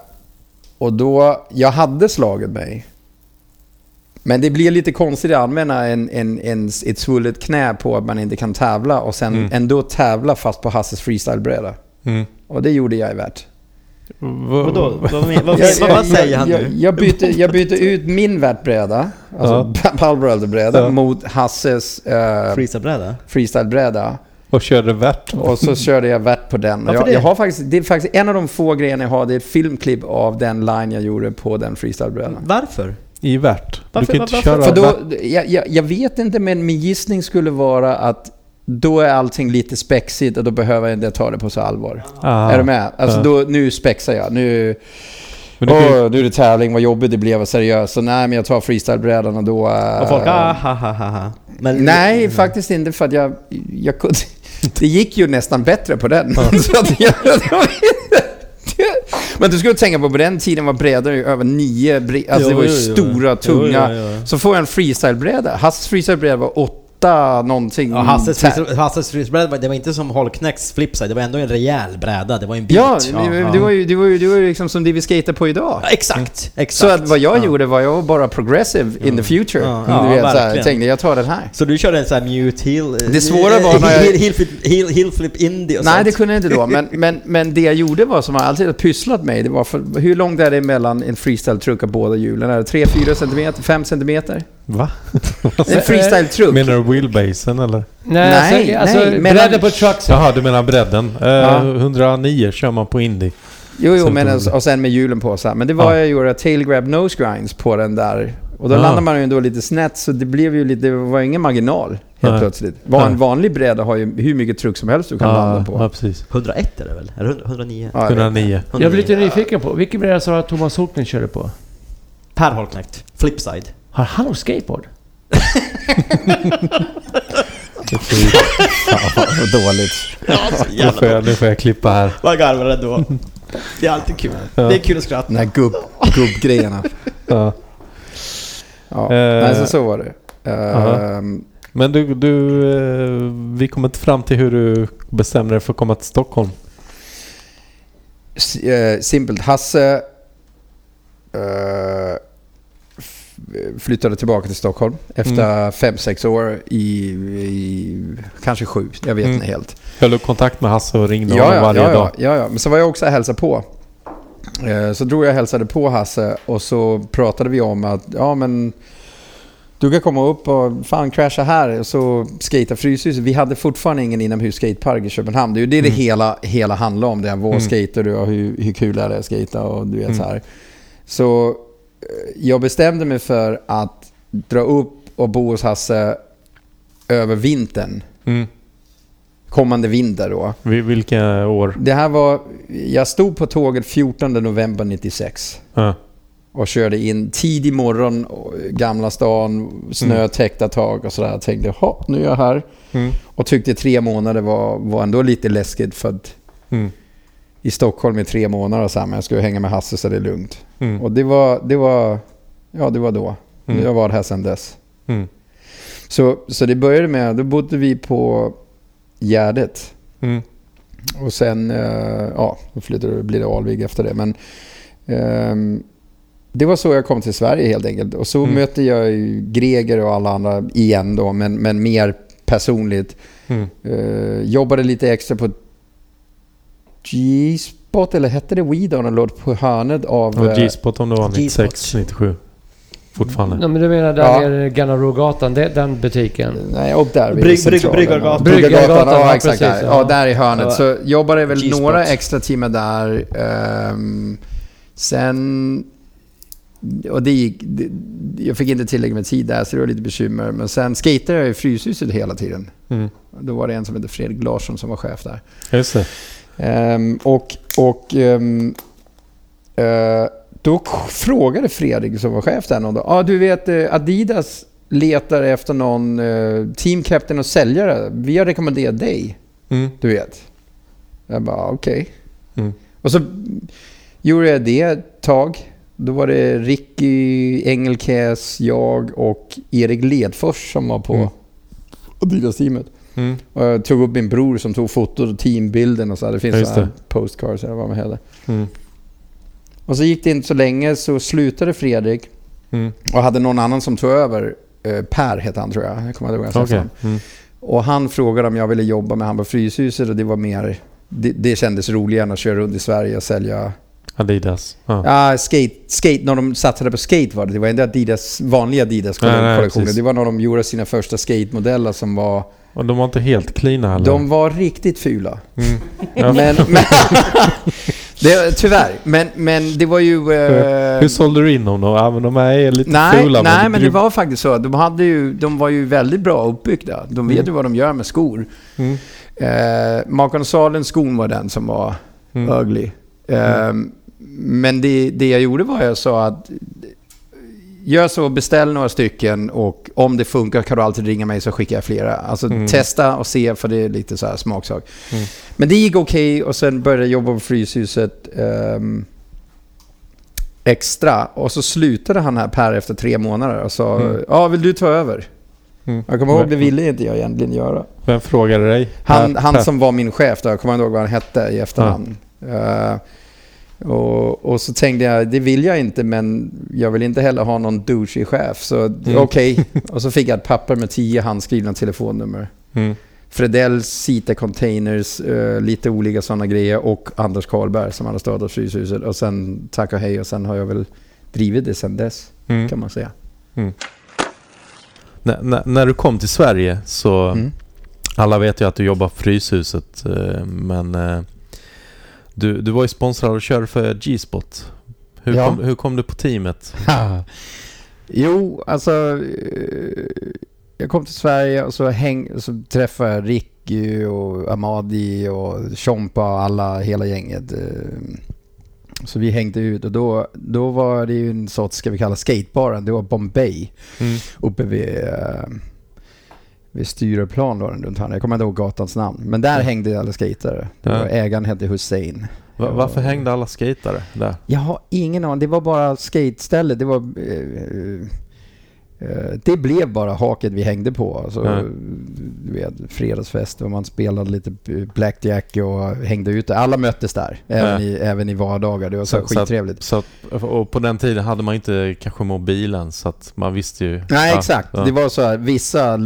och då, jag hade slagit mig. Men det blir lite konstigt att använda en, en, en, ett svullet knä på att man inte kan tävla och sen Mm. ändå tävla fast på Hasses freestylebräda. Mm. Och det gjorde jag i värt. Va- Vadå? Vad, <laughs> säger han nu? jag, bytte, jag bytte ut min värtbräda, alltså ja. <laughs> Palbrelder-bräda, Ja. mot Hasses uh, Freestylebräda? freestylebräda. Och körde värt. Och så körde jag värt på den. Jag, det? jag har faktiskt, det är faktiskt en av de få grejerna jag har, det är ett filmklipp av den line jag gjorde på den freestylebrädan. Varför? I värt. Du Varför- kan inte varför- köra För då, jag, jag, jag vet inte, men min gissning skulle vara att då är allting lite spexigt och då behöver jag inte ta det på så allvar. Ah. Är du med? Alltså Ja. då, nu spexar jag. Nu, Men ju- åh, nu är det tävling, vad jobbigt det blev, vad seriöst. Så nej, men jag tar freestylebrädan och då... äh, Och folk, ah, ha, ha, ha, ha. Men, Nej, faktiskt inte för att jag, jag kunde... <laughs> Det gick ju nästan bättre på den. <laughs> så att jag, <laughs> men du skulle tänka på, på den tiden var brädor över nio Alltså det var ju stora, tunga. Jo, jo, jo. Så får jag en freestylebräda. Hasses freestylebräda var åtta någonting. Ja, Hasses, freestylebräda, det var inte som Holknecks flipside, det var ändå en rejäl bräda. Det var en bit. Ja, det, var ju, det, var ju, det var ju liksom som det vi skater på idag. Ja, exakt, exakt. Så att vad jag ja. gjorde var jag var bara progressive in the future. Ja, du ja, vet, så här, verkligen. jag tänkte jag tar den här. Så du körde en sån här mute heel... Det svåra var när jag- Heel, <laughs> heel, flip, heel, heel flip indie och Nej, sånt. det kunde jag inte då. <laughs> Men, men, men det jag gjorde var, som jag alltid har pysslat med, det var för, hur långt är det mellan en freestyle-truck och båda hjulen? Är det 3-4 centimeter? 5 centimeter? Va? <laughs> En freestyle-truck? Menar du wheelbasen eller? Nej, Nej, alltså, alltså nej, mellan- bredden på trucksen. Jaha, du menar bredden. Eh, Ja. 109 kör man på Indy. Jo, jo, Sen men alltså, och sen med hjulen på så här. Men det var Ja. jag gjorde tail grab nose grinds på den där. Och då Ah. landar man ju ändå lite snett, så det blev ju lite, det var ingen marginal helt Nej. plötsligt. Var en vanlig bräda har ju hur mycket truck som helst du kan landa på. ja, precis. 101 är det väl? 100 109? Ja, jag vet. 109. Jag blir lite nyfiken på, vilken bräda sa du att Thomas Holkner körde på? Per Holknekt. Flipside. Har han skateboard? Vad dåligt. Ja, så Nu får, jag, nu får jag klippa här. Vad garvar det då? Det är alltid kul. Ja. Det är kul att skratta. De här gubb, gubbgrejerna. Ja. Ja, Eh, nej, så, så var det. Ehm, Men du, du eh, vi kommer inte fram till hur du bestämde dig för att komma till Stockholm. S- eh, simpelt. Hasse eh, flyttade tillbaka till Stockholm efter fem sex år i, i kanske sju. Jag vet Mm. inte helt. Höll du kontakt med Hasse och ringde Ja, honom ja, varje ja, dag? ja, ja. Men så var jag också och hälsade på. Eh, Så drog jag och hälsade på Hasse och så pratade vi om att ja men du kan komma upp och fan crasha här och så skata Fryshuset. Vi hade fortfarande ingen inomhus skatepark i Köpenhamn. Det är ju det det Mm. hela, hela handlar om. Det är vad Mm. skater och hur, hur kul är det att skata och du vet Mm. så här. Så jag bestämde mig för att dra upp och bo hos Hasse över vintern. Mm. Kommande vinter då. Vil- Vilka år? Det här var... Jag stod på tåget 14 november 96 Ja. och körde in tidig morgon, och Gamla stan, snötäckta tak och sådär. Jag tänkte, hopp, nu är jag här. Mm. Och tyckte tre månader var, var ändå lite läskigt för att Mm. I Stockholm i tre månader och här, men jag skulle hänga med Hasse så det är lugnt. Mm. Och det var, det var, ja det var då. Mm. Jag var här sedan dess. Mm. Så, så det började med, då bodde vi på Gärdet. Mm. Och sen, eh, ja, då flyttade, blir det Alvik efter det. Men ehm, det var så jag kom till Sverige helt enkelt. Och så Mm. mötte jag ju Greger och alla andra igen då, men, men mer personligt. Mm. Eh, jobbade lite extra på G-spot, eller hette det? Och låg på hörnet av... Och eh, G-spot om det var G-spot. 96, 97. Fortfarande. Ja, men du menar där Ja. nere Gamla Rogatan, det- den butiken? Nej, och där vid. Brygg- Bryggargatan. Bryggargatan, Bryggargatan, ja ja, exakt precis, där. ja. Ja, där i hörnet. Ja. Så jobbade väl G-spot. några extra timmar där. ehm, sen... Och det gick... Det, jag fick inte tillräckligt med tid där, så det var lite bekymmer. Men sen skatade jag i Fryshuset hela tiden. Mm. Då var det en som hette Fredrik Larsson som var chef där. Just det. Ehm, och och ehm, eh, då frågade Fredrik som var chef där någon dag. Ah, du vet eh, Adidas letar efter någon uh, team captain och säljare. Vi har rekommenderat dig, Mm. du vet. Jag bara okej. Mm. Och så gjorde jag det ett tag. Då var det Ricky Engelkäs, jag och Erik Ledfors som var på Mm. Adidas-teamet. Mm. Och jag tog upp min bror som tog fotot och teambilden och så. här. Det finns Ja, just så här det. postcards eller vad man heter. Mm. Och så gick det inte så länge så slutade Fredrik Mm. och hade någon annan som tog över. Eh, per hette han tror jag. Jag kommer ihåg okay. Mm. Och han frågade om jag ville jobba med han på Fryshuset och det var mer... Det, det kändes roligare än att köra runt i Sverige och sälja... Adidas. Ja. Ja, skate, skate, när de satsade på skate var det. Det var inte Adidas, vanliga Adidas-kollektioner. Det var när de gjorde sina första skate-modeller som var... Och de var inte helt cleana heller. De var riktigt fula. Mm. Ja. <laughs> Men, men, <laughs> det, tyvärr, men, men det var ju... eh, Hur sålde du in dem då? Ja, men de här är lite nej, fula. nej, men det grym- var faktiskt så. De, hade ju, de var ju väldigt bra uppbyggda. De vet Mm. ju vad de gör med skor. Mm. Eh, Makon Salens skon var den som var Mm. ugly. Eh, Men det, det jag gjorde var jag sa att gör så, beställ några stycken och om det funkar kan du alltid ringa mig så skickar jag flera. Alltså Mm. testa och se för det är lite så här smaksak. Mm. Men det gick okej och sen började jag jobba på Fryshuset ehm, extra. Och så slutade han här Per efter tre månader och sa Mm. ja vill du ta över? Mm. Jag kommer ihåg det ville inte jag egentligen göra. Vem frågade dig? Han, han som var min chef då, jag kommer inte ihåg vad han hette i efterhand. Eh, och, och så tänkte jag, det vill jag inte men jag vill inte heller ha någon douchig chef. Så Mm. okej, <laughs> och så fick jag ett papper med tio handskrivna telefonnummer. Mm. Fredells, Sita Containers, eh, lite olika sådana grejer och Anders Karlberg som hade startat Fryshuset. Och sen tack och hej och sen har jag väl drivit det sen dess Mm. kan man säga. När, när, när du kom till Sverige så... Mm. Alla vet ju att du jobbar på Fryshuset eh, men eh, du, du var ju sponsrad och körde för G-spot. Hur, Ja. kom, hur kom du på teamet? <laughs> jo, alltså... eh, Jag kom till Sverige och så, häng, så träffade jag Ricky och Amadi och Chompa och alla, hela gänget. eh, Så vi hängde ut och då, då var det ju en sorts, ska vi kalla skatebaren, det var Bombay Mm. uppe vid, eh, vid Stureplan var den runt hörnet. Jag kommer inte ihåg gatans namn. Men där hängde alla skatare. Det Ja. ägaren hette Hussein. Va, varför hängde alla skatare där? Jag har ingen aning. Det var bara skatestället. Det var... Eh, det blev bara haket vi hängde på. Alltså, Ja. du vet, fredagsfest och man spelade lite blackjack och hängde ute. Alla möttes där, även, Ja. i, även i vardagar. Det var så, Så- så att- skittrevligt. Så att, och på den tiden hade man inte kanske mobilen så att man visste ju... Nej, Ja, exakt. ja. Det var så här, vissa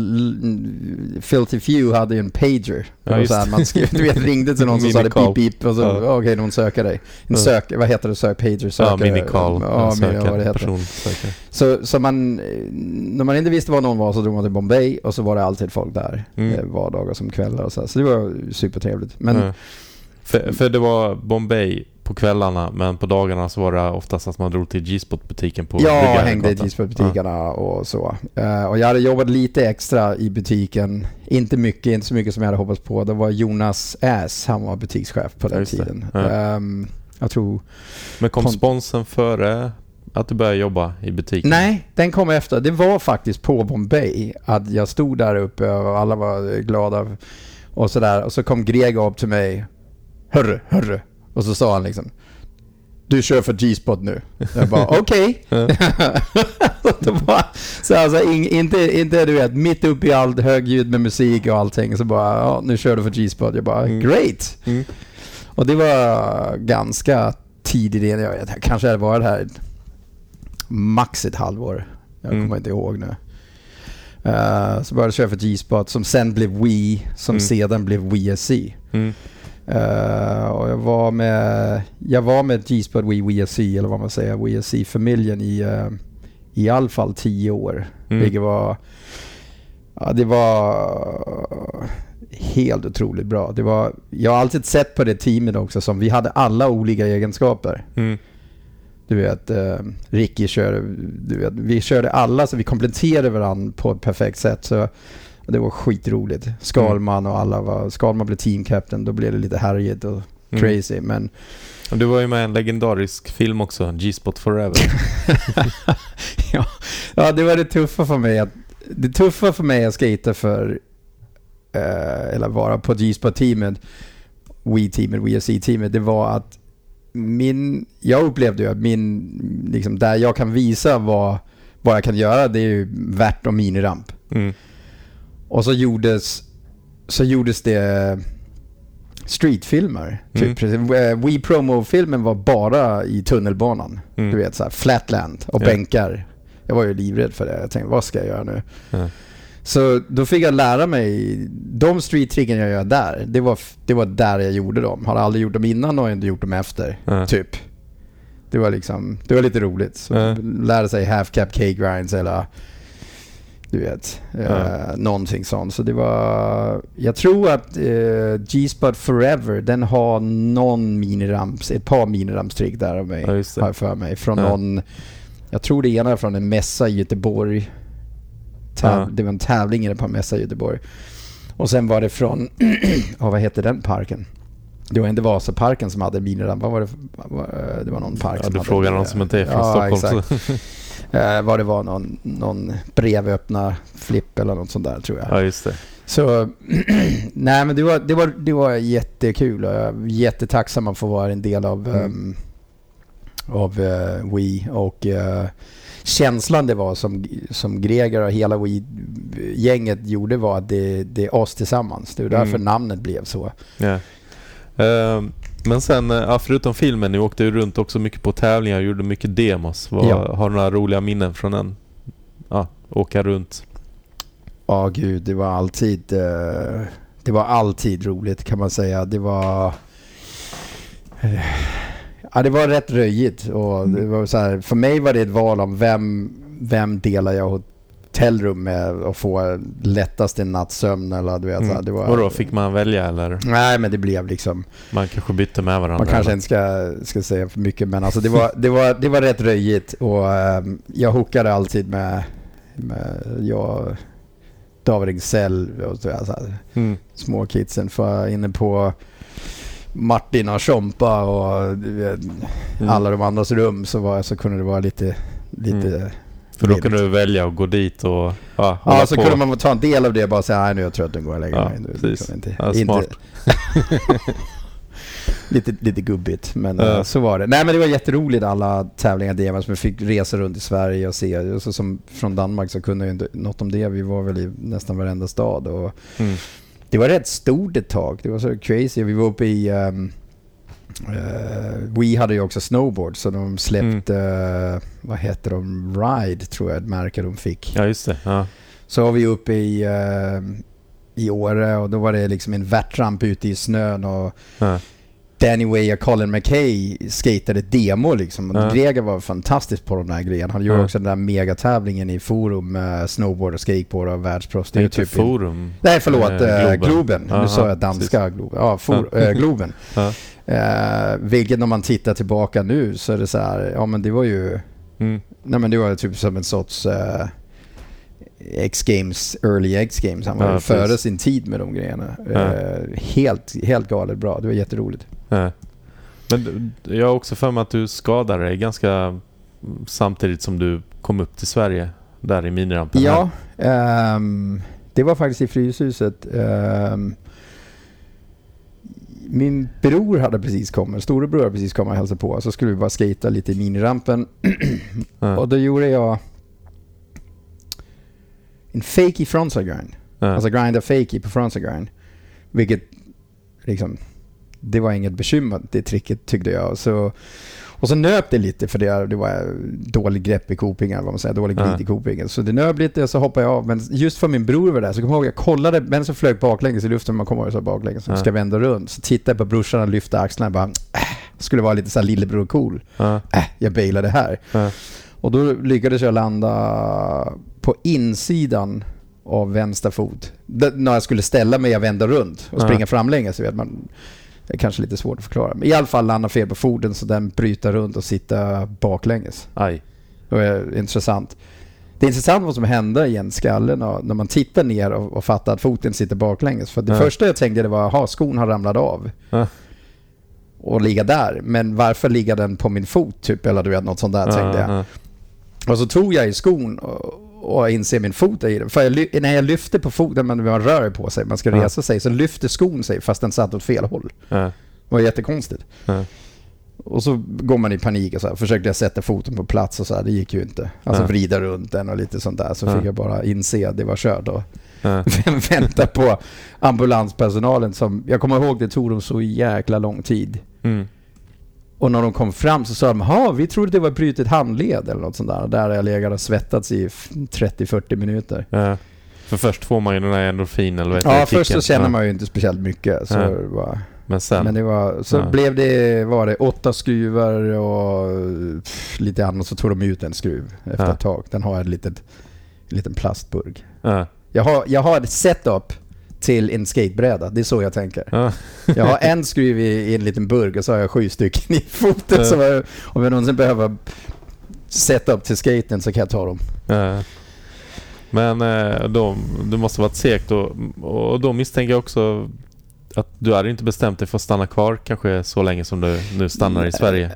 Filthy Few hade ju en pager. Ja, så här, man <laughs> skrev, du vet, ringde till någon som sa pip pip och så, Ja. okej, någon söker dig. En sök, vad heter det, sök, pager, sökare. Ja, minicall. Ja, en men, ja, sökare, vad det heter. personsökare. Så, så man, eh, när man inte visste var någon var så drog man till Bombay och så var det alltid folk där. Mm. Mm. Vardagar som kvällar och så. här. Så det var supertrevligt. Men Ja. För, för det var Bombay på kvällarna men på dagarna så var det oftast att man drog till G-spot-butiken på jag Bryggaregatan. hängde i G-spot-butikerna och så. Eh, och jag hade jobbat lite extra i butiken. Inte mycket, inte så mycket som jag hade hoppats på. Det var Jonas Ass, han var butikschef på Ja, den just tiden. Ja. Ehm, jag tror... Men kom sponsen före att du började jobba i butiken? Nej, den kom efter. Det var faktiskt på Bombay att jag stod där uppe och alla var glada och sådär. Och så kom Greg upp till mig. Hörru, hörru. Och så sa han liksom. Du kör för G-spot nu. Jag bara <laughs> okej. <laughs> Så alltså, in, inte, inte du vet, mitt uppe i allt högljudd med musik och allting. Så bara, ja, nu kör du för G-spot. Jag bara, Mm. great. Mm. Och det var ganska tidigt. Jag, jag kanske hade varit här max ett halvår. Jag Mm. kommer inte ihåg nu. Eh, så började jag köra för G-spot som sen blev Wii, som Mm. sedan blev Wii SC. Mm. Eh, och jag var med, jag var med G-spot Wii Wii SC, eller vad man säger, Wii SC-familjen i eh, i alla fall tio år. Mm. Vilket var, ja det var helt otroligt bra. Det var, jag har alltid sett på det teamet också som vi hade alla olika egenskaper. Mm. Du vet, eh, Ricky körde, du vet, vi körde alla så vi kompletterade varandra på ett perfekt sätt. Så det var skitroligt. Skalman och alla var, Skalman blev team captain, då blev det lite härjigt och Mm. crazy. Men Och Du var ju med i en legendarisk film också, G-spot Forever. <laughs> ja, ja, det var det tuffa för mig. Att, det tuffa för mig att skata för, eh, eller vara på G-spot-teamet, Wii-teamet, WSC-teamet, det var att min, jag upplevde ju att min, liksom där jag kan visa vad, vad jag kan göra, det är ju värt och miniramp. Mm. Och så gjordes, så gjordes det streetfilmer. Typ. Mm. We Promo-filmen var bara i tunnelbanan. Mm. Du vet så här, flatland och Ja. bänkar. Jag var ju livrädd för det. Jag tänkte, vad ska jag göra nu? Ja. Så då fick jag lära mig, de street-tricken jag gör där, det var, det var där jag gjorde dem. Har aldrig gjort dem innan och inte gjort dem efter. Ja. Typ. Det var liksom, det var lite roligt. Så Ja. Lära sig half cap K-grinds eller du vet, Ja. eh, någonting sånt. Så det var, jag tror att eh, G-Spot Forever, den har någon miniramps, ett par minirampstrick där av mig. Ja, har jag för mig. Från någon, jag tror det ena är från en mässa i Göteborg. Ja. Det var en tävling i en mässa i Göteborg. Och sen var det från, <clears throat> oh, vad hette den parken? Det var inte Vasaparken som hade miniramp. Vad var det? Det var någon park Ja, som du hade frågar det. någon som inte är från ja, Stockholm. <laughs> Eh, vad det var, någon, någon brevöppna flipp eller något sånt där tror jag. Ja, just det. Så, <clears throat> nej men det var, det, var, det var jättekul och jag är jättetacksam att få vara en del av, Mm. ehm, av uh, Wii. Och eh, känslan det var som, som Greger och hela Wii-gänget gjorde var att det, det är oss tillsammans. Det var därför Mm. namnet blev så. Ja. Ehm, men sen, eh, ja, förutom filmen, ni åkte ju runt också mycket på tävlingar och gjorde mycket demos. Vad, Ja. Har du några roliga minnen från den? Ja, åka runt. Ja gud, det var alltid, eh, det var alltid roligt kan man säga. Det var... Ja, det var rätt röjigt och det var så här, för mig var det ett val om vem, vem delar jag hotellrum med och få lättast en nattsömn eller du vet. så här, Det var, Och då Mm. fick man välja eller? Nej, men det blev liksom... Man kanske bytte med varandra? Man kanske eller? inte ska, ska säga för mycket men alltså det var, det var, det var rätt röjigt och ehm, jag hookade alltid med, med jag, David Engsell och så, alltså, Mm. små kidsen för inne på Martin och Chompa och vet, Mm. alla de andras rum så, var, så kunde det vara lite, lite För då kunde du välja att gå dit och ja, Ja, så på. kunde man ta en del av det och bara säga nej nu är jag trött, nu går jag och lägger Ja, mig. Nu, precis. inte, Ja, inte, smart. <laughs> lite, lite gubbigt, men Ja. eh, så var det. Nej men det var jätteroligt alla tävlingar DMS, som vi fick resa runt i Sverige och se. Så som från Danmark så kunde jag inte något om det. Vi var väl i nästan varenda stad och Mm. Det var rätt stort ett tag. Det var så crazy. Vi var uppe i... Um, we hade ju också snowboard så de släppte, Mm. vad heter de, Ride tror jag ett märke de fick. Ja, just det. Ja. Så var vi uppe i, uh, i Åre och då var det liksom en värtramp ute i snön och Ja. Danny Way och Colin McKay skatade demo liksom. Ja. Greger var fantastisk på de där grejerna. Han gjorde Ja. också den där megatävlingen i forum med snowboard och skateboard och världsproffs. Det är typ forum. Nej förlåt, Eh, eh, Globen. Globen. Aha, nu sa jag danska Globen. Ja, for, Ja. eh, Globen. <laughs> Eh, vilket när man tittar tillbaka nu så är det så här, ja men det var ju, Mm. nej men det var typ som en sorts eh, X-Games, early X-Games. Han var Ja, före precis. sin tid med de grejerna. Ja. Eh, helt, helt galet bra. Det var jätteroligt. Ja. Men jag har också för mig att du skadade dig ganska mm, samtidigt som du kom upp till Sverige. Där i minirampen. Ja, ehm, det var faktiskt i Fryshuset. Ehm, min bror hade precis kommit, storebror hade precis kommit och hälsade på. Så skulle vi bara skata lite i minirampen. <clears throat> Ja. Och då gjorde jag en fakey frontside grind. Ja. Alltså grinda fakey på frontside grind. Vilket liksom, det var inget bekymmer det tricket tyckte jag. Så, och så nöp det lite för det, det var dålig grepp i kopingen, vad man säger, dålig glid Ja. i kopingen. Så det nöp lite och så hoppade jag av. Men just för min bror var där så kom jag ihåg, jag kollade, men så flög baklänges i luften, man kommer ihåg så baklänges, så Ja. ska vända runt. Så tittade jag på brorsan och lyfte axlarna och bara, äh, skulle vara lite så här lillebror cool. Ja. Äh, jag bailade här. Ja. Och då lyckades jag landa på insidan av vänster fot. Det, när jag skulle ställa mig, jag vände runt och springa framlänges. så vet man. Det är kanske lite svårt att förklara. Men i alla fall landa fel på foten så den bryter runt och sitta baklänges. Aj. Det är intressant. Det är intressant vad som hände i en skallen när man tittar ner och, och fattar att foten sitter baklänges. För det Ja. första jag tänkte det var, ha skon har ramlat av. Ja. Och ligga där. Men varför ligger den på min fot typ? Eller du vet något sånt där tänkte jag. Ja, Och så tog jag i skon och, och inser min fot är i den. För jag, när jag lyfte på foten, men man rör på sig, man ska Ja. resa sig, så lyfter skon sig fast den satt åt fel håll. ja, Det var jättekonstigt. ja. och så går man i panik och så här, försökte jag sätta foten på plats och så här, det gick ju inte. Alltså Ja. vrida runt den och lite sånt där. Så fick jag bara inse att det var kört och <laughs> vänta på ambulanspersonalen som, jag kommer ihåg det tog dem så jäkla lång tid. Mm. Och när de kom fram så sa de, ja vi trodde det var brutet handled eller något sånt där. Där har jag legat och svettats i f- 30-40 minuter. Ja. För först får man ju den här endorfin eller Ja, först så känner man ju inte speciellt mycket. Så Ja. var, Men sen? men det var, så Ja. blev det, var det åtta skruvar och pff, lite annat. Så tog de ut en skruv efter Ja. ett tag. Den har en liten, en liten plastburk. ja. Jag har, jag har ett setup till en skatebräda. Det är så jag tänker. Ja. Jag har en skruv i, i en liten burk och så har jag sju stycken i foten. Ja. Så jag, om jag någonsin behöver setup till skaten så kan jag ta dem. Ja. Men eh, då, det måste varit segt och, och då misstänker jag också att du hade inte bestämt dig för att stanna kvar kanske så länge som du nu stannar i Sverige.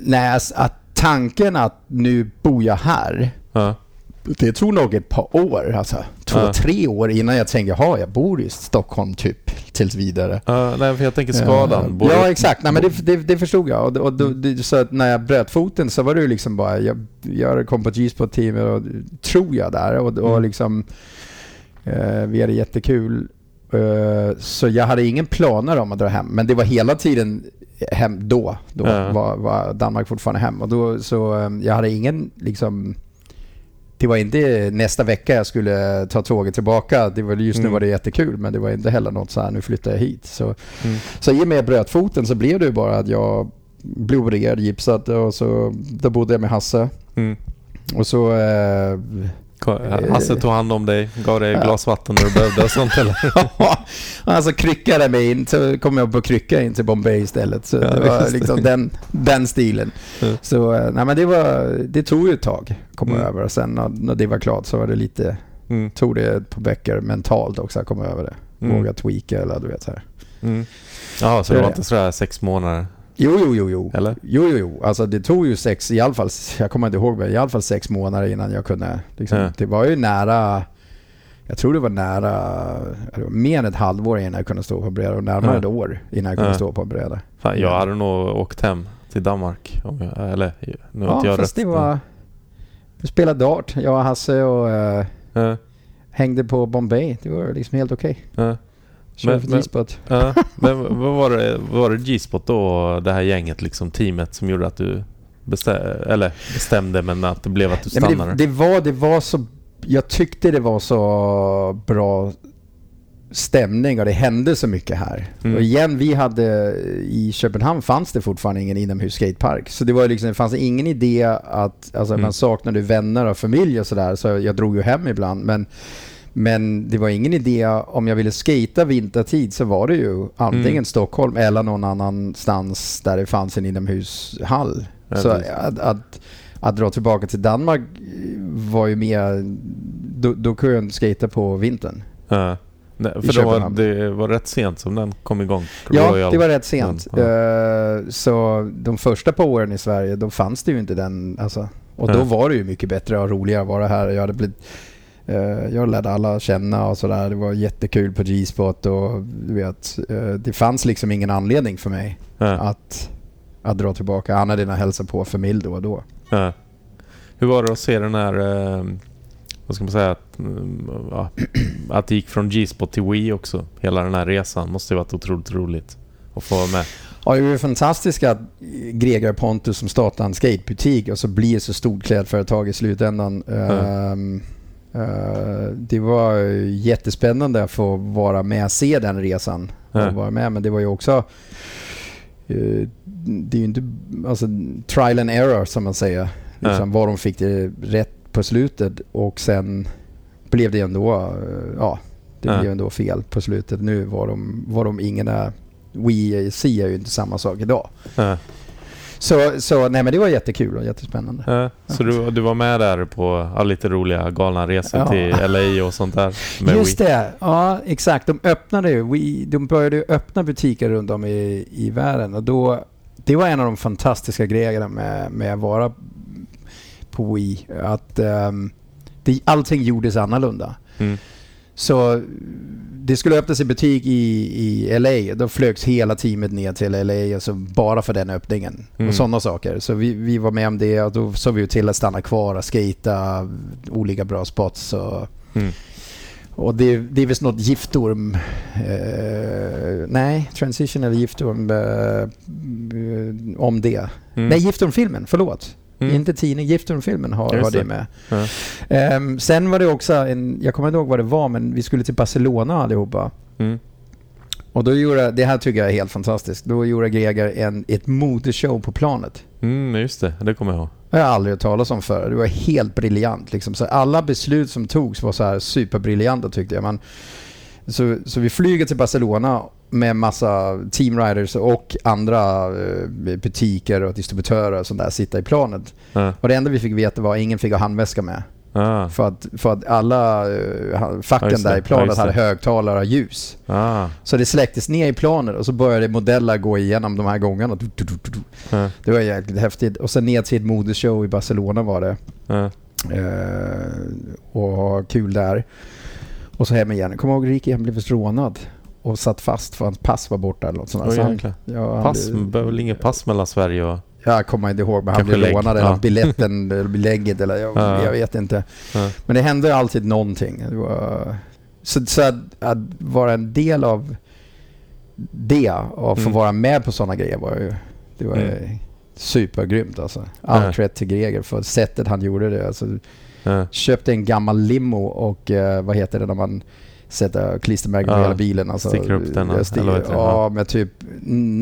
Nej, alltså, att tanken att nu bor jag här. Ja. Det tog nog ett par år, alltså två, Ja. tre år innan jag tänkte, jaha, jag bor i Stockholm typ tills vidare. Ja, nej, för jag tänker skadan. Eh, Både- Ja, exakt. Nej, men det, det, det förstod jag. Och, och det, så när jag bröt foten så var det ju liksom bara, jag, jag kom på G-spot-teamet och tror jag där och, och Mm. liksom eh, vi hade jättekul. Eh, så jag hade ingen planer om att dra hem, men det var hela tiden hem då. Då Ja. var, var Danmark fortfarande hem och då så eh, jag hade ingen liksom det var inte nästa vecka jag skulle ta tåget tillbaka. Det var, just nu Mm. var det jättekul men det var inte heller något så här nu flyttar jag hit. Så Mm. så i och med jag bröt foten så blev det ju bara att jag blev opererad, gipsad och så då bodde jag med Hasse. Mm. Och så... Eh, Hasse tog hand om dig, gav dig Ja. glas vatten när du behövde och sånt eller? <laughs> alltså kryckade mig in, så kom jag på krycka in till Bombay istället. Så Ja, det var liksom den, den stilen. Ja. Så eh, nej men det var, det tog ju ett tag att komma Mm. över. Och sen när, när det var klart så var det lite, Mm. tog det ett par veckor mentalt också att komma över det. Mm. Våga tweaka eller du vet så här. Mm. Jaha, så Det var inte sådär sex månader? Jo, jo, jo, jo. Eller? Jo, jo, jo. Alltså det tog ju sex, i alla fall, <laughs> jag kommer inte ihåg, men i alla fall sex månader innan jag kunde. Liksom, Ja. Det var ju nära, jag tror det var nära, det var mer än ett halvår innan jag kunde stå på bräda och närmare Ja. ett år innan jag kunde Ja. stå på bräda. Fan, jag Ja. hade nog åkt hem till Danmark. Om jag, eller nu har Ja, inte jag fast rätt. det var, vi spelade dart, jag och Hasse och Ja, hängde på Bombay. Det var liksom helt okej. ja, Körde Men- för G-spot. ja. <laughs> Men vad var det, vad var det G-spot då, det här gänget, liksom teamet som gjorde att du bestämde, eller bestämde men att det blev att du stannade? det, det, var, det var så... Jag tyckte det var så bra stämning och det hände så mycket här. Mm. Och igen, vi hade... I Köpenhamn fanns det fortfarande ingen inomhus skatepark. Så det var liksom, det fanns ingen idé att... Alltså Mm. man saknade vänner och familj och sådär. Så jag drog ju hem ibland. Men, men det var ingen idé, om jag ville skata vintertid så var det ju antingen Mm. Stockholm eller någon annanstans där det fanns en inomhushall. Ja, så att, att, att dra tillbaka till Danmark var ju mer... Då, då kunde jag skata på vintern. Ja. Nej, för det var, det var rätt sent som den kom igång. Ja, Royal. det var rätt sent. Ja. Eh, så de första par åren i Sverige, då fanns det ju inte den... Alltså, och då var det ju mycket bättre och roligare att vara här. Jag hade blivit... eh, jag lärde alla känna och sådär. Det var jättekul på G-spot och du vet, eh, det fanns liksom ingen anledning för mig Ja. att, att dra tillbaka annat än att hälsa på familj då och då. Ja. Hur var det att se den här, eh, vad ska man säga, att, mm, ja, att det gick från G-spot till Wii också. Hela den här resan måste ju varit otroligt roligt att få vara med. Ja, det är ju fantastiskt att Greger Pontus som startar en skatebutik och så blir så stort klädföretag i slutändan. Ehm, eh, det var jättespännande att få vara med och se den resan. Ja. Vara med. Men det var ju också eh, det är ju inte alltså, trial and error som man säger. Liksom, Var de fick det rätt på slutet och sen blev det ändå, eh, ja, det Ja. blev ändå fel på slutet. Nu var de, var de ingen är WEC är ju inte samma sak idag. Så, så nej men det var jättekul och jättespännande. Ja. Så du, du var med där på ja, lite roliga galna resor Ja. till LA och sånt där? Just Wii. det, ja exakt. De öppnade ju, We- de började öppna butiker runt om i, i världen och då, det var en av de fantastiska grejerna med, med att vara på Wii. Att um, det, allting gjordes annorlunda. Mm. Så det skulle öppnas en butik i, i LA. Då flögs hela teamet ner till LA alltså bara för den öppningen. Mm. Och sådana saker. Så vi, vi var med om det och då såg vi till att stanna kvar och skata olika bra spots. Och, Mm. och det, det är visst något giftorm... Eh, nej, Transition eller giftorm eh, om det. Mm. Nej, giftormfilmen, förlåt. Mm. Inte tidning, giftormfilmen har, Just har det det. med. Ja. Ehm, sen var det också en, jag kommer inte ihåg vad det var, men vi skulle till Barcelona allihopa. Mm. Och då gjorde, det här tycker jag är helt fantastiskt, då gjorde Greger en, ett modeshow på planet. Mm, just det. Det kommer jag ihåg. Det har jag aldrig hört talas om förr. Det var helt briljant. Liksom. Så alla beslut som togs var så här superbriljanta tyckte jag. Man, så, så vi flyger till Barcelona med massa teamriders och andra eh, butiker och distributörer och sånt där sitta i planet. Ja. Och det enda vi fick veta var att ingen fick ha handväska med. Ah. För att, för att alla uh, facken det. där i planet just hade högtalare och ljus. Ah. Så det släcktes ner i planet och så började modeller gå igenom de här gångarna. Du, du, du. Det var jäkligt häftigt. Och sen ner till ett modeshow i Barcelona var det. Eh, och kul där. Och så hem igen. Kommer ihåg Ricky, han blev rånad. Och satt fast för hans pass var borta eller något sånt. Oj, Så han, ja, han Pass? blev- Behöver väl inget pass mellan Sverige och... Jag kommer inte ihåg, men han blev lägg. rånad eller Ja. biletten <laughs> eller belägget eller jag, Ja. jag vet inte. Ja. Men det hände alltid någonting. Var, så så att, att vara en del av det och få Mm. vara med på sådana grejer var ju, det var Mm. supergrymt alltså. All Ja. cred till Greger för sättet han gjorde det. Alltså, Ja. köpte en gammal limo och eh, vad heter det när man sätter klistermärken på Ja, hela bilen. Alltså, sticker upp den, jag sti- eller? Ja, med typ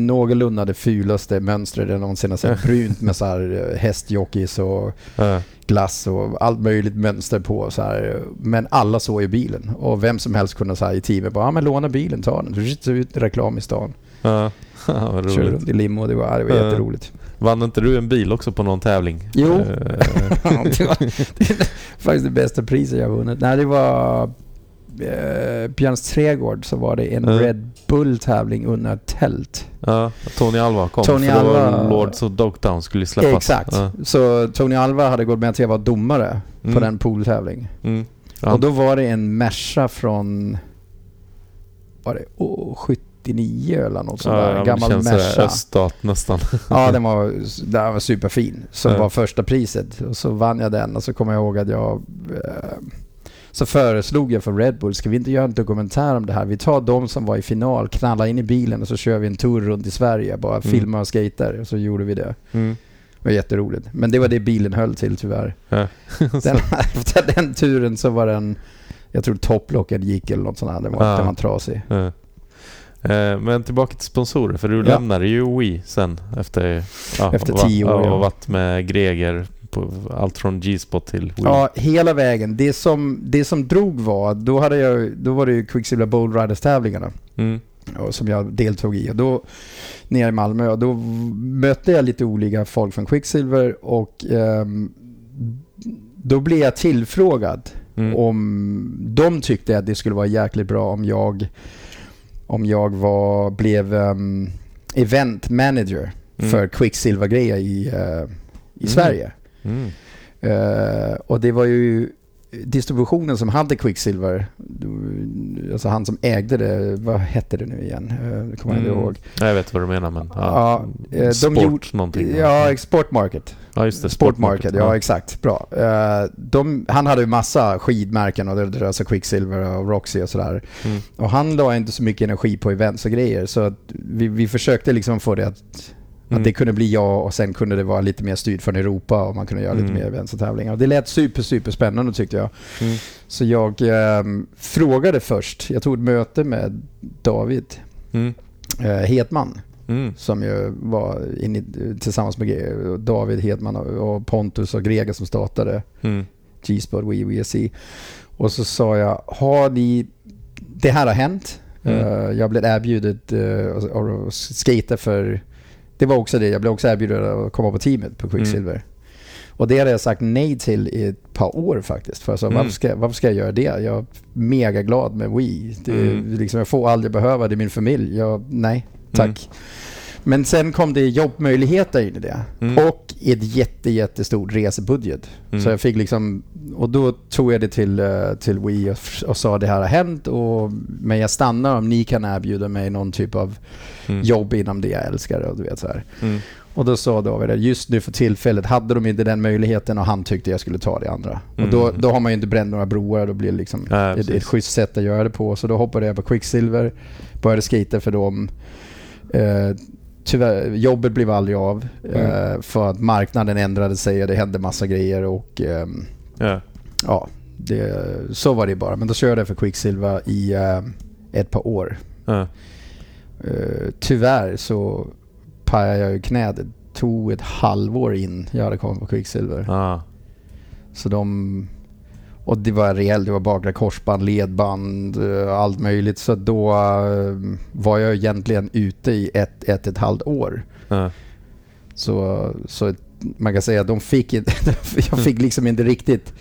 någorlunda det fulaste mönstret jag någonsin har sett. Brunt med så här eh, hästjockeys och Ja. glass och allt möjligt mönster på. Så här. Men alla såg i bilen och vem som helst kunde säga i teamet bara, ja men låna bilen, ta den. Så ser ut reklam i stan. Ja. <laughs> Vad Körde roligt. runt i limo, det var, det var Ja. jätteroligt. Vann inte du en bil också på någon tävling? Jo. Eh, <laughs> det, var, <laughs> det är faktiskt det bästa priset jag vunnit. Nej, det var eh, Björns trädgård så var det en Ja. Red Bull-tävling under tält. ja, Tony Alva kom. Tony för då Alva- Lords of Dogtown skulle släppas. Exakt. Ja. Så Tony Alva hade gått med till att vara domare på Mm. den pooltävling. Mm. Ja. Och då var det en Merca från var det, oh, 79 eller något sånt ja, där. En gammal känns sådär Merca. öststat nästan. <laughs> Ja, den var, den var superfin. Som Ja. var första priset. Och så vann jag den och så kommer jag ihåg att jag... Eh, så föreslog jag för Red Bull, ska vi inte göra en dokumentär om det här? Vi tar de som var i final, knallar in i bilen och så kör vi en tur runt i Sverige. Bara filma och skater. Och så gjorde vi det. Mm. Det var jätteroligt. Men det var det bilen höll till tyvärr. Ja. <laughs> Den, efter den turen så var den... Jag tror topplocken gick eller något sånt där. Den var, Ja. den var trasig. Ja. Eh, Men tillbaka till sponsorer, för du Ja. lämnade ju Wii sen efter, ja, Efter och tio år, ja. och varit med Greger på allt från G-spot till Wii. Ja, hela vägen. Det som, det som drog var, då, hade jag, då var det ju Quicksilver Bold Riders-tävlingarna. Mm. som jag deltog i. Och då, nere i Malmö, och då mötte jag lite olika folk från Quicksilver och ehm, då blev jag tillfrågad Mm. om de tyckte att det skulle vara jäkligt bra om jag, om jag var, blev um, event manager Mm. för Quicksilver-grejer i, eh, i Mm. Sverige. Mm. Eh, och det var ju distributionen som hade Quicksilver, alltså han som ägde det, vad hette det nu igen? Uh, det kommer jag inte Mm. ihåg. Ja, Jag vet vad du menar men... Ja, eh, de Sport gjorde- någonting. Ja, Export Market. ja, just det. Sport Market, ja exakt. Bra. Eh, de, han hade ju massa skidmärken och det sig Quicksilver och Roxy och sådär. Mm. Och han la inte så mycket energi på events och grejer så vi, vi försökte liksom få det att, Mm. att det kunde bli jag och sen kunde det vara lite mer styrt från Europa och man kunde göra lite Mm. mer events och tävlingar. Det lät super, super spännande tyckte jag. Mm. Så jag ehm, frågade först, jag tog ett möte med David Mm. eh, Hedman Mm. som ju var inne, tillsammans med David Hedman och Pontus och Greger som startade Mm. G-Sport, Wii, WSC. Och så sa jag, har ni... Det här har hänt. Mm. Eh, jag blev erbjudet att att skata för... Det var också det, jag blev också erbjuden att komma på teamet på Quicksilver. Mm. Och det hade jag sagt nej till i ett par år faktiskt. För jag sa, Mm. varför, ska, jag- varför ska jag göra det? Jag är mega glad med Wii. Det, Mm. liksom, jag får aldrig behöva det i min familj. Jag, nej, tack. Mm. Men sen kom det jobbmöjligheter in i det. Mm. Och ett jätte, jättestort resebudget. Mm. Så jag fick liksom, och då tog jag det till, eh, till Wii och, och sa det här har hänt och, men jag stannar om ni kan erbjuda mig någon typ av Mm. jobb inom det jag älskar och du vet så. Mm. Och då sa David att just nu för tillfället hade de inte den möjligheten och han tyckte jag skulle ta det andra. Mm. Och då, då har man ju inte bränt några broar, då blir det liksom Ja, ett, ett schysst sätt att göra det på. Så då hoppade jag på Quicksilver, började skata för dem. Eh, tyvärr, jobbet blev aldrig av eh, för att marknaden ändrade sig och det hände massa grejer och ehm, Ja. ja, det, så var det bara. Men då körde jag för Quicksilver i eh, ett par år. Ja. Eh, tyvärr så pajade jag ju knät. Det tog ett halvår in jag hade kommit på Quicksilver. Ah. Så de... Och det var rejält. Det var bakre korsband, ledband, eh, allt möjligt. Så då eh, var jag egentligen ute i ett, ett, ett halvt år. Ja. Så, så man kan säga att de fick inte... <laughs> jag fick liksom inte riktigt...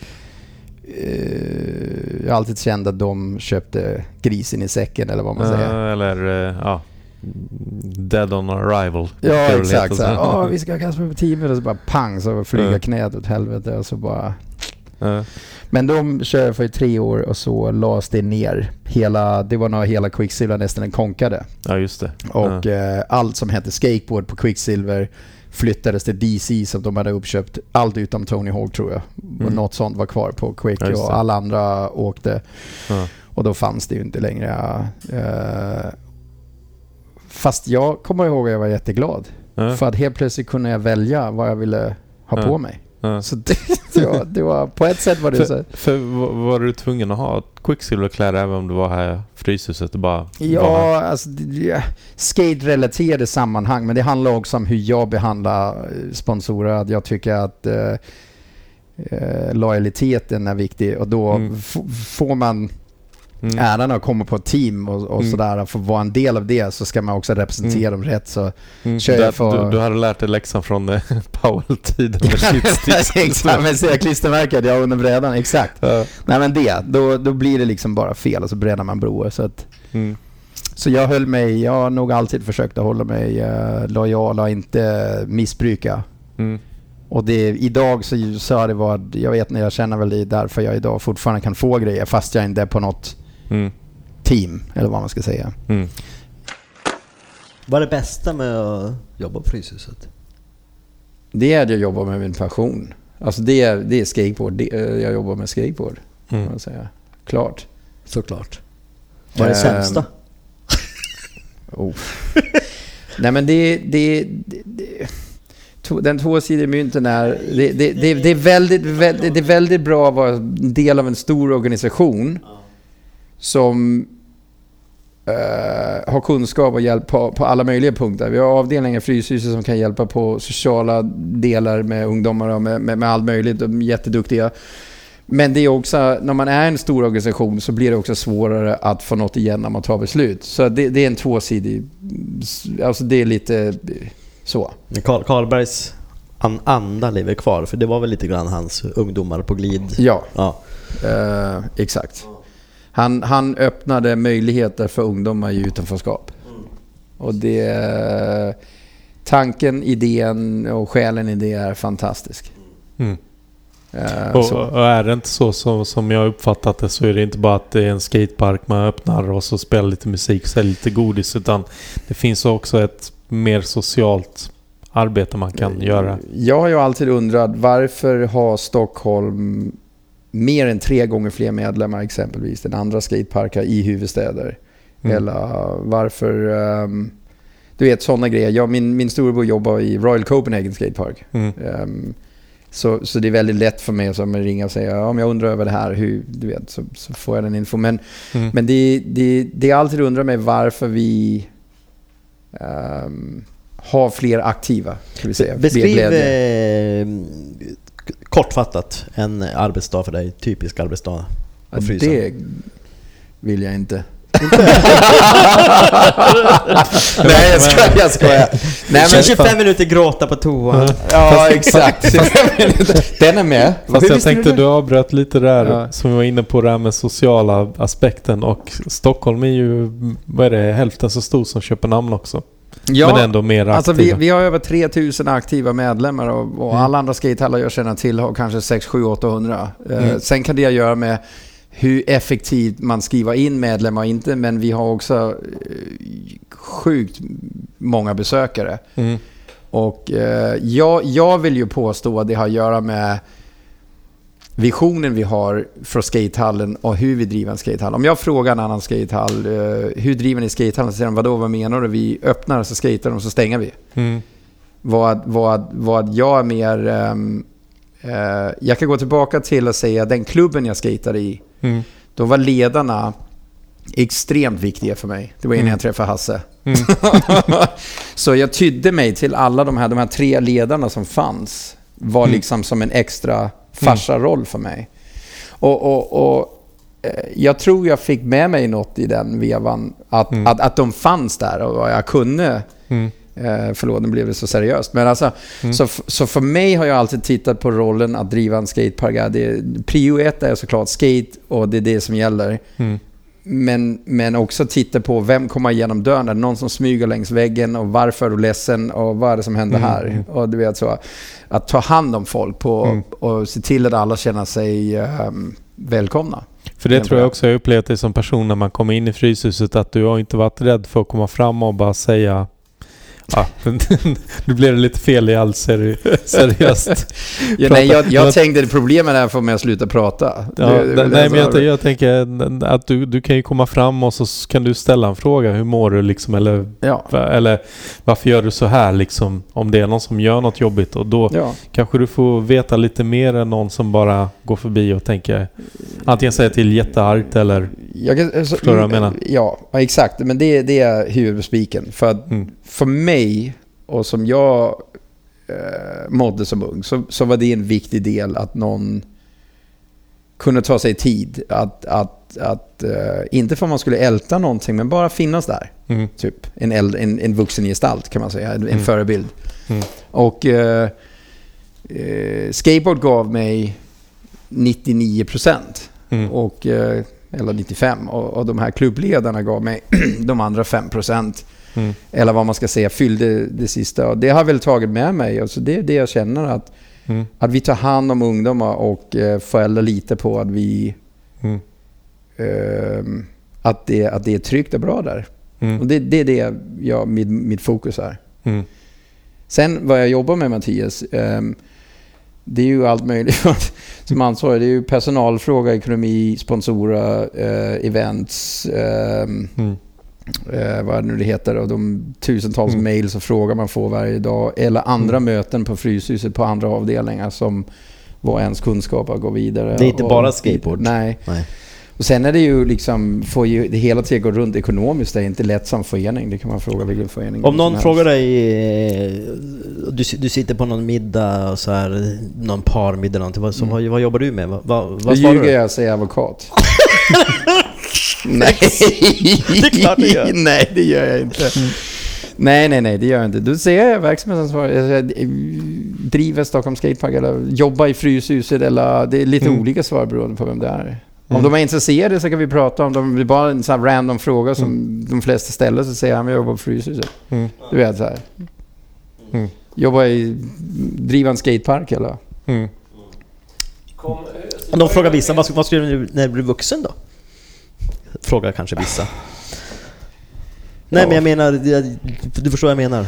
Eh, jag har alltid känt att de köpte grisen i säcken eller vad man säger. Ja, eller eh, ja. Dead on arrival. Ja, exakt. Så här, vi ska kasta mig på teamet och så bara pang så flyger Ja. knät åt helvete och så bara... Men de körde för tre år och så lades det ner. Hela, det var när hela Quicksilver nästan konkade. ja, just det. Och ja. eh, allt som hette skateboard på Quicksilver flyttades till DC som de hade uppköpt. Allt utom Tony Hawk tror jag. Och Mm. något sånt var kvar på Quick Ja, och alla andra åkte. Ja. Och då fanns det ju inte längre. Eh, fast jag kommer ihåg att jag var jätteglad. För att helt plötsligt kunde jag välja vad jag ville ha på mig. Ja. Så det, <laughs> det, var, det var, på ett sätt var det så. För, för var- du tvungen att ha Quicksilver-kläder även om du var här i Fryshuset och bara? Ja, alltså skate-relaterade sammanhang. Men det handlar också om hur jag behandlar eh, sponsorer. Att jag tycker att eh, eh, lojaliteten är viktig. Och då Mm. får man Mm. äran att komma på ett team och, och Mm. sådär. Få vara en del av det så ska man också representera dem rätt. Så Mm. kör jag för- du, du hade lärt dig läxan från eh, <laughs> Powell-tiden med <laughs> shitsticks. <laughs> exakt, men jag klistermärket, jag under brädan, exakt. Ja. Nej men det, då, då blir det liksom bara fel och så bränner man broar. Så, att, Mm. så jag höll mig, jag har nog alltid försökt att hålla mig uh, lojal och inte missbruka. Mm. Och det, idag så, så har det varit, jag vet när jag känner väl det är därför jag idag fortfarande kan få grejer fast jag inte är på något Mm. team, eller vad man ska säga. Mm. Vad är det bästa med att jobba på Fryshuset? Det är att jag jobbar med min passion. Alltså det är, det är skateboard, det, eh, jag jobbar med skateboard. Kan Mm. man säga. Klart. Såklart. Vad är det Ehm, sämsta? <laughs> Oh. Nej men det, det, det, det den tvåsidiga mynten är, det, det, det, det, är väldigt, väldigt, det är väldigt bra att vara en del av en stor organisation som eh, har kunskap och hjälp på, på alla möjliga punkter. Vi har avdelningar i Fryshuset som kan hjälpa på sociala delar med ungdomar och med, med, med allt möjligt. De är jätteduktiga. Men det är också, när man är en stor organisation så blir det också svårare att få något igen när man tar beslut. Så det, det är en tvåsidig, alltså det är lite så. Karl, Karlbergs an, anda lever kvar, för det var väl lite grann hans ungdomar på glid. Ja, Ja. eh, exakt. Han, han öppnade möjligheter för ungdomar i utanförskap. Och det... Tanken, idén och själen i det är fantastisk. Mm. Eh, Och, och är det inte så som, som jag uppfattat det så är det inte bara att det är en skatepark man öppnar och så spelar lite musik och säljer lite godis utan det finns också ett mer socialt arbete man kan göra. Jag har ju alltid undrat varför har Stockholm mer än tre gånger fler medlemmar exempelvis än andra skateparker i huvudstäder? Mm. Eller varför... ehm, du vet sådana grejer. Jag, min, min storebror jobbar i Royal Copenhagen Skatepark. Mm. Ehm, så, så det är väldigt lätt för mig som ringa och säga om jag undrar över det här, hur, du vet, så, så får jag den info. Men, Mm. men det, det, det är alltid undrar mig varför vi ehm, har fler aktiva. Ska vi säga. Beskriv eh, kortfattat en arbetsdag för dig, typisk arbetsdag Ja, det vill jag inte. <laughs> Nej, jag skojar. Jag skojar. Nej, men, 25 minuter gråta på toan. ja, exakt. <laughs> Den är med. Fast Hur jag du tänkte det? du avbröt lite där Ja. som vi var inne på det här med sociala aspekten och Stockholm är ju, vad är det, hälften så stor som Köpenhamn också. Ja, Men ändå mer aktiva. Alltså vi, vi har över 3000 aktiva medlemmar och, och Mm. alla andra skatehallar jag känner till har kanske 6, 7, 800. Eh, Mm. sen kan det göra med hur effektivt man skriver in medlemmar och inte, men vi har också eh, sjukt många besökare. Mm. Och eh, jag, jag vill ju påstå att det har att göra med visionen vi har för skatehallen och hur vi driver en skatehall. Om jag frågar en annan skatehall, eh, hur driver ni skatehallen? Så säger de, vadå, vad menar du? Vi öppnar så skater de och så stänger vi. Mm. Vad, vad, vad jag är mer... ehm, eh, jag kan gå tillbaka till att säga den klubben jag skatade i, Mm. då var ledarna extremt viktiga för mig. Det var innan Mm. jag träffade Hasse. Mm. <laughs> så jag tydde mig till alla de här, de här tre ledarna som fanns. Var Mm. liksom som en extra farsa-roll för mig. Och, och, och eh, jag tror jag fick med mig något i den vevan. Att, Mm. att, att de fanns där och vad jag kunde. Mm. Eh, förlåt, nu blev det så seriöst. Men alltså, Mm. så, så för mig har jag alltid tittat på rollen att driva en skatepark. Det, prio ett är såklart skate och det är det som gäller. Mm. Men, men också titta på vem kommer igenom dörren. Är det någon som smyger längs väggen och varför är du ledsen och vad är det som händer Mm, här? mm. Och du vet så. Att ta hand om folk på, Mm. och se till att alla känner sig ehm, välkomna. För det tror jag också jag upplevt det som person när man kommer in i Fryshuset att du har inte varit rädd för att komma fram och bara säga Ja, <laughs> nu blev det lite fel i all seri seriöst. <laughs> Ja, nej, jag, jag tänkte att problemet är få mig att sluta prata. Ja, det- nej, nej, men jag, alltså- jag tänker att du, du kan ju komma fram och så kan du ställa en fråga. Hur mår du liksom? Eller, Ja, eller varför gör du så här liksom? Om det är någon som gör något jobbigt och då ja. kanske du får veta lite mer än någon som bara går förbi och tänker antingen säga till jätteargt eller Jag kan, alltså, Förstår du vad jag menar? Ja, exakt. Men det, det är huvudspiken. För, Mm. för mig, och som jag eh, mådde som ung, så, så var det en viktig del att någon kunde ta sig tid. Att, att, att eh, inte för att man skulle älta någonting, men bara finnas där. Mm. Typ en, äldre, en, en vuxen gestalt kan man säga, en Mm. förebild. Mm. Och eh, eh, skateboard gav mig 99 procent. Mm. Och, eller 95. Och, och de här klubbledarna gav mig <clears throat> de andra 5 procent. Mm. Eller vad man ska säga, fyllde det sista. Och det har jag väl tagit med mig. Alltså det är det jag känner att, Mm. att vi tar hand om ungdomar och eh, föräldrar lite på att vi... Mm. ehm, att, det, att det är tryggt och bra där. Och Mm. det, det är det jag, mitt, mitt fokus är. Mm. Sen vad jag jobbar med Mattias, ehm, det är ju allt möjligt <laughs> som ansvarig. Det är ju personalfråga, ekonomi, sponsorer, eh, events, ehm, Mm. Eh, vad nu det heter, och de tusentals Mm. mails och frågor man får varje dag. Eller andra Mm. möten på Fryshuset på andra avdelningar som vad ens kunskaper går vidare. Det är inte och- bara skateboard. Nej. Nej. Och sen är det ju liksom, får ju det hela tiden gå runt ekonomiskt. Det är inte lätt som förening. Det kan man fråga vilken förening Om någon frågar dig, eh, du, du sitter på någon middag och så här, någon parmiddag eller någonting, vad, Mm. vad, vad jobbar du med? Vad, vad, Då vad svarar ljuger du? jag och säger advokat. <laughs> nej. <laughs> Det är klart du gör. <laughs> nej, det gör jag inte. Nej, nej, nej, det gör jag inte. Då säger jag verksamhetsansvarig. Jag säger, eh, Driver Stockholm Skatepark eller jobbar i Fryshuset eller det är lite Mm. olika svar beroende på vem det är. Om Mm. de är intresserade så kan vi prata om dem. Det är bara en sån här random fråga som de flesta ställer så säger jag att jag jobbar på Fryshuset. Mm. Du vet så här. Mm. Jobbar i, driva en skatepark eller? Mm. Om de frågar vissa, vad, ska- vad ska du göra när du blir vuxen då? Frågar kanske vissa. Nej Ja. men jag menar, du förstår vad jag menar.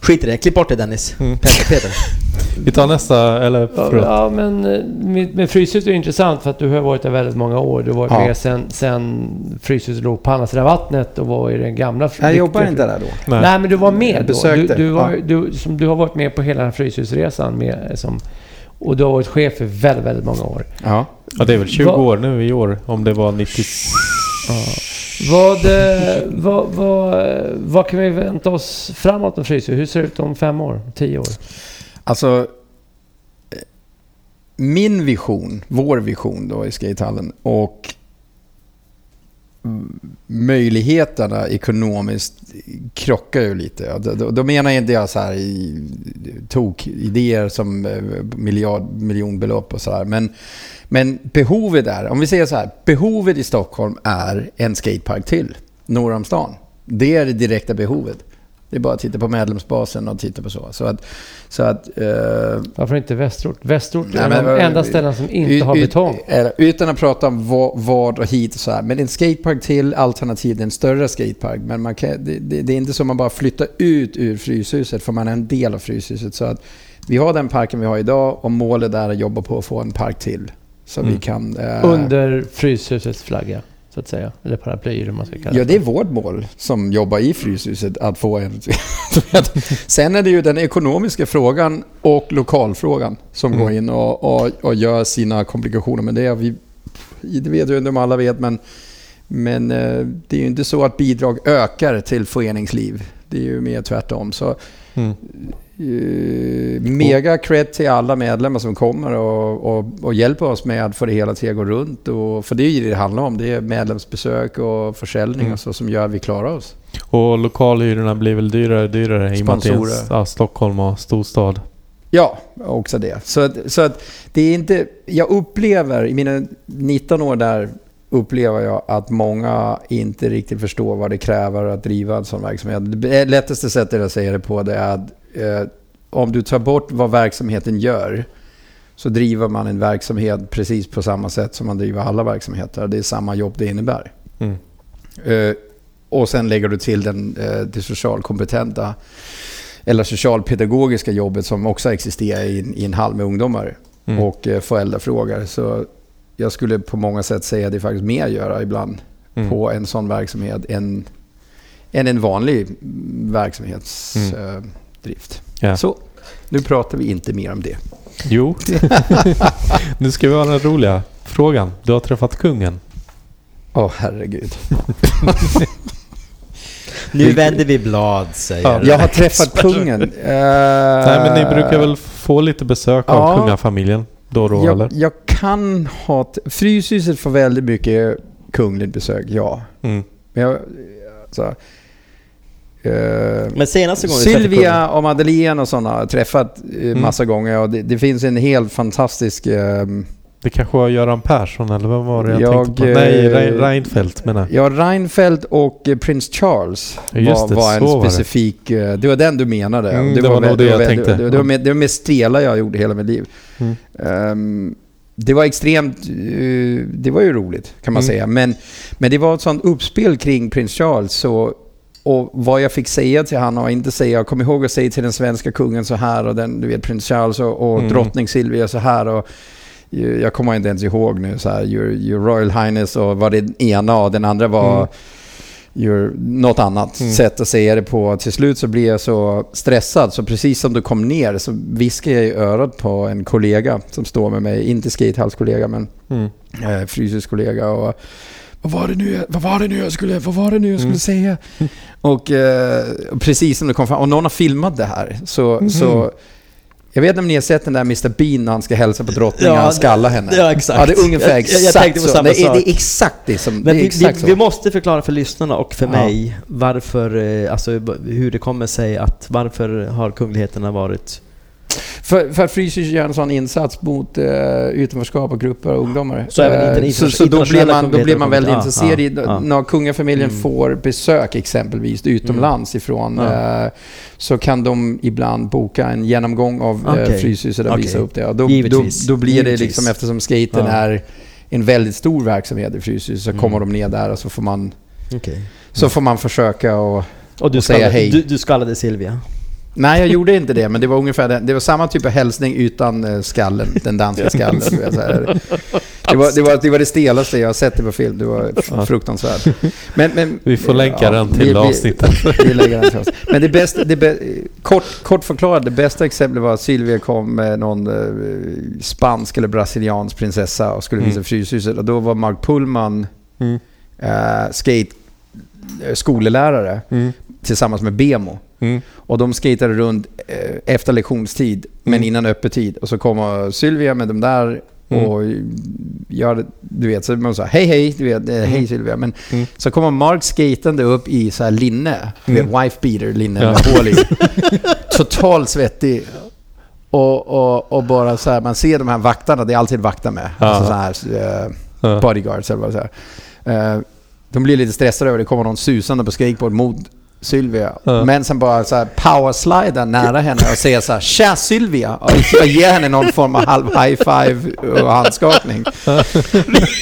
Skit i det, klipp bort det Dennis. Mm. Peter, Peter. Vi tar nästa, eller Ja, förlåt. ja, men eh, med, med Fryshuset är det intressant för att du har varit där väldigt många år. Du har varit Ja. med sen, sen Fryshuset låg på andra sidan vattnet och var i den gamla... Jag jobbar inte där då. Nej. Nej, men du var med Jag då. besökte, Du, du, var, ja. du, som, du har varit med på hela Fryshusresan med, som, och du har varit chef för väldigt, väldigt många år. Ja. Ja, det är väl 20 Vad- år nu i år, om det var vad, eh, vad, vad, vad kan vi vänta oss framåt med Fryshus? Hur ser det ut om fem år? Tio år? Alltså, eh, min vision, vår vision då i skatehallen och möjligheterna ekonomiskt krockar ju lite. Då, då, menar jag inte jag så här i tok-idéer som eh, miljard, miljonbelopp och så här. Men, men behovet är, om vi säger så här, behovet i Stockholm är en skatepark till norr om stan. Det är det direkta behovet. Det är bara att titta på medlemsbasen och titta på så. Så att... Så att eh, Varför inte Västerort? Västerort är Nej, de men- enda ställen som inte ut- har betong. Utan att prata om vad, vad och hit och så här. Men en skatepark till, alternativt en större skatepark. Men man kan, det, det, det är inte så man bara flyttar ut ur Fryshuset för man är en del av Fryshuset. Så att vi har den parken vi har idag och målet är att jobba på att få en park till. Så Mm. vi kan... eh, Under Fryshusets flagga, så att säga. Eller paraply, hur man ska kalla Ja, det är vårt mål som jobbar i Fryshuset att få en... <laughs> Sen är det ju den ekonomiska frågan och lokalfrågan som Mm. går in och, och, och gör sina komplikationer med det. Vi, det vet ju inte om alla vet, men, men eh, det är ju inte så att bidrag ökar till föreningsliv. Det är ju mer tvärtom. Så Mm. Eh, mega cred till alla medlemmar som kommer och, och, och hjälper oss med att få det hela att gå runt. Och, för det är ju det det handlar om. Det är medlemsbesök och försäljning Mm. och så som gör att vi klarar oss. Och lokalhyrorna blir väl dyrare och dyrare i och med Sponsorer. ja, Stockholm och storstad. Ja, också det. Så, att, så att det är inte... Jag upplever, i mina 19 år där, upplever jag att många inte riktigt förstår vad det kräver att driva en sån verksamhet. Det lättaste sättet att säga det på det är att eh, om du tar bort vad verksamheten gör så driver man en verksamhet precis på samma sätt som man driver alla verksamheter. Det är samma jobb det innebär. Mm. Eh, och sen lägger du till den, eh, det socialkompetenta eller socialpedagogiska jobbet som också existerar i, en- i en hall med ungdomar Mm. och eh, föräldrafrågor. Så jag skulle på många sätt säga att det är faktiskt mer att göra ibland Mm. på en sån verksamhet än, än en vanlig verksamhetsdrift. Mm. Eh. Ja. Så nu pratar vi inte mer om det. Jo. <laughs> nu ska vi ha den roliga frågan. Du har träffat kungen. Åh herregud. <laughs> Nu vänder vi blad, säger Ja, Jag har träffat kungen. Eh, <laughs> Nej men ni brukar väl få lite besök av ja. kungafamiljen då och då jag, eller? jag kan ha... Fryshuset får väldigt mycket kungligt besök, ja. Mm. Men jag... Alltså, eh, Men senaste gången Sylvia och Madeleine och sådana har jag träffat eh, Mm. massa gånger och det, det finns en helt fantastisk... Eh, Det kanske var Göran Persson eller vad var det jag, Jag, tänkte på? Nej, Re- Reinfeldt menar jag. ja, Reinfeldt och prins Charles var, det, var en var det. specifik... eh, Det var den du menade. Mm, det var nog det jag tänkte. Det, det, var med, det var med stela jag gjorde hela mitt liv. Mm. Ehm, det var extremt... eh, det var ju roligt kan man Mm. säga. Men, men det var ett sånt uppspel kring prins Charles. Så, och vad jag fick säga till honom och inte säga. Jag kommer ihåg att säga till den svenska kungen så här och den, du vet, prins Charles och, och Mm. drottning Silvia så här. Och, jag kommer inte ens ihåg nu så här, your, your Royal Highness och vad det ena och den andra var Mm. Your, något annat Mm. sätt att säga det på. Till slut så blir jag så stressad så precis som du kom ner så viskar jag i örat på en kollega som står med mig, inte skatehallskollega men Mm. eh, fysisk kollega och vad var det nu, vad var det nu jag skulle, vad var det nu jag skulle Mm. säga? Och eh, precis som det kom fram, och någon har filmat det här. Så, Mhm. så jag vet inte om ni har sett den där Mr Bean när han ska hälsa på drottningen, Ja, han skallar henne. Ja, exakt. Ja, det är ungefär exakt jag, jag tänkte på så. samma det, är, sak. det är exakt det som... Men det är vi, exakt vi, så. vi måste förklara för lyssnarna och för Ja. mig varför, eh, alltså hur det kommer sig att varför har kungligheterna varit... För, för att gör en sån insats mot uh, utanförskap och grupper och ungdomar. Så även Eh, så, så då blir man, då blir man väldigt har intresserad Ja, ja. när kungafamiljen Mm. får besök exempelvis utomlands ifrån Ja. eh, så kan de ibland boka en genomgång av Okej. uh, Fryshuset och Okej. visa upp det. Och då, då, då blir det Givetvis. liksom eftersom skaten Ja. är en väldigt stor verksamhet i Fryshuset så Mm. kommer de ner där och så får man, Okej. så får man försöka och Och du Och säga skallade, hej. du, du skallade Silvia? Nej, jag gjorde inte det, men det var ungefär den, det var samma typ av hälsning utan eh, skallen, den danska skallen. Det var, det, var, det var det stelaste jag har sett det på film, det var fruktansvärt. Men, men, Vi får länka den till vi- vi- avsnittet. Vi lägger den till oss. Men det bästa, det bä, kort, kort förklarat, det bästa exemplet var att Sylvia kom med någon eh, spansk eller brasiliansk prinsessa och skulle visa Mm. Fryshuset. Och då var Mark Pullman Mm. eh, skate skolelärare Mm. tillsammans med Bemo. Mm. Och de skatade runt eh, efter lektionstid, men Mm. innan öppettid. Och så kommer Sylvia med de där Mm. och gör, du vet, så man sa hej hej, du vet, eh, hej Mm. Sylvia. Men Mm. så kommer Mark skatande upp i så här linne, Mm. wife beater linne Ja. med hål i. <laughs> Totalt svettig. Och, och, och bara så här, man ser de här vaktarna, det är alltid vakter med. Ja. Alltså så här, eh, Ja. bodyguards eller vad det är. Eh, de blir lite stressade över det kommer någon susande på skateboard mot Sylvia. Ja. Men sen bara så här powerslida nära henne och säga så här Tja Sylvia! Och jag ger henne någon form av halv high five och handskakning.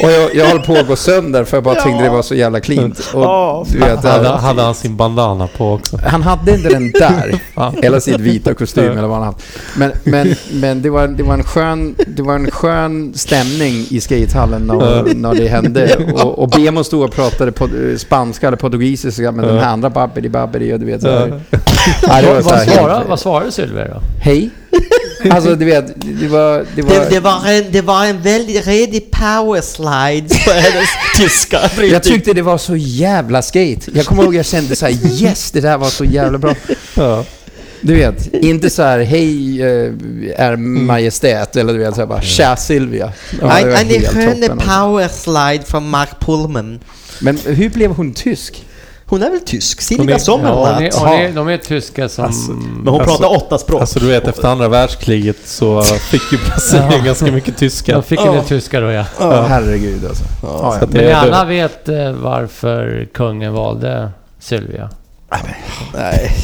och jag, jag höll på att gå sönder för jag bara tänkte det var så jävla cleant. Och, du vet, Hade, hade han sin bandana på också? han hade inte den där. Ja. Eller sin vita kostym eller vad han hade. Men, men, men det, var, det, var en skön, det var en skön stämning i skatehallen när, när det hände. Och, och Bemo stod och pratade på spanska eller portugisiska med den här andra babbidi babbidi och du vet så här. Ja, det var Vad, så här vad, svarade, vad svarade Sylvia då? Hej. Alltså du vet, det var... Det var Det, det, var en, det var en väldigt redig powerslide på <laughs> hennes tyska. jag tyckte det var så jävla skate. Jag kommer ihåg jag kände så här, yes, det där var så jävla bra. Ja. Du vet, inte så här, hej eh, är majestät, eller du vet så här bara, tja Silvia. Ja, en skön powerslide från Mark Pullman. Men hur blev hon tysk? Hon är väl tysk? Silvia är- Ja, hon är, Sommerlath. hon är, de är tyska som... Alltså, Men hon Alltså- pratar åtta språk. Alltså du vet efter andra världskriget så fick ju Brasilien ganska mycket tyska. de fick Ja. en tyska då ja. Ja, herregud alltså. Så ja. Men alla vet eh, varför kungen valde Sylvia? Nej.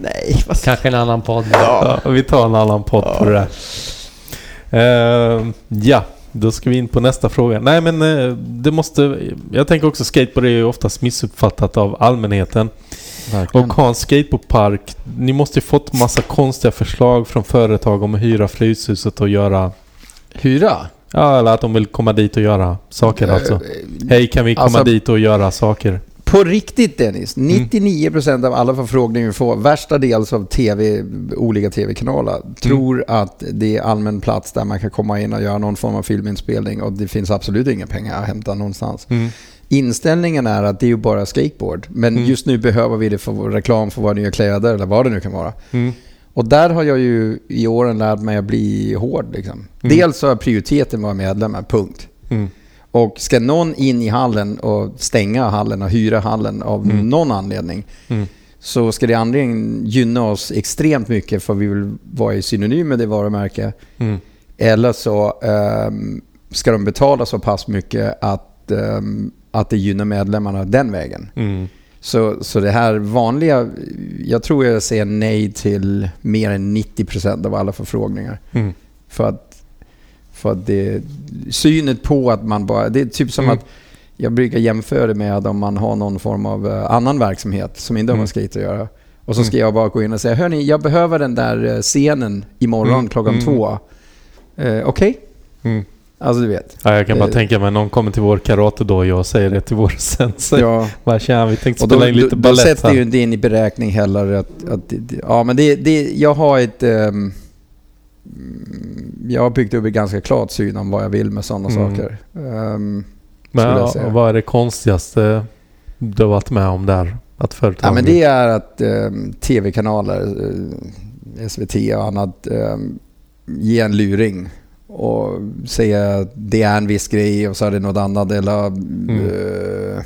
Nej. <laughs> Kanske en annan podd. Ja, vi tar en annan podd på det där. Eh, ja, då ska vi in på nästa fråga. Nej men eh, det måste... Jag tänker också skateboard är ju oftast missuppfattat av allmänheten. Och ha en skateboardpark. Ni måste ju fått massa konstiga förslag från företag om att hyra Fryshuset och göra... Hyra? Ja, eller att de vill komma dit och göra saker alltså. Eh, Hej, kan vi komma alltså- dit och göra saker? På riktigt Dennis, 99% av alla förfrågningar vi får, värsta dels av TV, olika TV-kanaler, tror att det är allmän plats där man kan komma in och göra någon form av filminspelning och det finns absolut inga pengar att hämta någonstans. Mm. Inställningen är att det är ju bara skateboard, men Mm. just nu behöver vi det för reklam för våra nya kläder eller vad det nu kan vara. Mm. Och där har jag ju i åren lärt mig att bli hård. Liksom. Mm. Dels så har prioriteten vara medlemmar, punkt. Och ska någon in i hallen och stänga hallen och hyra hallen av Mm. någon anledning Mm. så ska det antingen gynna oss extremt mycket för vi vill vara i synonym med det varumärke Mm. eller så ehm, ska de betala så pass mycket att, ehm, att det gynnar medlemmarna den vägen. Mm. Så, så det här vanliga, jag tror jag säger nej till mer än 90% av alla förfrågningar. Mm. För att, för att det, synet på att man bara, det är typ som Mm. att jag brukar jämföra det med att om man har någon form av eh, annan verksamhet som inte har Mm. med skate att göra. Och så ska Mm. jag bara gå in och säga, hörni, jag behöver den där eh, scenen imorgon Mm. klockan Mm. två. Eh, Okej? Mm. Alltså du vet. Ja, jag kan bara Eh. tänka mig någon kommer till vår karate då och säger det till vår <laughs> sensei. Ja. Bara tjena, vi tänkte Och då, spela in lite då, då balett sätter ju här. inte in i beräkning heller att... att det- ja, men det, det, jag har ett... mm, jag har byggt upp ett ganska klart syn om vad jag vill med sådana Mm. saker. Ehm, Men vad är det konstigaste du har varit med om där? Att företag... ja, men det är att ehm, tv-kanaler, eh, SVT och annat, um, ger en luring och säger att det är en viss grej och så är det något annat. Eller eh,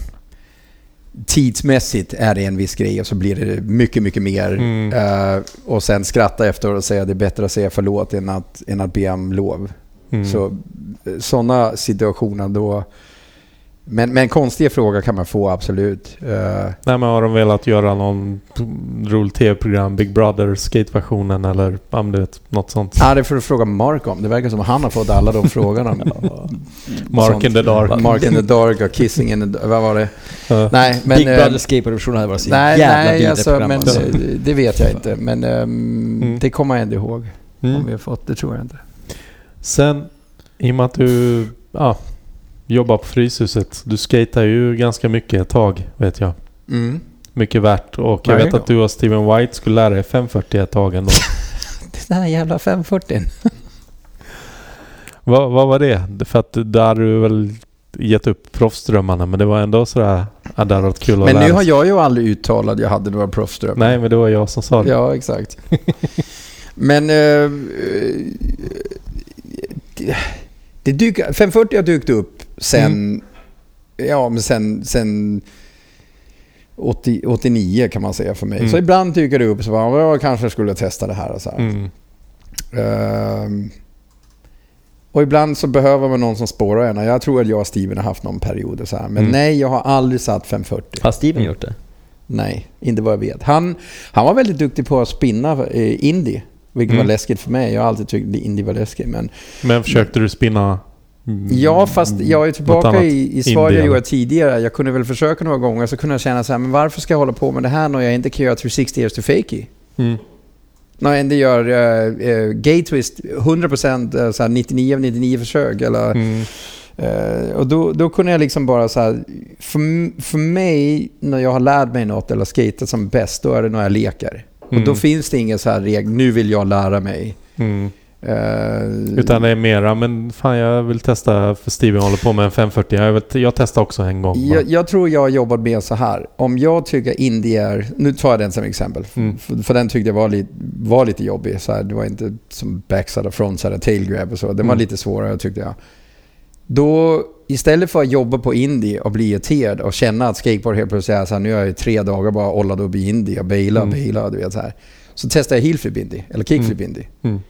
tidsmässigt är det en viss grej och så blir det mycket, mycket mer. Mm. Eh, och sen skratta efter och säga att det är bättre att säga förlåt än att, än att be om lov. Mm. Så sådana situationer då... Men, men konstiga frågor kan man få absolut. Eh, Nej men har de velat göra någon rolig tv-program, Big Brother, skateversionen eller ja, du vet, något sånt? Ja, det får du fråga Mark om. Det verkar som att han har fått alla de <laughs> frågorna. Mark Sånt. in the dark. Mark in the dark och Kissing in the... Vad var det? Ja. Nej, men... Big eh, Brother Skateboard-versionen hade varit så Nej, jävla nej alltså, program, men alltså. det vet jag inte. Men ehm, Mm. det kommer jag ändå ihåg. Om Mm. vi har fått det tror jag inte. Sen, i och med att du ja, jobbar på Fryshuset. Du skater ju ganska mycket ett tag, vet jag. Mm. Mycket värt. Och jag Varje vet att du och Steven White skulle lära er 540 ett tag ändå. <laughs> Den här jävla 540. <laughs> vad, vad var det? För att där har du väl gett upp proffsdrömmarna men det var ändå sådär... Ja, hade varit kul att Men nu har jag ju aldrig uttalat att jag hade några proffsdrömmar. Nej men det var jag som sa det. Ja, exakt. Men... Eh, det, det dyker, 540 har dykt upp sen... Mm. Ja, men sen... sen 80, 89 kan man säga för mig. Mm. Så ibland dyker det upp så bara, jag kanske skulle testa det här och så här. Mm. Ehm, och ibland så behöver man någon som spårar en. Jag tror att jag och Steven har haft någon period och så här. Men Mm. nej, jag har aldrig satt 540. Har Steven gjort det? Nej, inte vad jag vet. Han, han var väldigt duktig på att spinna eh, indie. Vilket Mm. var läskigt för mig. Jag har alltid tyckt indie var läskigt. Men Men försökte du spinna? Mm, Ja, fast jag är tillbaka i, i svar jag gjorde tidigare. Jag kunde väl försöka några gånger, så kunde jag känna så här, men varför ska jag hålla på med det här när jag inte kan göra 360 years to fakey? Mm. När jag inte gör uh, uh, gay twist 100% uh, så här 99 av 99 försök. Eller, Mm. eh, och då, då kunde jag liksom bara så här, för, för mig när jag har lärt mig något eller skatat som bäst, då är det när jag leker. Och då Mm. finns det ingen så här regel, nu vill jag lära mig. Mm. Eh, Utan det är mera, men fan jag vill testa för Steven håller på med en 540. Jag, vet, jag testade också en gång. Jag, jag tror jag har jobbat med så här. Om jag tycker indie är... Nu tar jag den som exempel. Mm. För, för den tyckte jag var, lite var lite jobbig. Så här, det var inte som backside frontside och tail grab och så. Den var Mm. lite svårare tyckte jag. Då, istället för att jobba på indie och bli irriterad och känna att skateboard helt plötsligt är så här, nu har jag i tre dagar bara ollat upp i indie och baila, Mm. baila, du vet så här. Så testar jag heelflip indie, eller kickflip indie. Mm.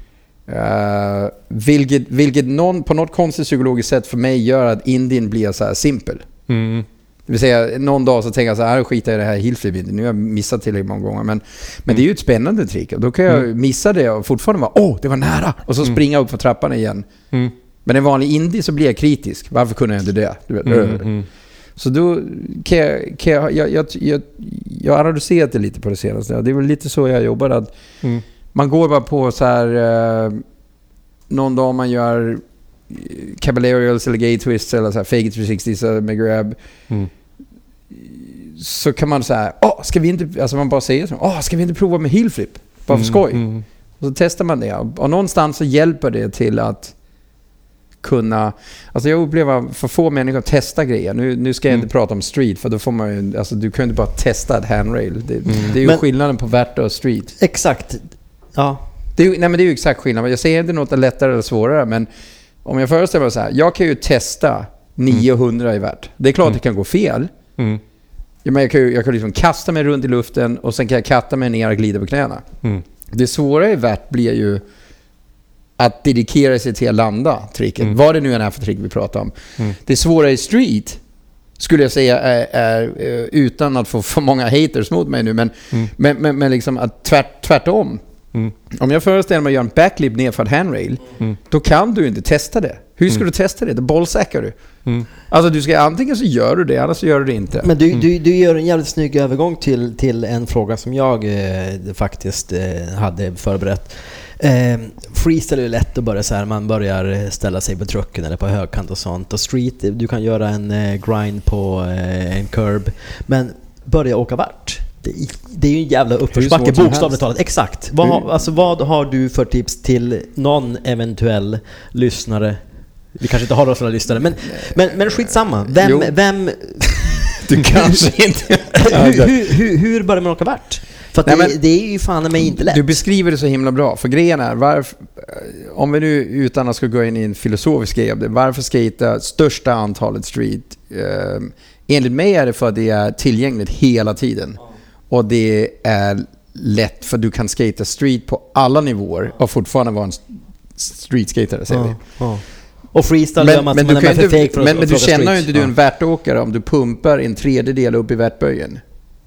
Uh, vilket vilket någon, på något konstigt psykologiskt sätt för mig gör att indien blir så här simpel. Mm. Det vill säga, någon dag så tänker jag så här, "Ah, skiter jag i det här hillflip. Nu har jag missat tillräckligt många gånger. Men, men det är ju ett spännande trick. Och Då kan jag Mm. missa det och fortfarande vara åh, det var nära! Och så Mm. springa upp för trappan igen. Mm. Men en vanlig indie så blir jag kritisk. Varför kunde jag inte det? Du vet, Mm. Mm. Så då kan jag, kan jag, jag, jag, jag, jag har analyserat det lite på det senaste. Det är väl lite så jag jobbar. Att Mm. Man går bara på så här... Eh, någon dag man gör eh, Caballerials eller Gay Twists eller så här Fake It 360 så med grab. Mm. Så kan man säga, åh, ska vi inte... Alltså man bara säger så. Åh, ska vi inte prova med heel flip? Bara för skoj. Mm. Och så testar man det. Och, någonstans så hjälper det till att kunna... Alltså jag upplever för få människor att testa grejer. Nu, nu ska jag Mm. inte prata om street för då får man ju... Alltså du kan ju inte bara testa ett handrail. Det, Mm. det är ju Men- skillnaden på värta och street. Exakt. Ja. Det är, nej men det är ju exakt skillnad. Jag säger inte något är lättare eller svårare men om jag föreställer mig så här. Jag kan ju testa 900 i värt. Det är klart Mm. det kan gå fel. Mm. Ja, men jag kan ju jag kan liksom kasta mig runt i luften och sen kan jag katta mig ner och glida på knäna. Mm. Det svåra i värt blir ju att dedikera sig till att landa tricket. Mm. Vad det nu än är för trick vi pratar om. Mm. Det svåra i street skulle jag säga är, är eh, utan att få för många haters mot mig nu, men, Mm. men, men, men liksom att tvärt, tvärtom. Mm. Om jag föreställer mig att göra en backlip nerför ett handrail, Mm. då kan du inte testa det. Hur ska Mm. du testa det? Det bollsäckar du. Mm. Alltså du ska, antingen så gör du det, annars så gör du det inte. Men du, Mm. du, du gör en jävligt snygg övergång till, till en fråga som jag eh, faktiskt eh, hade förberett. Eh, freestyle är lätt att börja så här, man börjar eh, ställa sig på trucken eller på högkant och sånt. Och street, du kan göra en eh, grind på eh, en curb. Men börja åka vart? Det, det är ju en jävla uppförsbacke bokstavligt talat. Exakt. Vad, har- alltså, vad har du för tips till någon eventuell lyssnare? Vi kanske inte har några sådana lyssnare, men, men, men skitsamma. Vem, Jo. vem, <laughs> Du kanske inte... hur, hur, hur, hur börjar man åka vart? För Nej, det, men- det är ju fan mig inte lätt. Du beskriver det så himla bra. För grejen är, varför, om vi nu utan att ska gå in i en filosofisk grej av det, varför skata största antalet street? Eh, enligt mig är det för att det är tillgängligt hela tiden. Och det är lätt för du kan skata street på alla nivåer och fortfarande vara en streetskatare, säger vi. ja, ja. Och freestyle gör man Men, men, du, är kan inte, men, att men du känner ju inte du är en Ja. värtåkare om du pumpar en tredjedel upp i värtböjen.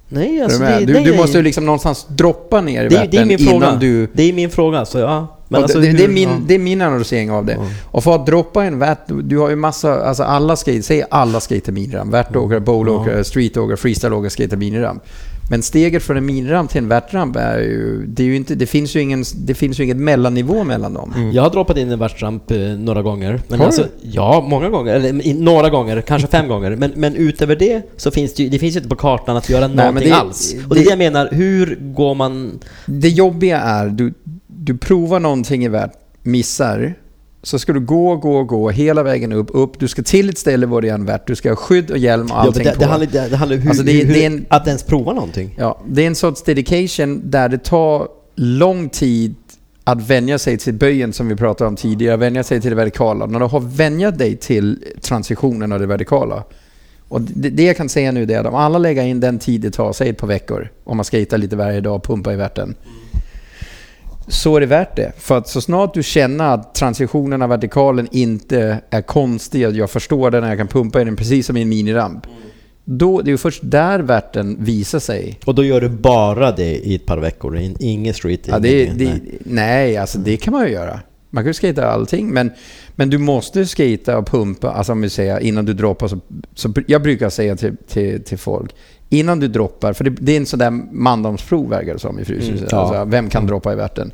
Nej, alltså det, du, nej, du måste ju liksom någonstans droppa ner i det, det värten min fråga. innan du... Det är min fråga, så ja. Men alltså, det, det, är hur- min, ja. det är min analysering av det. Ja. Och för att droppa en värt, du- har ju massa, alltså alla skate, säg alla skater miniramp. Värtåkare, bowlåkare, streetåkare, freestyleåkare skater miniramp. Men steget från en miniramp till en värtramp är ju, det är ju inte, det finns ju ingen, det finns ju inget mellannivå mellan dem. Mm. Jag har droppat in en värtsramp eh, några gånger. Men Har alltså, du? ja, många gånger. Eller några gånger, kanske fem gånger. Men, men utöver det så finns det det finns ju inte på kartan att göra men någonting det- alls. Och det- det jag menar, hur går man... Det jobbiga är, du, du provar någonting i värt, missar, så ska du gå, gå, gå hela vägen upp, upp. Du ska till ett ställe var det är en värt. Du ska ha skydd och hjälm och Ja, allting det, på. det, handlar, det, det handlar hur, Alltså, det är- hur, det är en- att ens prova någonting. Ja, det är en sorts dedication där det tar lång tid att vänja sig till böjen som vi pratade om tidigare, vänja sig till det vertikala. När du har vänjat dig till transitionen och det vertikala. Och det, det jag kan säga nu är att om alla lägger in den tid det tar, säg ett par veckor, om man skejtar lite varje dag och pumpar i värten. Så är det värt det. För att så snart du känner att transitionen av vertikalen inte är konstig, att jag förstår den jag kan pumpa i den precis som i en miniramp. Då, det är ju först där värten visar sig. Och då gör du bara det i ett par veckor? In- Ingen street? Ja, det, ingen, det, nej. nej, alltså det kan man ju göra. Man kan ju skata allting, men, men du måste skata och pumpa, alltså om vi säger innan du droppar. Så, så jag brukar säga till, till, till folk, innan du droppar, för det, det är en sån där mandomsprov verkar det som i Fryshuset. Mm, ja. alltså, vem kan droppa i värten?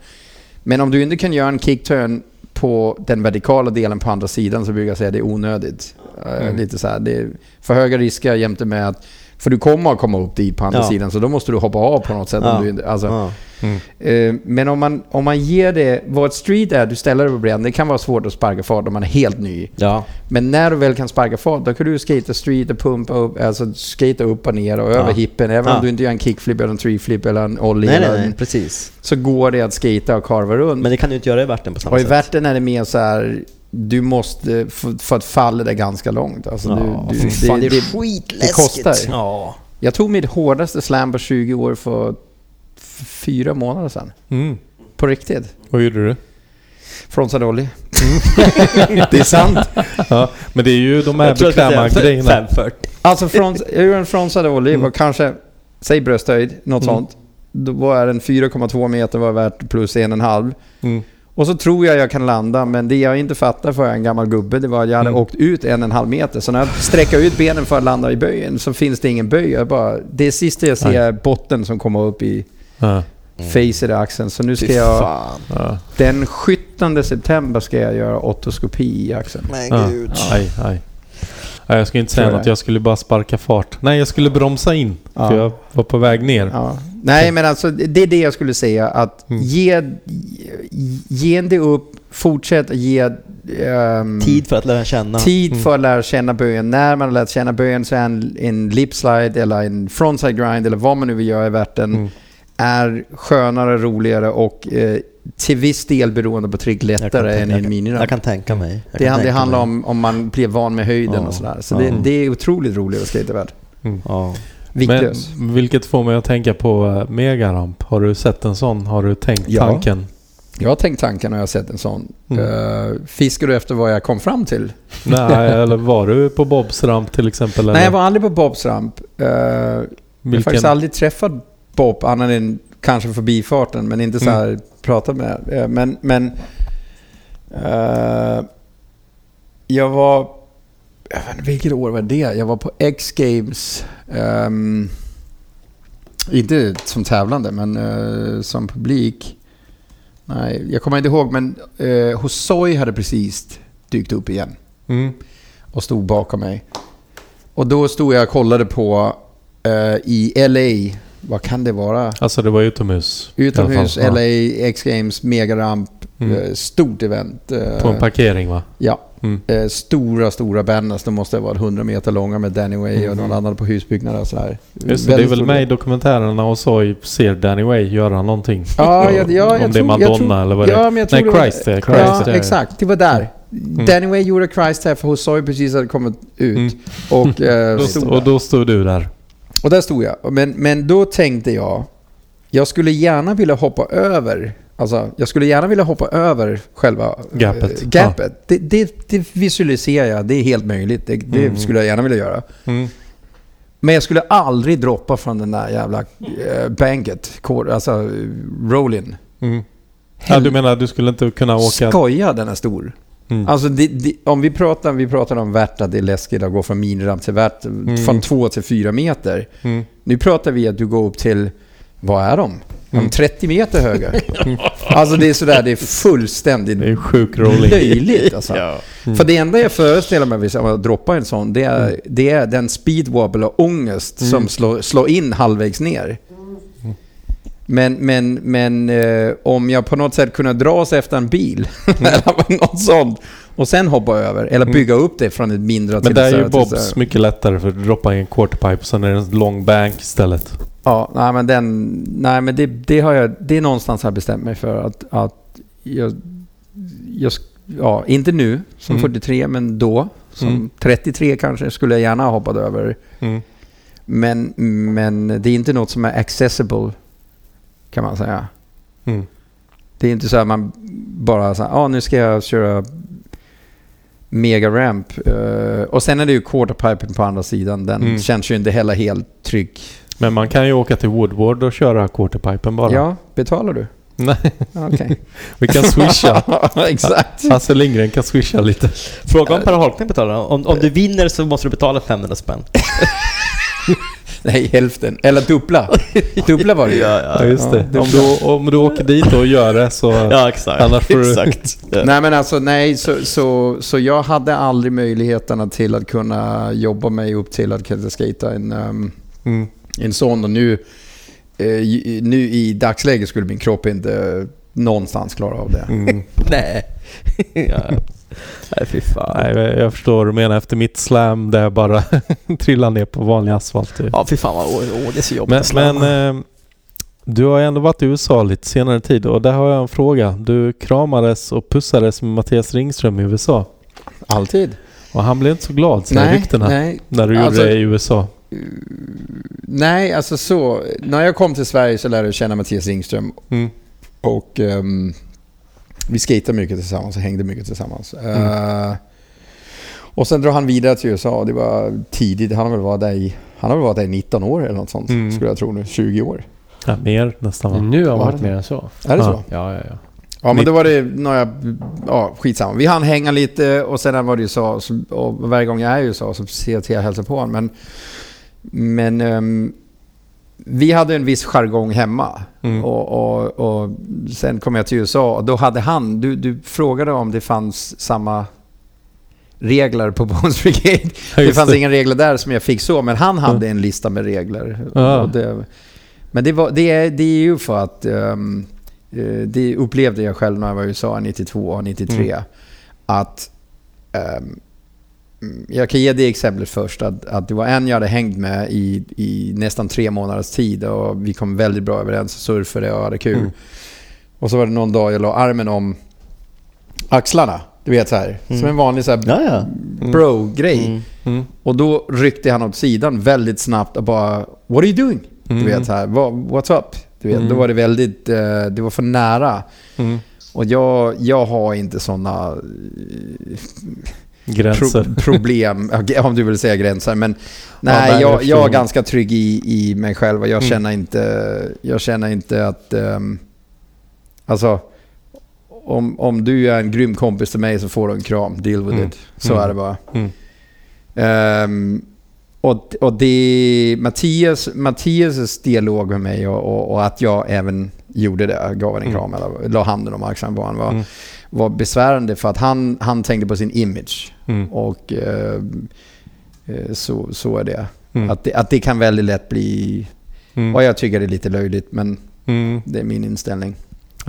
Men om du inte kan göra en kickturn på den vertikala delen på andra sidan så brukar jag säga att det är onödigt. Eh, Mm. Lite så här, det är för höga risker jämte med att för du kommer att komma upp dit på andra Ja. sidan så då måste du hoppa av på något sätt. Ja. Om du, alltså, Ja. Mm. Eh, Men om man, om man ger det, vad ett street är, du ställer dig på bredden, det kan vara svårt att sparka fart om man är helt ny. ja. Men när du väl kan sparka fart, då kan du skata street och pumpa upp, alltså skata upp och ner och över hippen. Även Ja. om du inte gör en kickflip eller en treeflip eller en ollie Nej, eller nej, en, nej, precis. så går det att skata och karva runt. Men det kan du inte göra i värten på samma och i sätt. värten är det mer så här, du måste, för, för att fallet är ganska långt. Alltså Ja, du, du, fan, det, är det, skitläskigt. det kostar. Ja. jag tog mitt hårdaste slam på 20 år för f- fyra månader sedan. Mm. På riktigt. Vad gjorde du? Frontside ollie. <laughs> det är sant. Ja, men det är ju de här bekväma grejerna. 540. Alltså front, jag gjorde en frontside ollie, Mm. var kanske, säg brösthöjd, något Mm. sånt. Då var den 4,2 meter var värt plus en och en halv. Mm. Och så tror jag jag kan landa, men det jag inte fattar för jag är en gammal gubbe, det var att jag hade Mm. åkt ut en och en halv meter. Så när jag sträcker ut benen för att landa i böjen så finns det ingen böj. Jag bara, det sista jag ser är botten som kommer upp i Ja, facet i axeln. Så nu ska jag, ja, den 17 september ska jag göra otoskopi i axeln. Men ja. gud. Aj, aj. Ja, jag skulle inte säga något, jag skulle bara sparka fart. Nej, jag skulle bromsa in. Ja. För jag var på väg ner. Ja. Nej, men alltså det är det jag skulle säga. Att Mm. ge, ge det upp, fortsätt ge ehm, Tid för att lära känna. tid Mm. för att lära känna böjen. När man har lärt känna böjen så är en, en lip slide eller en frontside grind eller vad man nu vill göra i värten Mm. Är skönare, roligare och eh, till viss del beroende på trick lättare än i en jag, miniramp. jag kan tänka mig. Jag Det, kan det tänka handlar mig. om om man blir van med höjden Ja. och sådär. Så Ja. det, det är otroligt roligt att skata värld. Mm. Viktlös. Men vilket får mig att tänka på eh, megaramp. Har du sett en sån? Har du tänkt Ja. tanken? Jag har tänkt tanken när jag har sett en sån. Mm. Uh, fiskar du efter vad jag kom fram till? Nej, <laughs> eller var du på Bobs ramp till exempel? Nej, eller? jag var aldrig på Bobs ramp. Eh, Jag har faktiskt aldrig träffat Bob, annat än kanske förbifarten, men inte så Mm. här pratat med. Eh, Men, men eh, jag var... Jag vet inte, vilket år var det? Jag var på X-Games. ehm, inte som tävlande, men eh, som publik. Nej, jag kommer inte ihåg, men uh, Hosoi hade precis dykt upp igen Mm. och stod bakom mig. Och då stod jag och kollade på i LA, vad kan det vara? Alltså det var utomhus? i Utomhus, fall. Ja. LA X-Games, megaramp, Mm. eh, stort event. eh, På en parkering va? Ja, Mm. eh, stora, stora banners. De måste ha varit 100 meter långa med Danny Way och Mm. de landade på husbyggnader och sådär. Just det, det är väl med i dokumentärerna och så ser Danny Way göra någonting. Ja, ja, ja, jag Om det är Madonna jag tror- eller vad det är. Ja, men jag tror Nej, det Christ är Christ. Ja, är- exakt. Det var där. Mm. Danny Way gjorde Christ här för Hosoi precis hade kommit ut. Mm. Och, eh, <laughs> och då stod du där. Och där stod jag. Men, men då tänkte jag, jag skulle gärna vilja hoppa över, alltså jag skulle gärna vilja hoppa över själva Gapet. eh, gapet. Det, det, det visualiserar jag, det är helt möjligt. Det, det Mm. skulle jag gärna vilja göra. Mm. Men jag skulle aldrig droppa från den där jävla eh, banket, alltså eh, roll-in. Mm. Ja, du menar du skulle inte kunna åka... Skoja, den är stor. Mm. Alltså det, det, om vi pratar, vi pratar om värt att det är läskigt att gå från miniramp till värt, från två till fyra meter. Mm. Nu pratar vi att du går upp till, vad är de? De Mm. 30 meter höga. <laughs> alltså det är sådär, det är fullständigt Det är sjuk löjligt alltså. <laughs> Mm. För det enda jag föreställer mig om jag droppar en sån, det är, Mm. det är den speed wobble och ångest Mm. som slår, slår in halvvägs ner. Men, men, men eh, om jag på något sätt kunde dra sig efter en bil, <laughs> eller något sånt, och sen hoppa över, eller Mm. bygga upp det från ett mindre Men till där är större ju Bobs mycket lättare för att droppa i en quarterpipe sen är det en lång bank istället. Ja, nej men den... Nej men det, det har jag... Det är någonstans jag bestämt mig för att... att jag, jag, ja, inte nu som Mm. 43 men då. Som Mm. 33 kanske skulle jag gärna ha hoppat över. Mm. Men, men det är inte något som är accessible kan man säga. Mm. Det är inte så att man bara så här, ah, nu ska jag köra mega ramp. Eh, och sen är det ju quarterpipen på andra sidan. Den Mm. känns ju inte heller helt trygg. Men man kan ju åka till Woodward och köra quarterpipen bara. Ja, betalar du? <laughs> Nej, vi kan swisha. <laughs> Exakt. Hasse Lindgren kan swisha lite. Fråga om Per Holknekt betalar. Om, om du vinner så måste du betala 500 spänn. <laughs> Nej, hälften. Eller dubbla. Dubbla var det ju. Ja, just det. Ja, om, du, om du åker dit och gör det så... <laughs> Ja, exakt. Annars får du- exakt. Ja. Nej men alltså nej, så, så, så jag hade aldrig möjligheterna till att kunna jobba mig upp till att kunna skata en, um, Mm. en sån. Och nu, eh, i- nu i dagsläget skulle min kropp inte någonstans klara av det. Mm. <laughs> Nej. Nej, fy fan. Nej, jag- förstår vad du menar. Efter mitt slam där jag bara <laughs> trillar ner på vanlig asfalt. typ. Ja, fy fan vad åh, åh, det är så jobbigt Men, men eh, du har ändå varit i USA lite senare tid och där har jag en fråga. Du kramades och pussades med Mattias Ringström i USA. Alltid. Och han blev inte så glad, säger ryktena, nej, när du Alltså- gjorde det i USA. nej, alltså så. När jag kom till Sverige så lärde jag känna Mattias Ringström Mm. och ehm, vi skejtade mycket tillsammans och hängde mycket tillsammans. Eh, och sen drar han vidare till USA. Det var tidigt. Han har väl varit där i, han har väl varit där i 19 år eller något sånt. Mm. Skulle jag tro nu. 20 år. Ja, mer nästan va? Nu har han Var varit mer än så. Är det Ja. så? Ja, ja, ja. Ja, men då var det några... Ja, skitsamma. Vi hann hänga lite och sen var det ju så. och varje gång jag är i USA så ser jag till att hälsa på honom. Men, men ehm, vi hade en viss jargong hemma. Mm. Och, och, och sen kom jag till USA och då hade han... Du, du frågade om det fanns samma regler på <laughs> Bones Brigade. Ja, Det just fanns det. inga regler där som jag fick så, men han hade en lista med regler. Och det, men det, var, det, är, det är ju för att eh, det upplevde jag själv när jag var i USA 92 och 93. Mm. Att mm, jag kan ge det exemplet först. Att, att det var en jag hade hängt med i, i nästan tre månaders tid och vi kom väldigt bra överens och surfade och hade kul. Mm. Och så var det någon dag jag la armen om axlarna. Du vet så här, Mm. som en vanlig så här Ja, ja. Mm. bro-grej. Mm. Mm. Och då ryckte han åt sidan väldigt snabbt och bara “What are you doing?” Mm. Du vet så här, "Vad- “What's up?” du vet, Mm. Då var det väldigt, eh, det var för nära. Mm. Och jag, jag har inte sådana Gränser. pro, problem, ja, om du vill säga gränser. Men nej, nej, jag jag, är ganska trygg i, i mig själv och jag, Mm. känner, inte, jag känner inte att... Um, alltså, om, om du är en grym kompis till mig så får du en kram. Deal with Mm. it. Så Mm. är det bara. Mm. Ehm, och, och det, Mattias, Mattias dialog med mig och, och, och att jag även gjorde det, gav en Mm. kram eller la handen om axeln på honom var, Mm. var besvärande för att han, han tänkte på sin image. Mm. Och eh, eh, så, så är det. Mm. Att det. Att det kan väldigt lätt bli, Mm. och jag tycker det är lite löjligt men Mm. det är min inställning.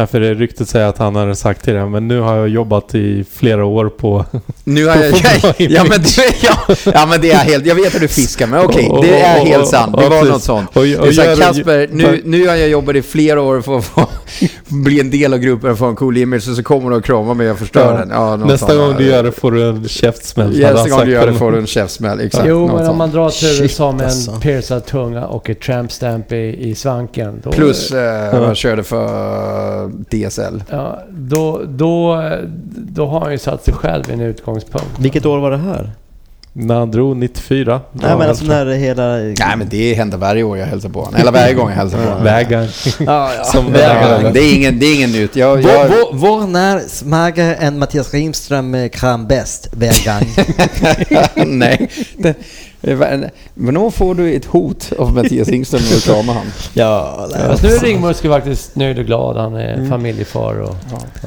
Ja, för det ryktet säger att han hade sagt till det, men nu har jag jobbat i flera år på... Nu har jag, bra ja, men, du, ja, ja men det är helt, jag vet att du fiskar men okej, det är helt sant. Det var något sånt. Och, Det och så här, gör- Kasper, nu, nu har jag jobbat i flera år för att få <laughs> bli en del av gruppen och få en cool image och så kommer du och kramar mig och förstör Ja. den. Ja, Nästa gång du gör det får du en käftsmäll. Nästa gång du gör det får du en käftsmäll. Exakt. Jo, men om sånt. man drar till USA med en alltså. piercad tunga och ett tramp stamp i, i svanken. Då, Plus eh, man körde för DSL. Ja, då, då, då har han ju satt sig själv i en utgångspunkt. Vilket år var det här? När han drog 94. Nej men alltså när hela... Nej men det händer varje år jag hälsar på honom. Eller varje gång jag hälsar på honom. Vägar. Ja, ja. <laughs> Som Vägar. vägar. Det är ingen, det är ingen nytt. Jag, Var, jag, var, var när smakar en Mattias Ringström eh, kram bäst? Vägang. <laughs> nej. <laughs> Det, men då får du ett hot av Mattias Ringström när du kramar honom. <laughs> ja, Fast nu är Ringmuske faktiskt nöjd och glad. Han är Mm. familjefar och...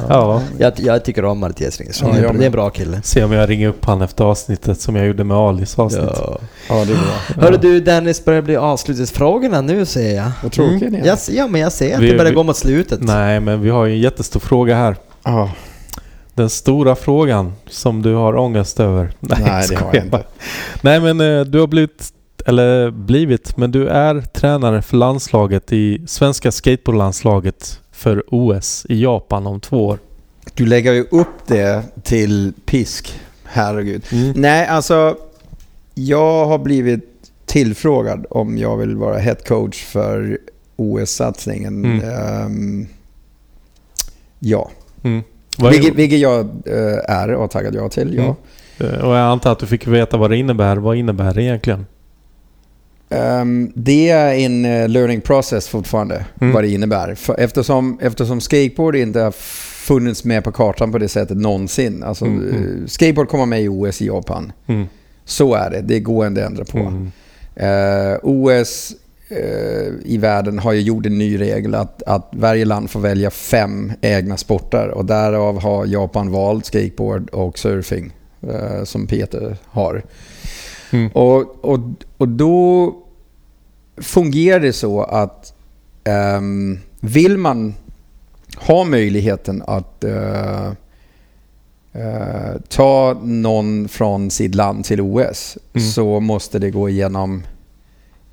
Ja. jag, jag tycker om Mattias Ringström. Ja, Det är- en bra kille. Se om jag ringer upp han efter avsnittet som jag gjorde med Alis avsnitt. Ja. Ja, det är bra. Hörru du Dennis, börjar bli avslutningsfrågorna nu ser jag. Vad tråkigt Mm. ni är. Jag, ser- ja men jag ser att Vi- det börjar vi- gå mot slutet. Nej, men vi har ju en jättestor fråga här. Ja. Den stora frågan som du har ångest över. <laughs> Nej, det har jag inte. Nej, men eh, du har blivit, eller blivit, men du är tränare för landslaget i svenska skateboardlandslaget för OS i Japan om två år. Du lägger ju upp det till pisk. Herregud. Mm. Nej, alltså. Jag har blivit tillfrågad om jag vill vara head coach för OS-satsningen. Mm. Ehm, ja. Mm. Vilket, vilket jag eh, är och har taggat ja till, ja. Mm. Eh, Och jag antar att du fick veta vad det innebär. Vad innebär det egentligen? Ehm, det är en eh, learning process fortfarande, Mm. vad det innebär. För eftersom, eftersom skateboard inte har funnits med på kartan på det sättet någonsin. Alltså, Mm, mm. skateboard kommer med i OS i Japan. Mm. Så är det, det går inte att ändra på. Mm. Eh, OS i världen har ju gjort en ny regel att, att varje land får välja fem egna sporter och därav har Japan valt skateboard och surfing eh, som Peter har. Mm. Och, och, och då fungerar det så att ehm, vill man ha möjligheten att eh, eh, ta någon från sitt land till OS Mm. så måste det gå igenom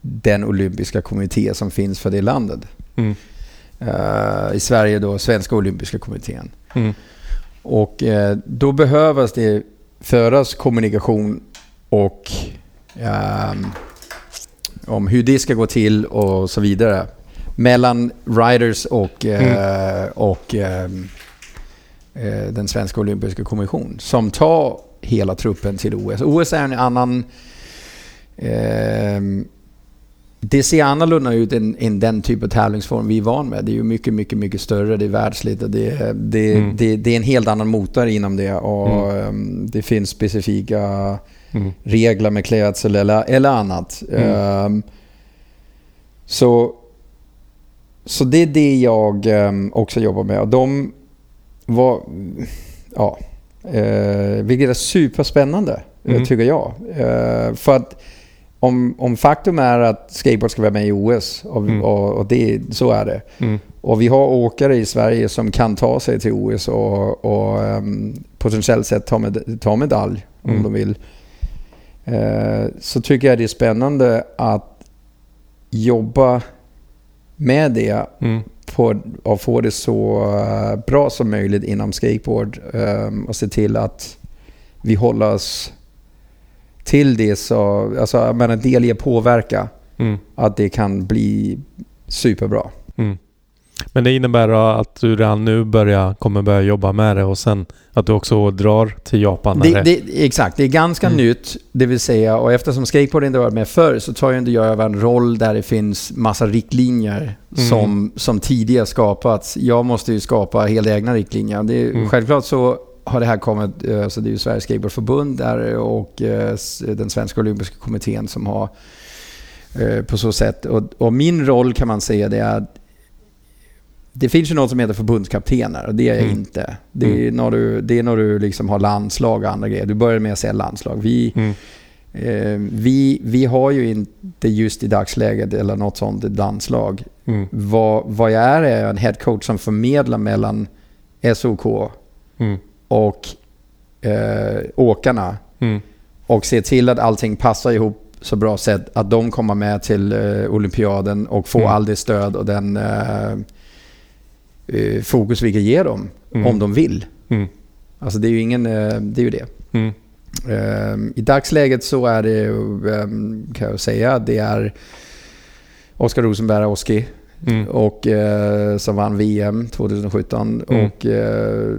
den olympiska kommitté som finns för det landet. Mm. Eh, I Sverige då Svenska olympiska kommittén. Mm. Och eh, då behövs det föras kommunikation och ehm, om hur det ska gå till och så vidare. Mellan riders och, eh, och ehm, eh, den svenska olympiska kommission som tar hela truppen till OS. OS är en annan... ehm, det ser annorlunda ut än, den typ av tävlingsform vi är van med. Det är ju mycket, mycket, mycket större. Det är världsligt och det, är- det, Mm. det, det är en helt annan motor inom det. Och Mm. ehm, det finns specifika Mm. regler med klädsel eller, eller annat. Ehm, så, så det är det jag ehm, också jobbar med. Och de var... Ja. Uh, vilket är superspännande, Mm. tycker jag. Eh, för att om, om faktum är att skateboard ska vara med i OS, och, Mm. och, och det, så är det. Mm. Och vi har åkare i Sverige som kan ta sig till OS och, och um, potentiellt sett ta, med, ta medalj om Mm. de vill. Eh, så tycker jag det är spännande att jobba med det Mm. på, och få det så eh, bra som möjligt inom skateboard ehm, och se till att vi håller oss till det så, alltså jag menar att påverka Mm. att det kan bli superbra. Mm. Men det innebär att du redan nu börjar, kommer börja jobba med det och sen att du också drar till Japan? Det, det, exakt, det är ganska Mm. nytt. Det vill säga, och eftersom skateboard inte varit med förr så tar jag inte jag över en roll där det finns massa riktlinjer Mm. som, som tidigare skapats. Jag måste ju skapa helt egna riktlinjer. Det, är- Mm. Självklart så har det här kommit, eh, så det är ju Sveriges Skateboardförbund där och eh, den svenska olympiska kommittén som har eh, på så sätt. Och, och min roll kan man säga det är att det finns ju något som heter förbundskaptener och det är jag Mm. inte. Det är, när du, det är när du liksom har landslag och andra grejer. Du börjar med att säga landslag. Vi, Mm. eh, vi, vi har ju inte just i dagsläget eller något sånt landslag. Mm. Vad, vad jag är är en headcoach som förmedlar mellan SOK Mm. Och eh, åkarna Mm. och ser till att allting passar ihop så bra sätt att de kommer med till eh, olympiaden och får Mm. all det stöd och den eh, eh, fokus vi kan ge dem Mm. om de vill. Mm. Alltså det är ju ingen, eh, det är ju det. Mm. Ehm, I dagsläget så är det, ehm, kan jag säga, det är Oskar Rosenberg, Oski, Mm. och, eh, som vann VM 2017 Mm. och eh,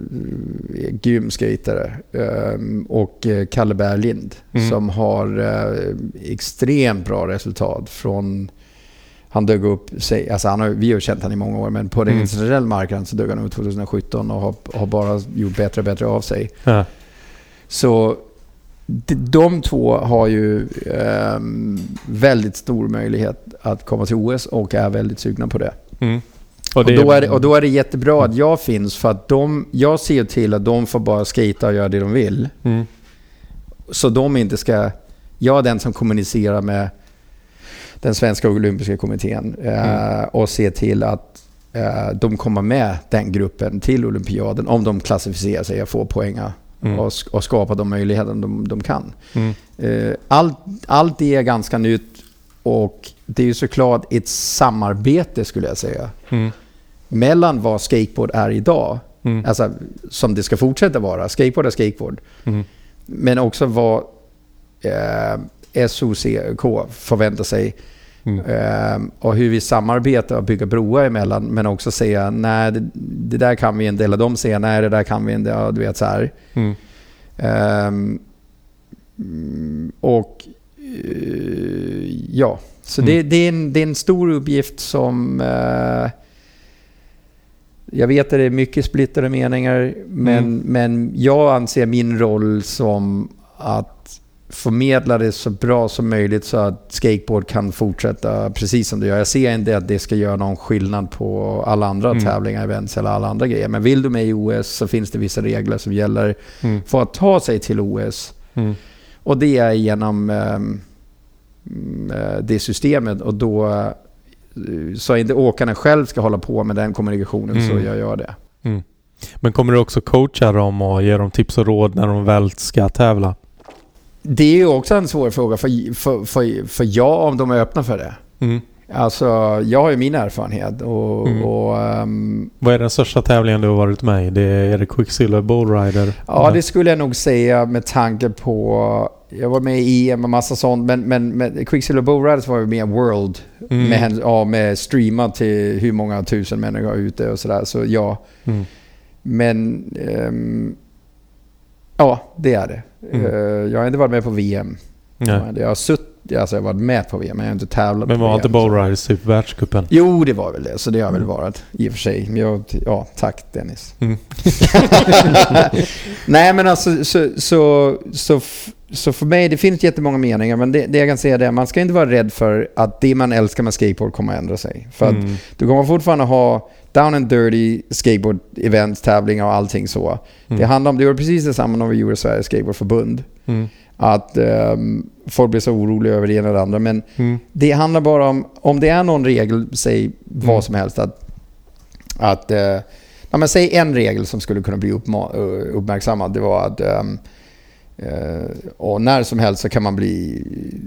grym skatare. Ehm, och eh, Kalle Berglind Mm. som har eh, extremt bra resultat från han dök upp, sig- alltså han har, vi har känt honom i många år, men på den Mm. internationella marknaden så dök han upp 2017 och har, har bara gjort bättre och bättre av sig. Ja. Så de, två har ju ehm, väldigt stor möjlighet att komma till OS och är väldigt sugna på det. Mm. Och, då är det, och då är det jättebra att jag finns för att de, jag ser till att de får bara skata och göra det de vill. Mm. Så de inte ska... Jag är den som kommunicerar med den svenska olympiska kommittén eh, Mm. och ser till att eh, de kommer med den gruppen till olympiaden om de klassificerar sig och får poäng Mm. och, och skapar de möjligheter de, de kan. Mm. Eh, allt, allt det är ganska nytt och det är ju såklart ett samarbete skulle jag säga Mm. mellan vad skateboard är idag, Mm. alltså som det ska fortsätta vara. Skateboard är skateboard. Mm. Men också vad eh, SOCK förväntar sig Mm. Ehm, och hur vi samarbetar och bygger broar emellan. Men också säga nej, det, där kan vi inte. Eller de säger nej, det där kan vi inte. Ja, du vet så här. Mm. Mm, och ja, så Mm. det, det, är en, det är en stor uppgift som... eh, jag vet att det är mycket splittrade meningar, men, Mm. men jag anser min roll som att förmedla det så bra som möjligt så att skateboard kan fortsätta precis som det gör. Jag ser inte att det ska göra någon skillnad på alla andra Mm. tävlingar, events eller alla andra grejer. Men vill du med i OS så finns det vissa regler som gäller Mm. för att ta sig till OS. Mm. Och det är genom ehm, mm, eh, det systemet och då eh, så inte åkarna själv ska hålla på med den kommunikationen så Mm. jag gör det. Men kommer du också coacha dem och ge dem tips och råd när de väl ska tävla? Det är ju också en svår fråga för, för, för, för jag om de är öppna för det. Mm. Alltså, jag har ju min erfarenhet och, Mm. och ehm, Vad är den största tävlingen du har varit med i? Det är, är det Quicksilver Bowrider? ja, det skulle jag nog säga med tanke på... Jag var med i EM och massa sånt, men, men med Quicksilver Bowriders var vi med i World. Mm. Med, ja, med streamat till hur många tusen människor ute och sådär. Så ja, Mm. men... ehm, ja, det är det. Mm. Eh, jag har inte varit med på VM. Nej. Jag har suttit... Alltså jag har varit med på VM, men jag har inte tävlat Men var inte Bowriders typ världscupen? Jo, det var väl det. Så det har väl Mm. varit i och för sig. Jag, ja, tack Dennis. Mm. <laughs> Nej, men alltså så, så, så, så för mig, det finns jättemånga meningar, men det, det jag kan säga är att man ska inte vara rädd för att det man älskar med skateboard kommer att ändra sig. För att Mm. du kommer fortfarande ha down and dirty skateboard events, tävlingar och allting så. Mm. Det handlar om, det var precis detsamma när vi gjorde Sveriges Skateboardförbund. Mm. Att ehm, folk blir så oroliga över det ena eller det andra. Men Mm. det handlar bara om, om det är någon regel, säg vad Mm. som helst, att, att eh, ja, men säg en regel som skulle kunna bli uppma- uppmärksammad. Det var att eh, och när som helst så kan man bli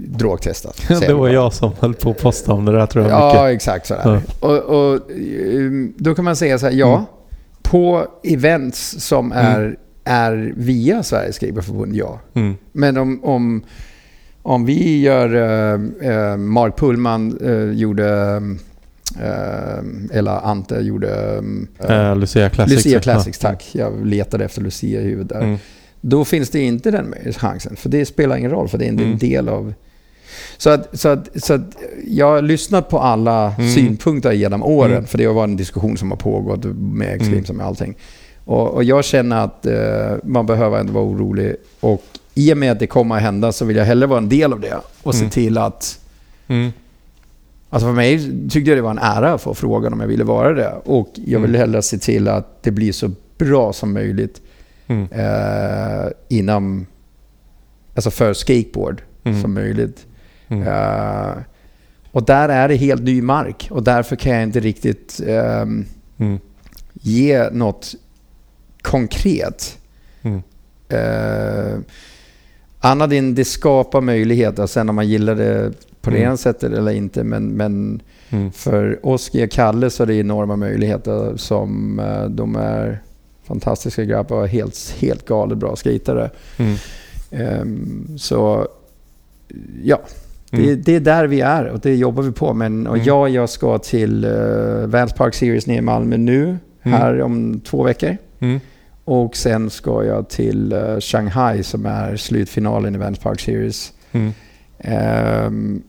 drogtestad. <laughs> Det var jag som höll på att posta om det där tror jag Ja, mycket. exakt sådär. Och, och ehm, då kan man säga så här, ja, Mm. på events som är, är via Sveriges Skateboardförbund, ja. Mm. Men om, om, om vi gör... eh, eh, Mark Pullman eh, gjorde... eh, eller Ante gjorde... eh, Eh, Lucia Classics. Lucia Classics, Ja. tack. Jag letade efter Lucia i huvudet där. Mm. Då finns det inte den chansen. För det spelar ingen roll, för det är inte Mm. en del av... Så att, så, att, så att jag har lyssnat på alla Mm. synpunkter genom åren. Mm. För det har varit en diskussion som har pågått med X-Games Mm. och med allting. Och, och jag känner att eh, man behöver inte vara orolig. Och i och med att det kommer att hända så vill jag hellre vara en del av det. Och se Mm. till att... Mm. Alltså för mig tyckte jag det var en ära att få frågan om jag ville vara det. Och jag vill hellre se till att det blir så bra som möjligt Mm. eh, inom... Alltså för skateboard Mm. som möjligt. Mm. Eh, och där är det helt ny mark och därför kan jag inte riktigt Mm. ge något konkret. Mm. Uh, annat än det skapar möjligheter. Sen om man gillar det på det Mm. ena sättet eller inte. Men, men Mm. för Oskar och Kalle så är det enorma möjligheter som eh, de är fantastiska grabbar och helt, helt galet bra skejtare. Mm. Ehm, så ja, Mm. det, det är där vi är och det jobbar vi på. Men, och Mm. jag, jag ska till uh, Vans Park Series nere i Malmö nu, Mm. här om två veckor. Mm. Och sen ska jag till eh, Shanghai som är slutfinalen i Vans Park Series. Ehm,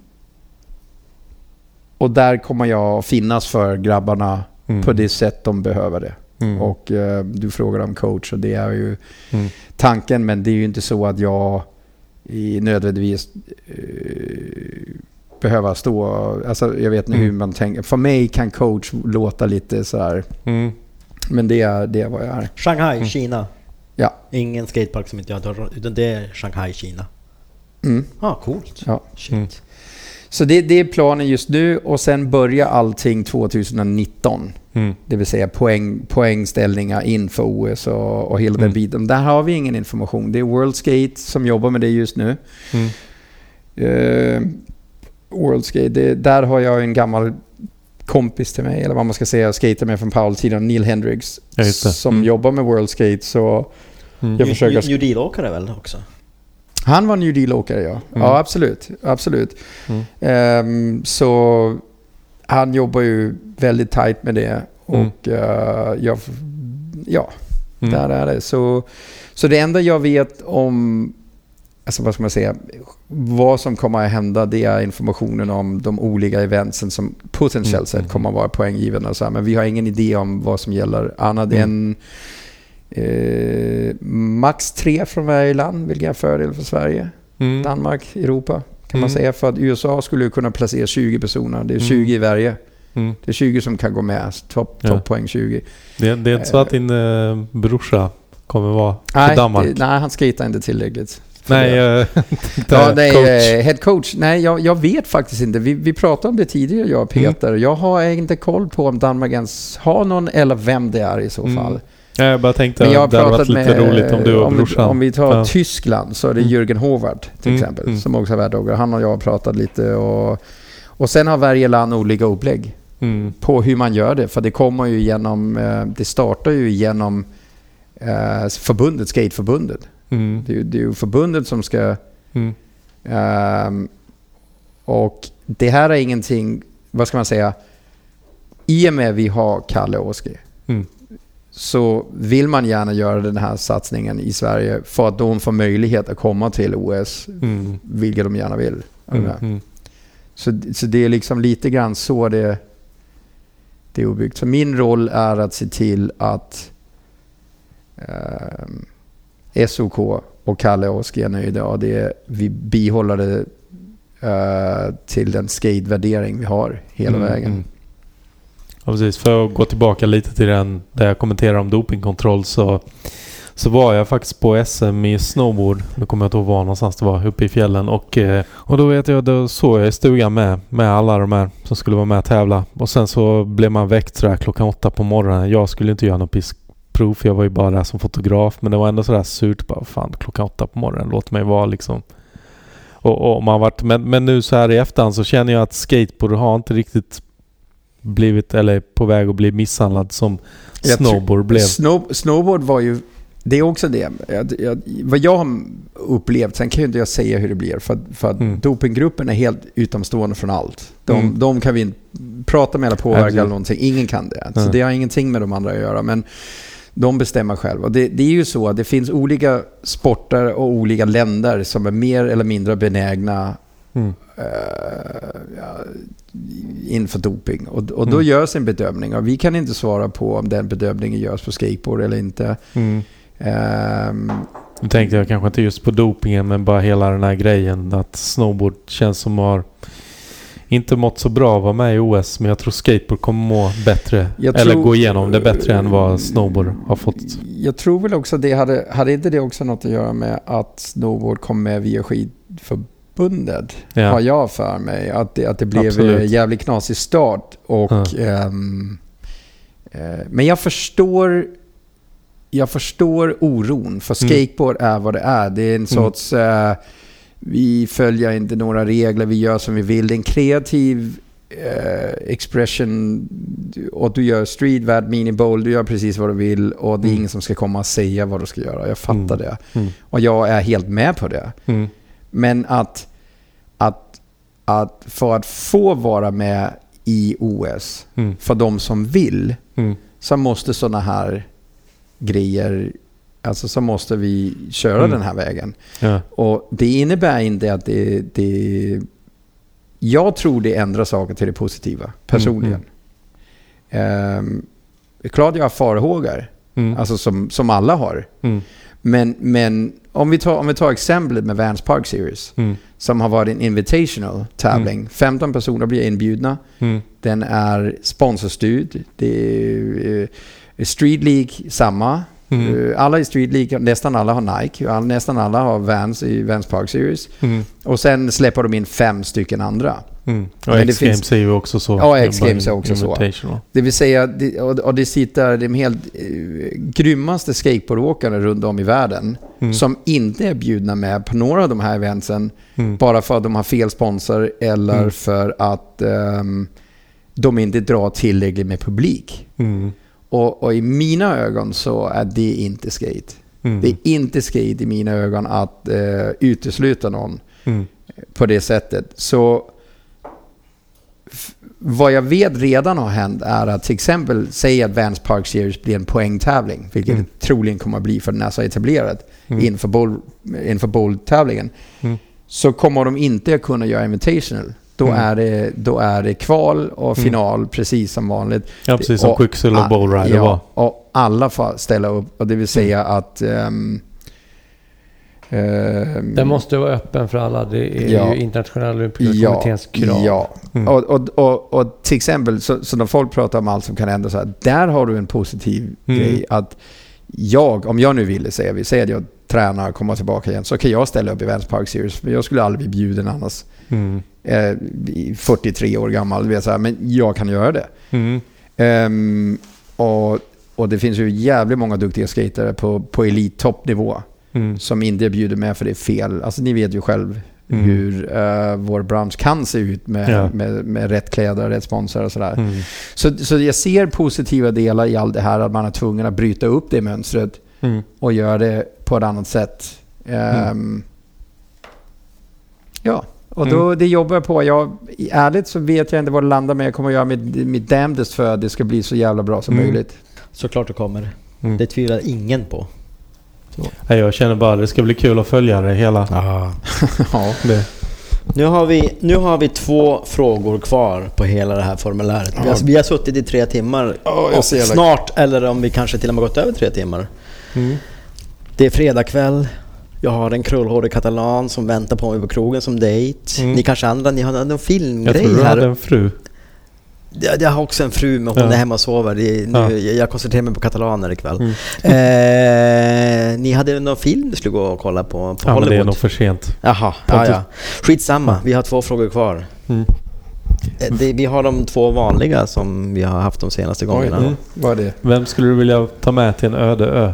och där kommer jag finnas för grabbarna på det sätt de behöver det. Mm. Och eh, du frågar om coach och det är ju Mm. tanken men det är ju inte så att jag i nödvändigtvis eh, behöver stå... Alltså jag vet inte Mm. hur man tänker. För mig kan coach låta lite sådär. Mm. Men det är, det är vad jag är. Shanghai, Mm. Kina. Ja. Ingen skatepark som inte jag har utan det är Shanghai, Kina. Mm. Ja, ah, coolt. Ja. Mm. Så det, det är planen just nu och sen börjar allting 2019. Mm. Det vill säga poäng, poängställningar inför OS och, och hela den Mm. biten. Där har vi ingen information. Det är World Skate som jobbar med det just nu. Mm. Eh, World Skate, det, där har jag en gammal kompis till mig, eller vad man ska säga, skater med från Powell-tiden, Neil Hendricks, Ja, just det. som Mm. jobbar med World Skate. Så Mm. Jag försöker- New, New Deal-åkare väl också? Han var New Deal-åkare, ja. Mm. Ja, absolut. absolut. Mm. Ehm, så han jobbar ju väldigt tajt med det. Mm. Och eh, jag, ja, Mm. där är det. Så, så det enda jag vet om, alltså vad ska man säga, vad som kommer att hända det är informationen om de olika eventsen som potentiellt Mm. sett kommer att vara poänggivande. Och så här. Men vi har ingen idé om vad som gäller annat Mm. än eh, max tre från varje land, vilket är en fördel för Sverige. Mm. Danmark, Europa kan man Mm. säga. För att USA skulle kunna placera 20 personer. Det är Mm. 20 i varje. Mm. Det är 20 som kan gå med. Topp Ja. toppoäng 20. Det, det är inte så att din eh, brorsa kommer vara Nej, för Danmark? det, nej, han skejtar inte tillräckligt. Nej, jag <laughs> tänkte Ja, nej, coach. eh, head coach. Nej, jag, jag vet faktiskt inte. Vi, vi pratade om det tidigare, jag och Mm. Peter. Jag har inte koll på om Danmark ens har någon eller vem det är i så Mm. Ja, jag bara tänkte att jag har det hade varit lite med... roligt om du och om, vi, brorsan. om vi tar Ja. Tyskland så är det Mm. Jürgen Håvard till Mm, exempel. mm. Som också är världåkare. Han och jag har pratat lite och... Och sen har varje land olika upplägg Mm. på hur man gör det. För det kommer ju genom... eh, Det startar ju genom eh, förbundet, skateförbundet. Mm. Det är, ju- det är ju förbundet som ska... Ehm, och det här är ingenting, vad ska man säga, i och med vi har Kalle Oskar Mm. Så vill man gärna göra den här satsningen i Sverige för att de får möjlighet att komma till OS, Mm. vilket de gärna vill. Mm. Mm. Så, så det är liksom lite grann så det, det är uppbyggt. Så min roll är att se till att ehm, SOK och Kalle och Oskar är nöjda och det, vi bihåller det eh, till den skatevärdering vi har hela Mm, vägen. Ja, precis. För att gå tillbaka lite till den där jag kommenterar om dopingkontroll så, så var jag faktiskt på SM i snowboard. Nu kommer jag inte ihåg var någonstans det var, uppe i fjällen. Och, eh, och då vet jag, då såg jag i stugan med, med alla de här som skulle vara med och tävla. Och sen så blev man väckt sådär klockan åtta på morgonen. Jag skulle inte göra något piskprov för jag var ju bara där som fotograf. Men det var ändå sådär surt bara, fan klockan åtta på morgonen, låt mig vara liksom. Och, och man varit, men, men nu så här i efterhand så känner jag att skateboard har inte riktigt blivit, eller på väg att bli misshandlad som Jag snowboard blev. Snow, snowboard var ju, det är också det. Jag, jag, vad jag har upplevt, sen kan ju inte jag säga hur det blir, för, för att Mm. dopinggruppen är helt utomstående från allt. De, Mm. de kan vi inte prata med eller påverka eller någonting. Ingen kan det. Så det har ingenting med de andra att göra. Men de bestämmer själva. Det, det är ju så att det finns olika sporter och olika länder som är mer eller mindre benägna Mm. ja, inför doping. Och, och då Mm. görs en bedömning och vi kan inte svara på om den bedömningen görs på skateboard eller inte. Mm. Ehm, Nu tänkte jag kanske inte just på dopingen men bara hela den här grejen att snowboard känns som har inte mått så bra att vara med i OS men jag tror skateboard kommer må bättre. Jag eller tror- gå igenom det bättre än vad snowboard har fått. jag tror väl också det hade, hade inte det också något att göra med att snowboard kom med via skidförbundet? Har Ja. jag för mig. Att det, att det blev Absolut. en jävligt knasig start. Och, Ja. ehm, eh, men jag förstår, jag förstår oron. För Mm. skateboard är vad det är. Det är en sorts... eh, vi följer inte några regler, vi gör som vi vill. Det är en kreativ eh, expression. Och du gör streetvärd, mini bowl, du gör precis vad du vill. Och det är Mm. ingen som ska komma och säga vad du ska göra. Jag fattar Mm. det. Mm. Och jag är helt med på det. Mm. Men att, att, att för att få vara med i OS, Mm. för de som vill, Mm. så måste sådana här grejer, alltså så måste vi köra Mm. den här vägen. Ja. Och det innebär inte att det, det... Jag tror det ändrar saker till det positiva, personligen. Ehm, det är klart jag har farhågor, Mm. alltså som, som alla har. Mm. Men, men om, vi tar, om vi tar exemplet med Vans Park Series, Mm. som har varit en invitational tävling. 15 personer blir inbjudna. Mm. Den är sponsorstyrd. Det är eh, Street League samma. Mm. Eh, Alla i Street League, nästan alla har Nike. All, nästan alla har Vans i Vans Park Series. Mm. Och sen släpper de in fem stycken andra. Mm. Och X-Games finns- är ju också så. Ja, X-Games är också så. Det vill säga, det- och det sitter de helt eh, grymmaste skateboardåkare runt om i världen Mm. som inte är bjudna med på några av de här eventsen Mm. bara för att de har fel sponsor eller Mm. för att ehm, de inte drar tillräckligt med publik. Mm. Och, och i mina ögon så är det inte skate. Mm. Det är inte skate i mina ögon att eh, utesluta någon Mm. på det sättet. Så vad jag vet redan har hänt är att till exempel, säg att Vans Park Series blir en poängtävling, vilket Mm. troligen kommer att bli för den är så etablerat Mm. inför, bowl, inför bowl-tävlingen. Mm. Så kommer de inte att kunna göra invitational. Då, Mm. är, det, då är det kval och Mm. final precis som vanligt. Ja, precis som Quicksilver Bowl Rider var. ja, och alla får ställa upp. Och det vill säga att... ehm, Den måste vara öppen för alla. Det är Ja. ju internationella olympiska ja, kommitténs krav. Ja, Mm. och, och, och, och till exempel så, så när folk pratar om allt som kan hända så här, där har du en positiv Mm. grej att jag, om jag nu ville säga, vi säger att jag tränar och kommer tillbaka igen, så kan jag ställa upp i Vans Park Series. För jag skulle aldrig bli bjuden annars. Mm. Eh, i 43 år gammal, vet så här, men jag kan göra det. Mm. Ehm, och, och det finns ju jävligt många duktiga skatare på, på elittoppnivå Mm. som inte bjuder med för det är fel. Alltså ni vet ju själv Mm. hur eh, vår bransch kan se ut med, Ja. med, med rätt kläder, rätt sponsor och sådär. Mm. Så, så jag ser positiva delar i allt det här, att man är tvungen att bryta upp det mönstret Mm. och göra det på ett annat sätt. Ehm, Ja, och då, Mm. det jobbar jag på. Jag, ärligt så vet jag inte vad det landar med. Jag kommer att göra mitt, mitt damnedest för att det ska bli så jävla bra som Mm. möjligt. Såklart det kommer. Mm. Det tvivlar ingen på. Nej, Jag känner bara att det ska bli kul att följa det hela. Ja. <laughs> ja. Det. Nu har, vi, nu har vi två frågor kvar på hela det här formuläret. Vi, har, vi har suttit i tre timmar. Ja, jag och snart, eller om vi kanske till och med gått över tre timmar. Mm. Det är fredagkväll. Jag har en krullhårig katalan som väntar på mig på krogen som dejt. Mm. Ni kanske andra, ni har någon Jag filmgrej tror du här. hade en fru. Jag, jag har också en fru men hon Ja. är hemma och sover. Det, nu, Ja. Jag koncentrerar mig på katalaner ikväll. Mm. Eh, ni hade någon film du skulle gå och kolla på, på Ja, men Hollywood? det är nog för sent. Jaha, ja, ja. Skitsamma, vi har två frågor kvar. Mm. Eh, Det, vi har de två vanliga som vi har haft de senaste gångerna. Mm. Vad är det? Vem skulle du vilja ta med till en öde ö?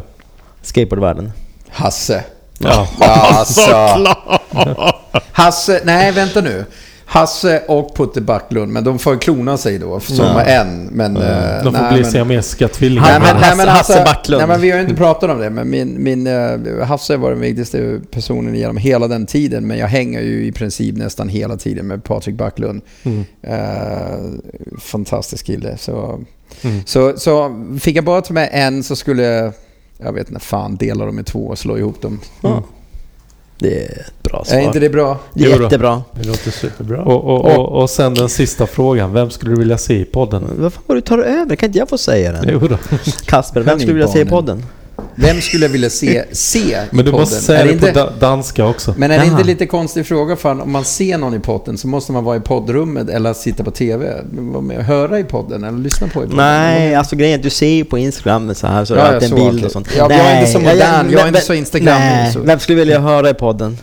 Skateboardvärlden. Hasse. Ja, Alltså. <laughs> Hasse, nej vänta nu. Hasse och Putte Backlund, men de får klona sig då som Ja. en. Men, eh, De får nej, bli men- siamesiska tvillingar. Nej, men, nej, men Hasse Hasse, Backlund. Nej, men vi har ju inte pratat om det, men min, min, uh, Hasse var den viktigaste personen genom hela den tiden. Men jag hänger ju i princip nästan hela tiden med Patrik Backlund. Mm. Eh, fantastisk kille. Så, Mm. så, så fick jag bara ta med en så skulle jag, jag vet inte, fan dela dem i två och slå ihop dem. Ja. Det är ett bra svar. Är inte det bra? Jättebra. Det låter superbra. Och, och, och, och sen den sista frågan. Vem skulle du vilja se i podden? Varför var du tar över? Kan inte jag få säga den? Jo då. Kasper, vem skulle du vilja se i podden? Vem skulle jag vilja se, se i <laughs> Men du podden? måste säga Är det inte, på da- danska också. Men är det Jaha. inte lite konstig fråga? För om man ser någon i podden så måste man vara i poddrummet eller sitta på TV. Vara med och höra i podden eller lyssna på i podden. Nej, alltså grejen är att du ser ju på Instagram så här så Ja, är det ja, alltid en så, bild okej. och sånt. Ja, jag är inte så Nej, modern, jag är men- inte så Instagram Nej, så. vem skulle vilja höra i podden?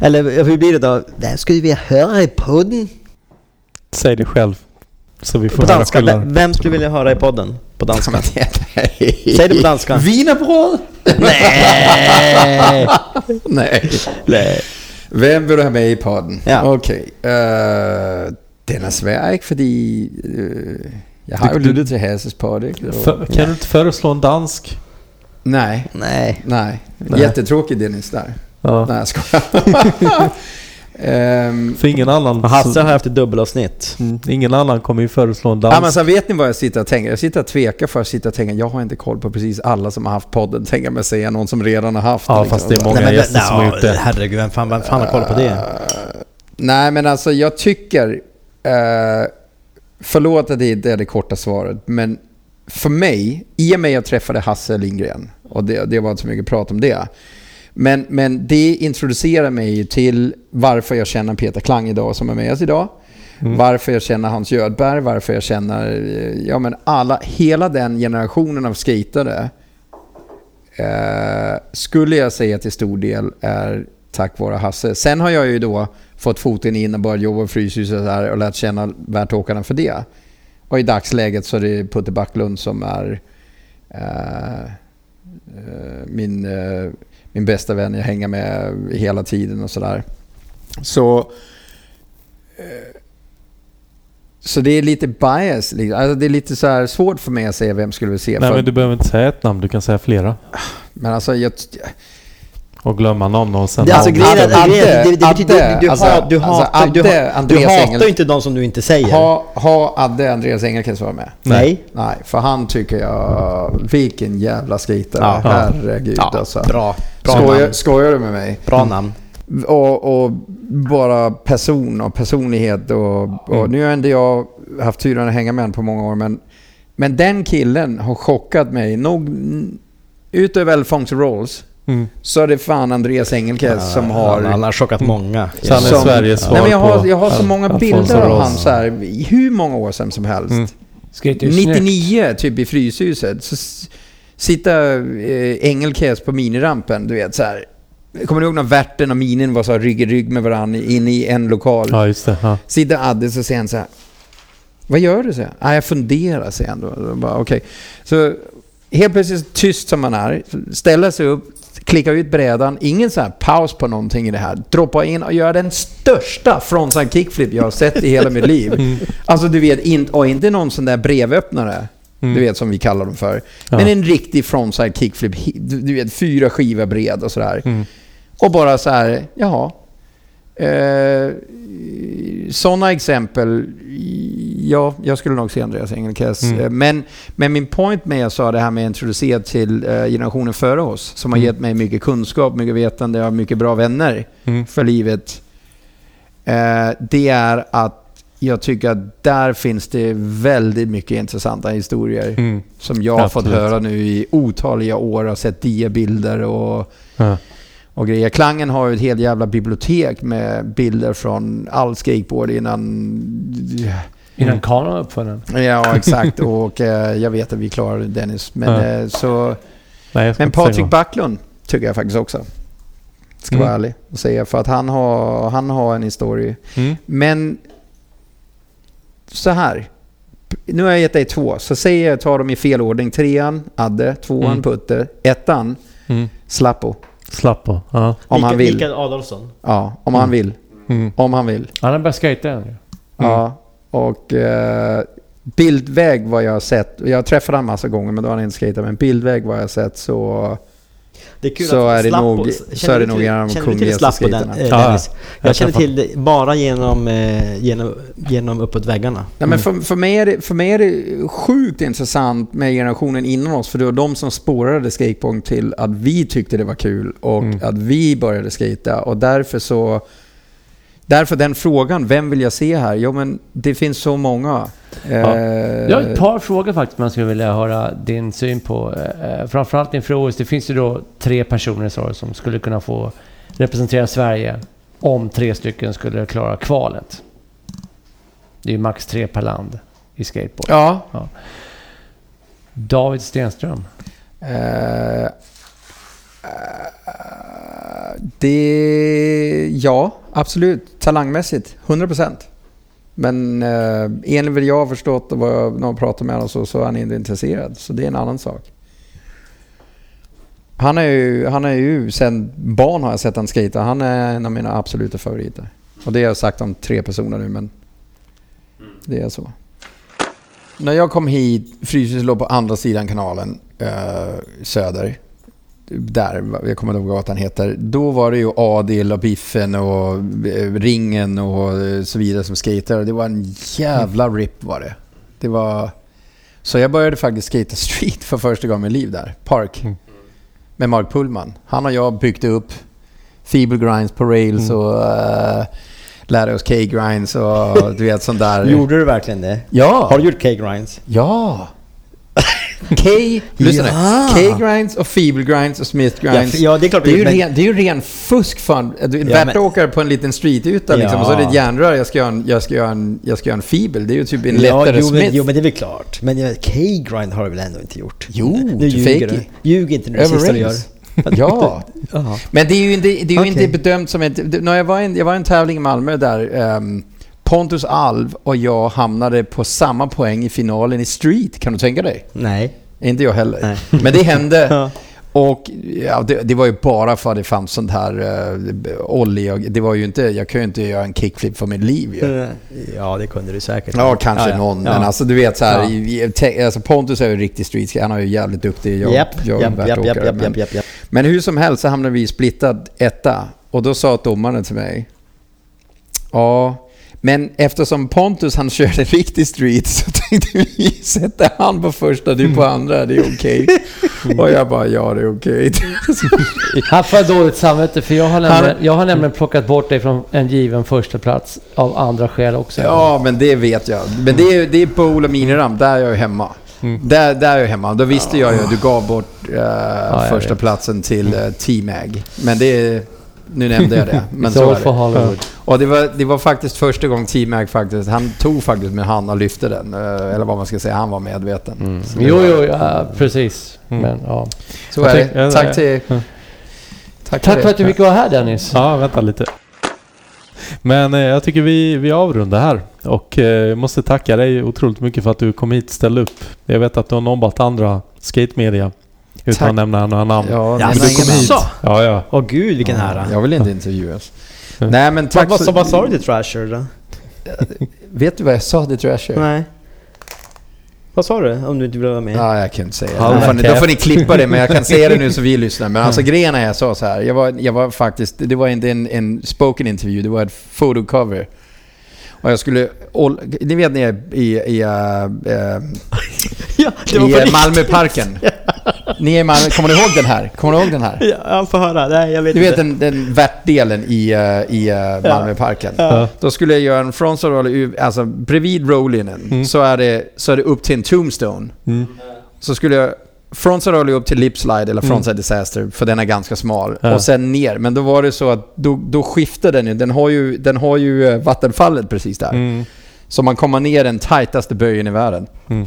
Eller hur blir det då? Vem skulle vilja höra i podden? Säg det själv. Så vi På får höra danska, vem, vem skulle vilja höra i podden? På danska? <laughs> Säg det på danska. Wienerbröd? Nej! <laughs> Nej. Nej. Vem vill du ha med i podden? Ja. Okej. Uh, den är svår? Fordi uh, jeg har Du- jo du- lyttet til Hasses podd, För, kan du inte föreslå en dansk? Nej, Nej. nej. Nej. Jättetråkig Dennis där. Ja. Nej, jag skojar. <laughs> Ehm, För ingen annan... Hasse har haft ett dubbelavsnitt. Mm, ingen annan kommer ju föreslå en Ja, dansk. men så vet ni vad jag sitter och tänker? Jag sitter och tvekar för att sitta och tänka, jag har inte koll på precis alla som har haft podden. Tänker mig säga någon som redan har haft Ja, liksom. fast det är många Nej, men- gäster som har ja, gjort det. Herregud, vem fan, vem fan har koll på det? Eh, nej, men alltså jag tycker... Uh, förlåt att det är det korta svaret, men för mig, i och med att jag träffade Hasse Lindgren, och det, det var inte så mycket prat om det, men, men det introducerar mig till varför jag känner Peter Klang idag som är med oss idag. Mm. Varför jag känner Hans Gödberg, varför jag känner ja, men alla, hela den generationen av skatare eh, skulle jag säga till stor del är tack vare Hasse. Sen har jag ju då fått foten in och börjat jobba på Fryshuset och, och lärt känna värtåkarna för det. Och i dagsläget så är det Putte Backlund som är eh, eh, min, eh, min bästa vän jag hänger med hela tiden och sådär. Så eh, så det är lite bias. Liksom. Alltså det är lite så svårt för mig att säga vem skulle vi se. Nej för, men du behöver inte säga ett namn, du kan säga flera. men alltså, jag, Och glömma någon och sen... Det, alltså, grejen är, Adde, betyder, Adde, du, du, alltså, hat, du, alltså, hatar, du, Adde, du Andreas hatar Engel- ju inte de som du inte säger. ha, ha Adde Andreas Engelkes vara med? Nej. Nej, för han tycker jag... Vilken jävla skejtare. Ja. Herregud Ja, alltså. bra. Bra Skojar, namn. skojar du med mig? Bra namn. Och, och bara person och personlighet och, och Mm. nu har inte jag haft turen att hänga med honom på många år men, men den killen har chockat mig. Nog, utöver Alfonso Rolls Mm. så är det fan Andreas Engelkes som har... Han har chockat många. Så han är som- Sveriges svar Nej, men jag, har, jag har så Al- många Alfonso bilder av han så här, hur många år sedan som helst. Mm. Skate ju snyggt. 99 typ i Fryshuset. Så sitta eh, Engelkes på minirampen, du vet så här. Kommer du ihåg när Värten och Minin var så här rygg i rygg med varandra inne i en lokal? Ja, just det. Ja. Sitter Adde så säger han så här. Vad gör du? säger han. Ah, jag funderar, säger han då. då bara, okej. Så helt plötsligt tyst som man är, ställa sig upp, klicka ut brädan, ingen så här paus på någonting i det här. Droppa in och göra den största frontside kickflip jag har sett i hela mitt liv. Mm. Alltså du vet, in, och inte någon sån där brevöppnare. Mm. Du vet som vi kallar dem för. Ja. Men en riktig frontside kickflip. Du, du vet, fyra skivor bred och sådär. Mm. Och bara så här, jaha. Eh, Sådana exempel, ja, jag skulle nog se Andreas Engelkes. Mm. Eh, Men, men min point med jag sa det här med att introducera till eh, generationen före oss, som har Mm. gett mig mycket kunskap, mycket vetande och mycket bra vänner Mm. för livet. Eh, det är att jag tycker att där finns det väldigt mycket intressanta historier Mm. som jag har fått höra nu i otaliga år. Jag har sett diabilder och Ja. Och grejer. Klangen har ju ett helt jävla bibliotek med bilder från all skateboard innan... Innan kanon var uppfunnen. Ja, <laughs> exakt. och eh, jag vet att vi klarar det Dennis. Men, Ja. eh, så, Nej, men Patrik. Backlund tycker jag faktiskt också. Ska vara Mm. ärlig och säga. För att han har, han har en historia. Mm. Men så här. Nu har jag gett dig två. Så säger jag tar dem i fel ordning. Trean, Adde. Tvåan, Mm. Putte. Ettan, Mm. Slappo. Slapp på. Ja. Om han vill. Mikael Adolfsson. Ja, om han Mm. vill. Mm. Om han vill. Han har börjat skejta än ju. Ja, och eh, bildväg vad jag har sett. Jag träffade honom massa gånger men då har han inte skatat. Men bildväg vad jag har sett så... Det är kul Så att är det nog- känner så är det du nog till- en av de Slappo den, skaterna? eh, Ja, jag Jag känner till det bara genom, eh, genom, genom uppåt väggarna. Nej, men Mm. för, för, mig är det, för mig är det sjukt intressant med generationen innan oss. För det var de som spårade skateboard till att vi tyckte det var kul och Mm. att vi började skata. Och därför så... Därför den frågan, vem vill jag se här? Jo men det finns så många. Eh, Jag har ett par frågor faktiskt man skulle vilja höra din syn på. Eh, framförallt inför OS. Det finns ju då tre personer du, som skulle kunna få representera Sverige om tre stycken skulle klara kvalet. Det är ju max tre per land i skateboard. Ja. David Stenström. Eh, eh, det... Ja, absolut. Talangmässigt. 100%. Men eh, enligt vad jag har förstått och vad jag, när jag pratar med honom så, så är han inte intresserad. Så det är en annan sak. Han är ju, han är ju sen barn har jag sett han skata. Han är en av mina absoluta favoriter. Och det har jag sagt om tre personer nu men det är så. När jag kom hit, Fryshuset låg på andra sidan kanalen, eh, söder. Där, jag kommer inte ihåg vad gatan heter. Då var det ju Adil och Biffen och eh, Ringen och eh, så vidare som skatade. Det var en jävla rip var det. Det var... Så jag började faktiskt skata street <laughs> för första gången i mitt liv där. Park. Mm. Med Mark Pullman. Han och jag byggde upp Feeble Grinds på rails Mm. och uh, lärde oss K-grinds och du vet sånt där. <laughs> Gjorde du verkligen det? Ja! Har du gjort K-grinds? Ja! K, <laughs> lyssna Ja. K-grinds och feeble grinds och smith Ja, grinds. ja, det är klart. det, är ju men- ren, det är ju ren fusk fan. Du, Ja, men- åker på en liten streetyta liksom, och så är det ett Ja. järnrör. Jag ska göra en, jag ska göra en, jag ska göra en feeble. Det är ju typ en Ja, lättare jo, men, smith. jo, men det är väl klart. Men ja, K-grind har du väl ändå inte gjort? Jo, nu ljuger du. Ljug inte nu det sista du gör. <laughs> Ja, men det är ju inte, det är ju Okej. inte bedömt som ett... När jag, var i en, jag var i en tävling i Malmö där ehm, Pontus Alv och jag hamnade på samma poäng i finalen i street. Kan du tänka dig? Nej. Inte jag heller. Nej. <laughs> Men det hände. <laughs> Ja. Och ja, det, det var ju bara för att det fanns sånt här uh. Och, det var ju inte, jag kan ju inte göra en kickflip för mitt liv ju. Ja, det kunde du säkert. Ja, kanske ja, någon. Men alltså du vet så här, te- alltså Pontus är ju riktig street Han är ju jävligt duktig. Jag, Japp, jag en men- japp, japp. Men hur som helst så hamnade vi i splittad etta. Och då sa domaren till mig. Ja, men eftersom Pontus han körde riktig street så tänkte vi <laughs> sätta han på första, du på andra, det är okej. Och jag bara, ja det är okej. <laughs> Han får dåligt samvete för jag har, nämligen, jag har nämligen plockat bort dig från en given första plats av andra skäl också. Ja, men det vet jag. Men det är, det är bowl och miniramp, där är jag hemma. Mm. Där, där är jag hemma. Då visste jag ju att du gav bort eh, jag första vet. platsen till uh, T-Mag. Men det är... Nu nämnde jag det. <laughs> Men så är det. Och det var, det var faktiskt första gången T-Mag faktiskt, han tog faktiskt med hand och lyfte den. eh, Eller vad man ska säga, han var medveten. Det Jo, var- jo, ja, precis. Mm. Men, ja. Så är det. Tack till... Tack, Tack för för att du fick vara här Dennis. Ja, vänta lite. Men eh, jag tycker vi, vi avrundar här. Och eh, måste tacka dig otroligt mycket för att du kom hit och ställde upp. Jag vet att du har nobbat andra skatemedia. Utan Tack. att nämna några namn. Ja, Ja, men du kom hit. jaså? Ja, ja. Åh gud, vilken ära. Jag vill inte intervjuas. Ja. Nej men Vad, tack vad, så- vad sa du till Thrasher då? Vet du vad jag sa till Trasher? Nej. Vad sa du? Om du inte vill vara med? Ja, jag kan inte säga det. Ja, Då får, ni, då får ni klippa det, men jag kan säga det nu <laughs> så vi lyssnar. Men alltså grejen är jag sa så här. Jag var, jag var faktiskt, det var inte en, en spoken interview, det var ett photocover. Och jag skulle, all, ni vet ni är i, i, uh, uh, <laughs> Ja, det var i uh, riktigt. Malmöparken. Ni är i Malmö, kommer ni ihåg den här? Kommer ni ihåg den här? Ja, jag får höra. Nej, jag vet Du vet inte. den, den värtdelen i, uh, i uh, Malmöparken? Ja. Då skulle jag göra en frontside roll, alltså bredvid rollinen Mm. så, är det, så är det upp till en tombstone. Mm. Så skulle jag frontside ollie upp till lipslide eller Mm. frontside disaster för den är ganska smal. Ja. Och sen ner. Men då var det så att då, då skiftar den ju. Den har ju, den har ju eh, vattenfallet precis där. Mm. Så man kommer ner den tajtaste böjen i världen. Mm.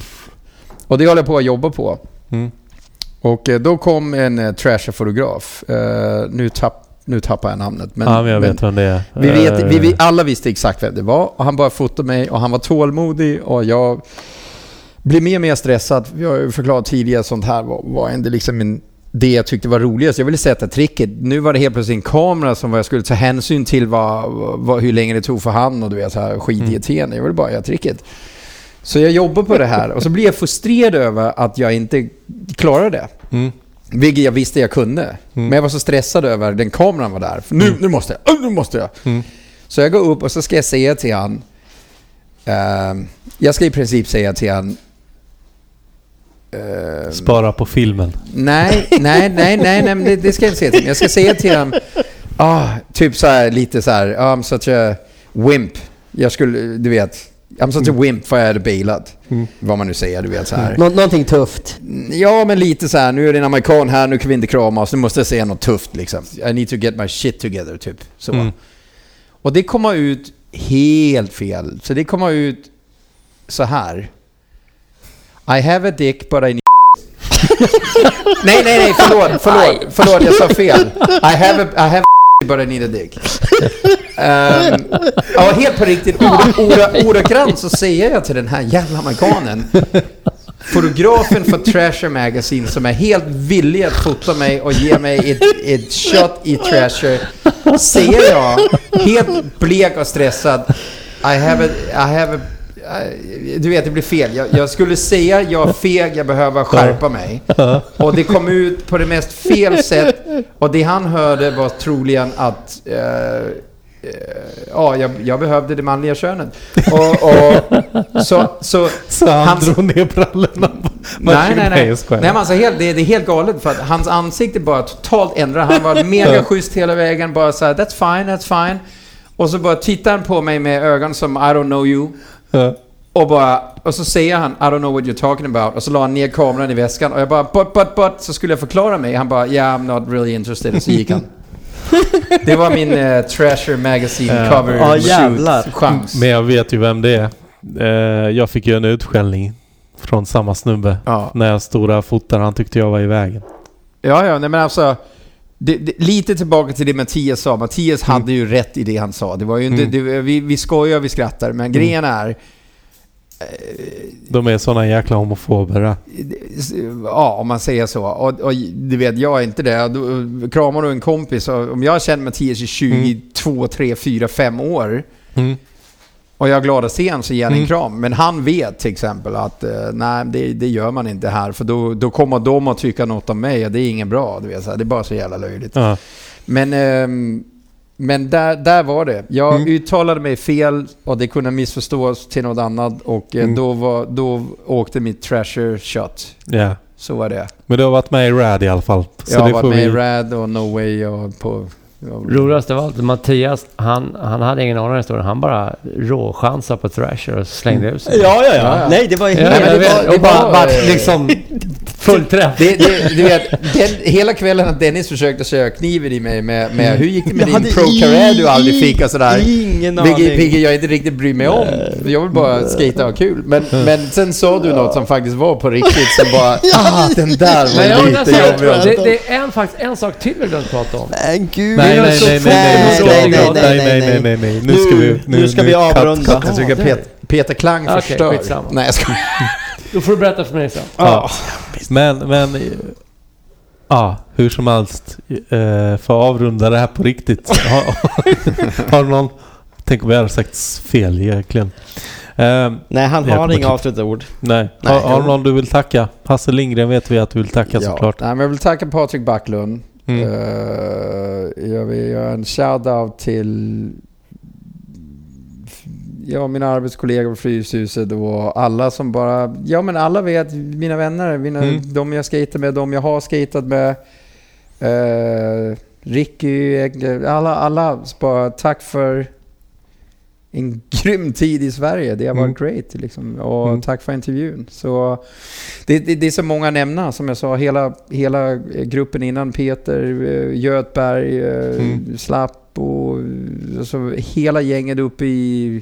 Och det håller jag på att jobba på. Och eh, då kom en uh, trasher-fotograf. Eh, nu, tapp, nu tappar jag namnet. Men, ja, men jag men vet vem det är. vi, vet, vi, vi Eh, alla visste exakt vem det var och han bara fotade mig och han var tålmodig och jag blev mer och mer stressad. Jag har ju förklarat tidigare att sånt här var, var ändå liksom en, det jag tyckte var roligast. Jag ville sätta tricket. Nu var det helt plötsligt en kamera som jag skulle ta hänsyn till vad, vad, hur länge det tog för han och du vet så här skitirriterande. Jag ville bara göra tricket. Så jag jobbar på det här och så blir jag frustrerad över att jag inte klarar det. Mm. Vilket jag visste jag kunde. Men jag var så stressad över den kameran var där. För nu, nu måste jag, nu måste jag. Mm. Så jag går upp och så ska jag säga till han. ehm, jag ska i princip säga till han. ehm, Spara på filmen. nej, nej, nej, nej, nej, men det, det ska jag inte säga till honom. Jag ska säga till honom. Ah, typ så här, lite så här. I'm such a wimp. Jag skulle, du vet. I'm such a wimp för jag hade bailat. Mm. Vad man nu säger, du vet så här. Nå- någonting tufft. Ja, men lite så här. Nu är det en amerikan här, nu kan vi inte kramas. Nu måste jag säga något tufft liksom. I need to get my shit together, typ. Så. Mm. Och det kommer ut helt fel. Så det kommer ut så här. I have a dick but I need... <laughs> nej, nej, nej, förlåt, förlåt, förlåt, jag sa fel. I have a, I have but I need a dick. Um, ehm, ja, helt på riktigt, ordagrant så säger jag till den här jävla amerikanen fotografen för Trasher Magazine som är helt villig att fota mig och ge mig ett, ett shot i Trasher. Säger jag, helt blek och stressad, I have a, I have a du vet, det blir fel. Jag, jag skulle säga jag är feg, jag behöver skärpa mig. Och det kom ut på det mest fel sätt. Och det han hörde var troligen att eh, eh, ja, jag, jag behövde det manliga könet. Och, och, så, så, Så han Hans- drog ner brallorna på Nej, nej, nej. nej men alltså, helt, det, det är helt galet för att hans ansikte bara totalt ändrade. Han var mega schysst hela vägen. Bara så här, that's fine, that's fine. Och så bara tittar han på mig med ögon som I don't know you. Ja. Och bara, och så säger han I don't know what you're talking about. Och så la han ner kameran i väskan och jag bara but, but, but. Så skulle jag förklara mig. Han bara yeah I'm not really interested. Och så gick han. <laughs> Det var min uh, Treasure Magazine cover Ja, shoot chans. Men jag vet ju vem det är. Eh, jag fick ju en utskällning från samma snubbe. Ja. När jag stora fotar han tyckte jag var i vägen. Ja, ja, nej men alltså... Det, det, lite tillbaka till det Mattias sa. Mattias hade ju rätt i det han sa. Det var ju inte, Mm. det, vi, vi skojar och vi skrattar, men grejen är... De är såna jäkla homofober. Ja, om man säger så. Och, och du vet, jag är inte det. Du, kramar du en kompis, om jag känt Mattias i 20, 2, 3, 4, 5 år Mm. Och jag är glad att se honom så ger han en Mm. kram. Men han vet till exempel att eh, nej, det, det gör man inte här. För då, då kommer de att tycka något om mig och det är ingen bra. Du vet, så här, det är bara så jävla löjligt. Ja. Men, ehm, men där, där var det. Jag Mm. uttalade mig fel och det kunde missförstås till något annat. Och eh, Mm. då, var, då åkte mitt treasure shot. ja. Så var det. Men du har varit med i RAD i alla fall. Jag har varit med i vi... RAD och No Way och på... Roligast av allt, Mattias, han, han hade ingen aning om historien. Han bara råchansade på Thrasher och slängde ut sig. Ja, ja, ja. Nej, det var Ja, helt... det var- det Och bara liksom full träff. Det, det, du vet, den, hela kvällen att Dennis försökte köra kniven i mig med, med hur gick det med Jag din pro career du aldrig fick och sådär. Ingen aning. vilket jag inte riktigt bryr mig om. Jag vill bara skata och ha kul. Men, men sen sa du något som faktiskt var på riktigt som bara... <laughs> Ah, den där var lite jobbig. det, det är en, faktiskt en sak till vi glömt prata om. Men gud. Nej, nej, nej, nej, nej, nej, nej, nej, nej. Nu ska vi... Nu ska vi avrunda. Jag tycker Pet, Peter Klang Okej, förstör. skitsamma. Nej, jag ska... <laughs> Då får du berätta för mig sen. Ja. Men, men... Ja, hur som helst. Eh, för att avrunda det här på riktigt. <laughs> Har, någon... Tänk om jag hade sagt fel egentligen. Eh, Nej, han har inga avslutande ord. nej. Nej, har, har du någon du vill tacka? Hasse Lindgren vet vi att du vill tacka Ja. såklart. Nej, men jag vill tacka Patrik Backlund. Mm. Eh, jag vill göra en shout-out till ja, mina arbetskollegor på Fryshuset och alla som bara... Ja, men alla vet, mina vänner, mina, Mm. de jag skejtar med, de jag har skejtat med. Uh, Ricky, alla, alla. Bara tack för en grym tid i Sverige. Det har varit great. Liksom. Och Mm. tack för intervjun. Så det, det, det är så många att nämna. Som jag sa, hela, hela gruppen innan. Peter, eh, Götberg, eh, Mm. Slapp och alltså, hela gänget uppe i...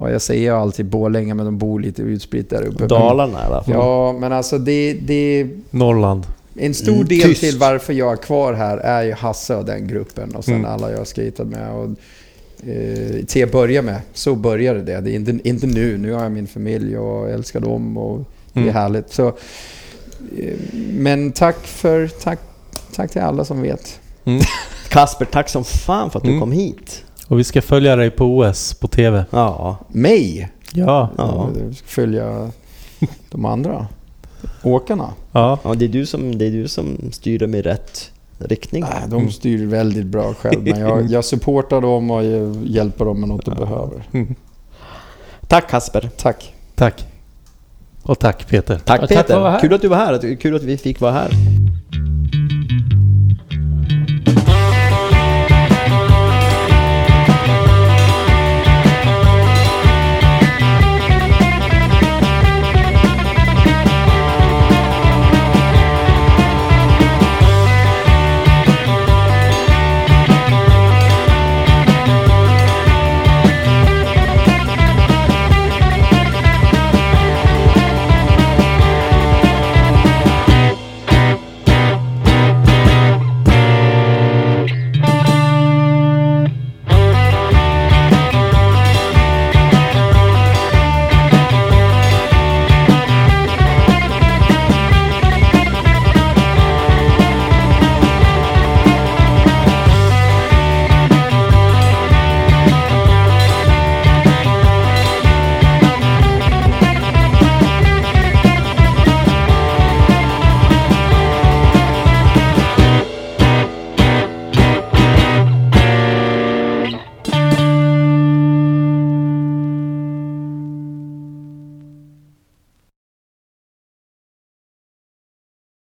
Ja, jag säger alltid Borlänge, men de bor lite utspritt där uppe. Dalarna i alla fall. Ja, men alltså det, det, Norrland. en stor Mm, del tyst. till varför jag är kvar här är ju Hasse och den gruppen och sen Mm. alla jag har skejtat med. Och, eh, till att börja med, så började det. Det är inte, inte nu. Nu har jag min familj och älskar dem och det är Mm. härligt. Så, eh, men tack för, tack, tack till alla som vet. Mm. <laughs> Kasper, tack som fan för att du Mm. kom hit. Och vi ska följa dig på OS på TV. Ja. Mig? Ja. Ja. Jag ska följa de andra åkarna. Ja. ja det, är du som, det är du som styr dem i rätt riktning. Nej, de styr väldigt bra själv, men jag, jag supportar dem och hjälper dem med något de behöver. Mm. Tack Kasper. Tack. Tack. Och tack Peter. Tack tack Peter. här. Kul att du var här. Kul att vi fick vara här.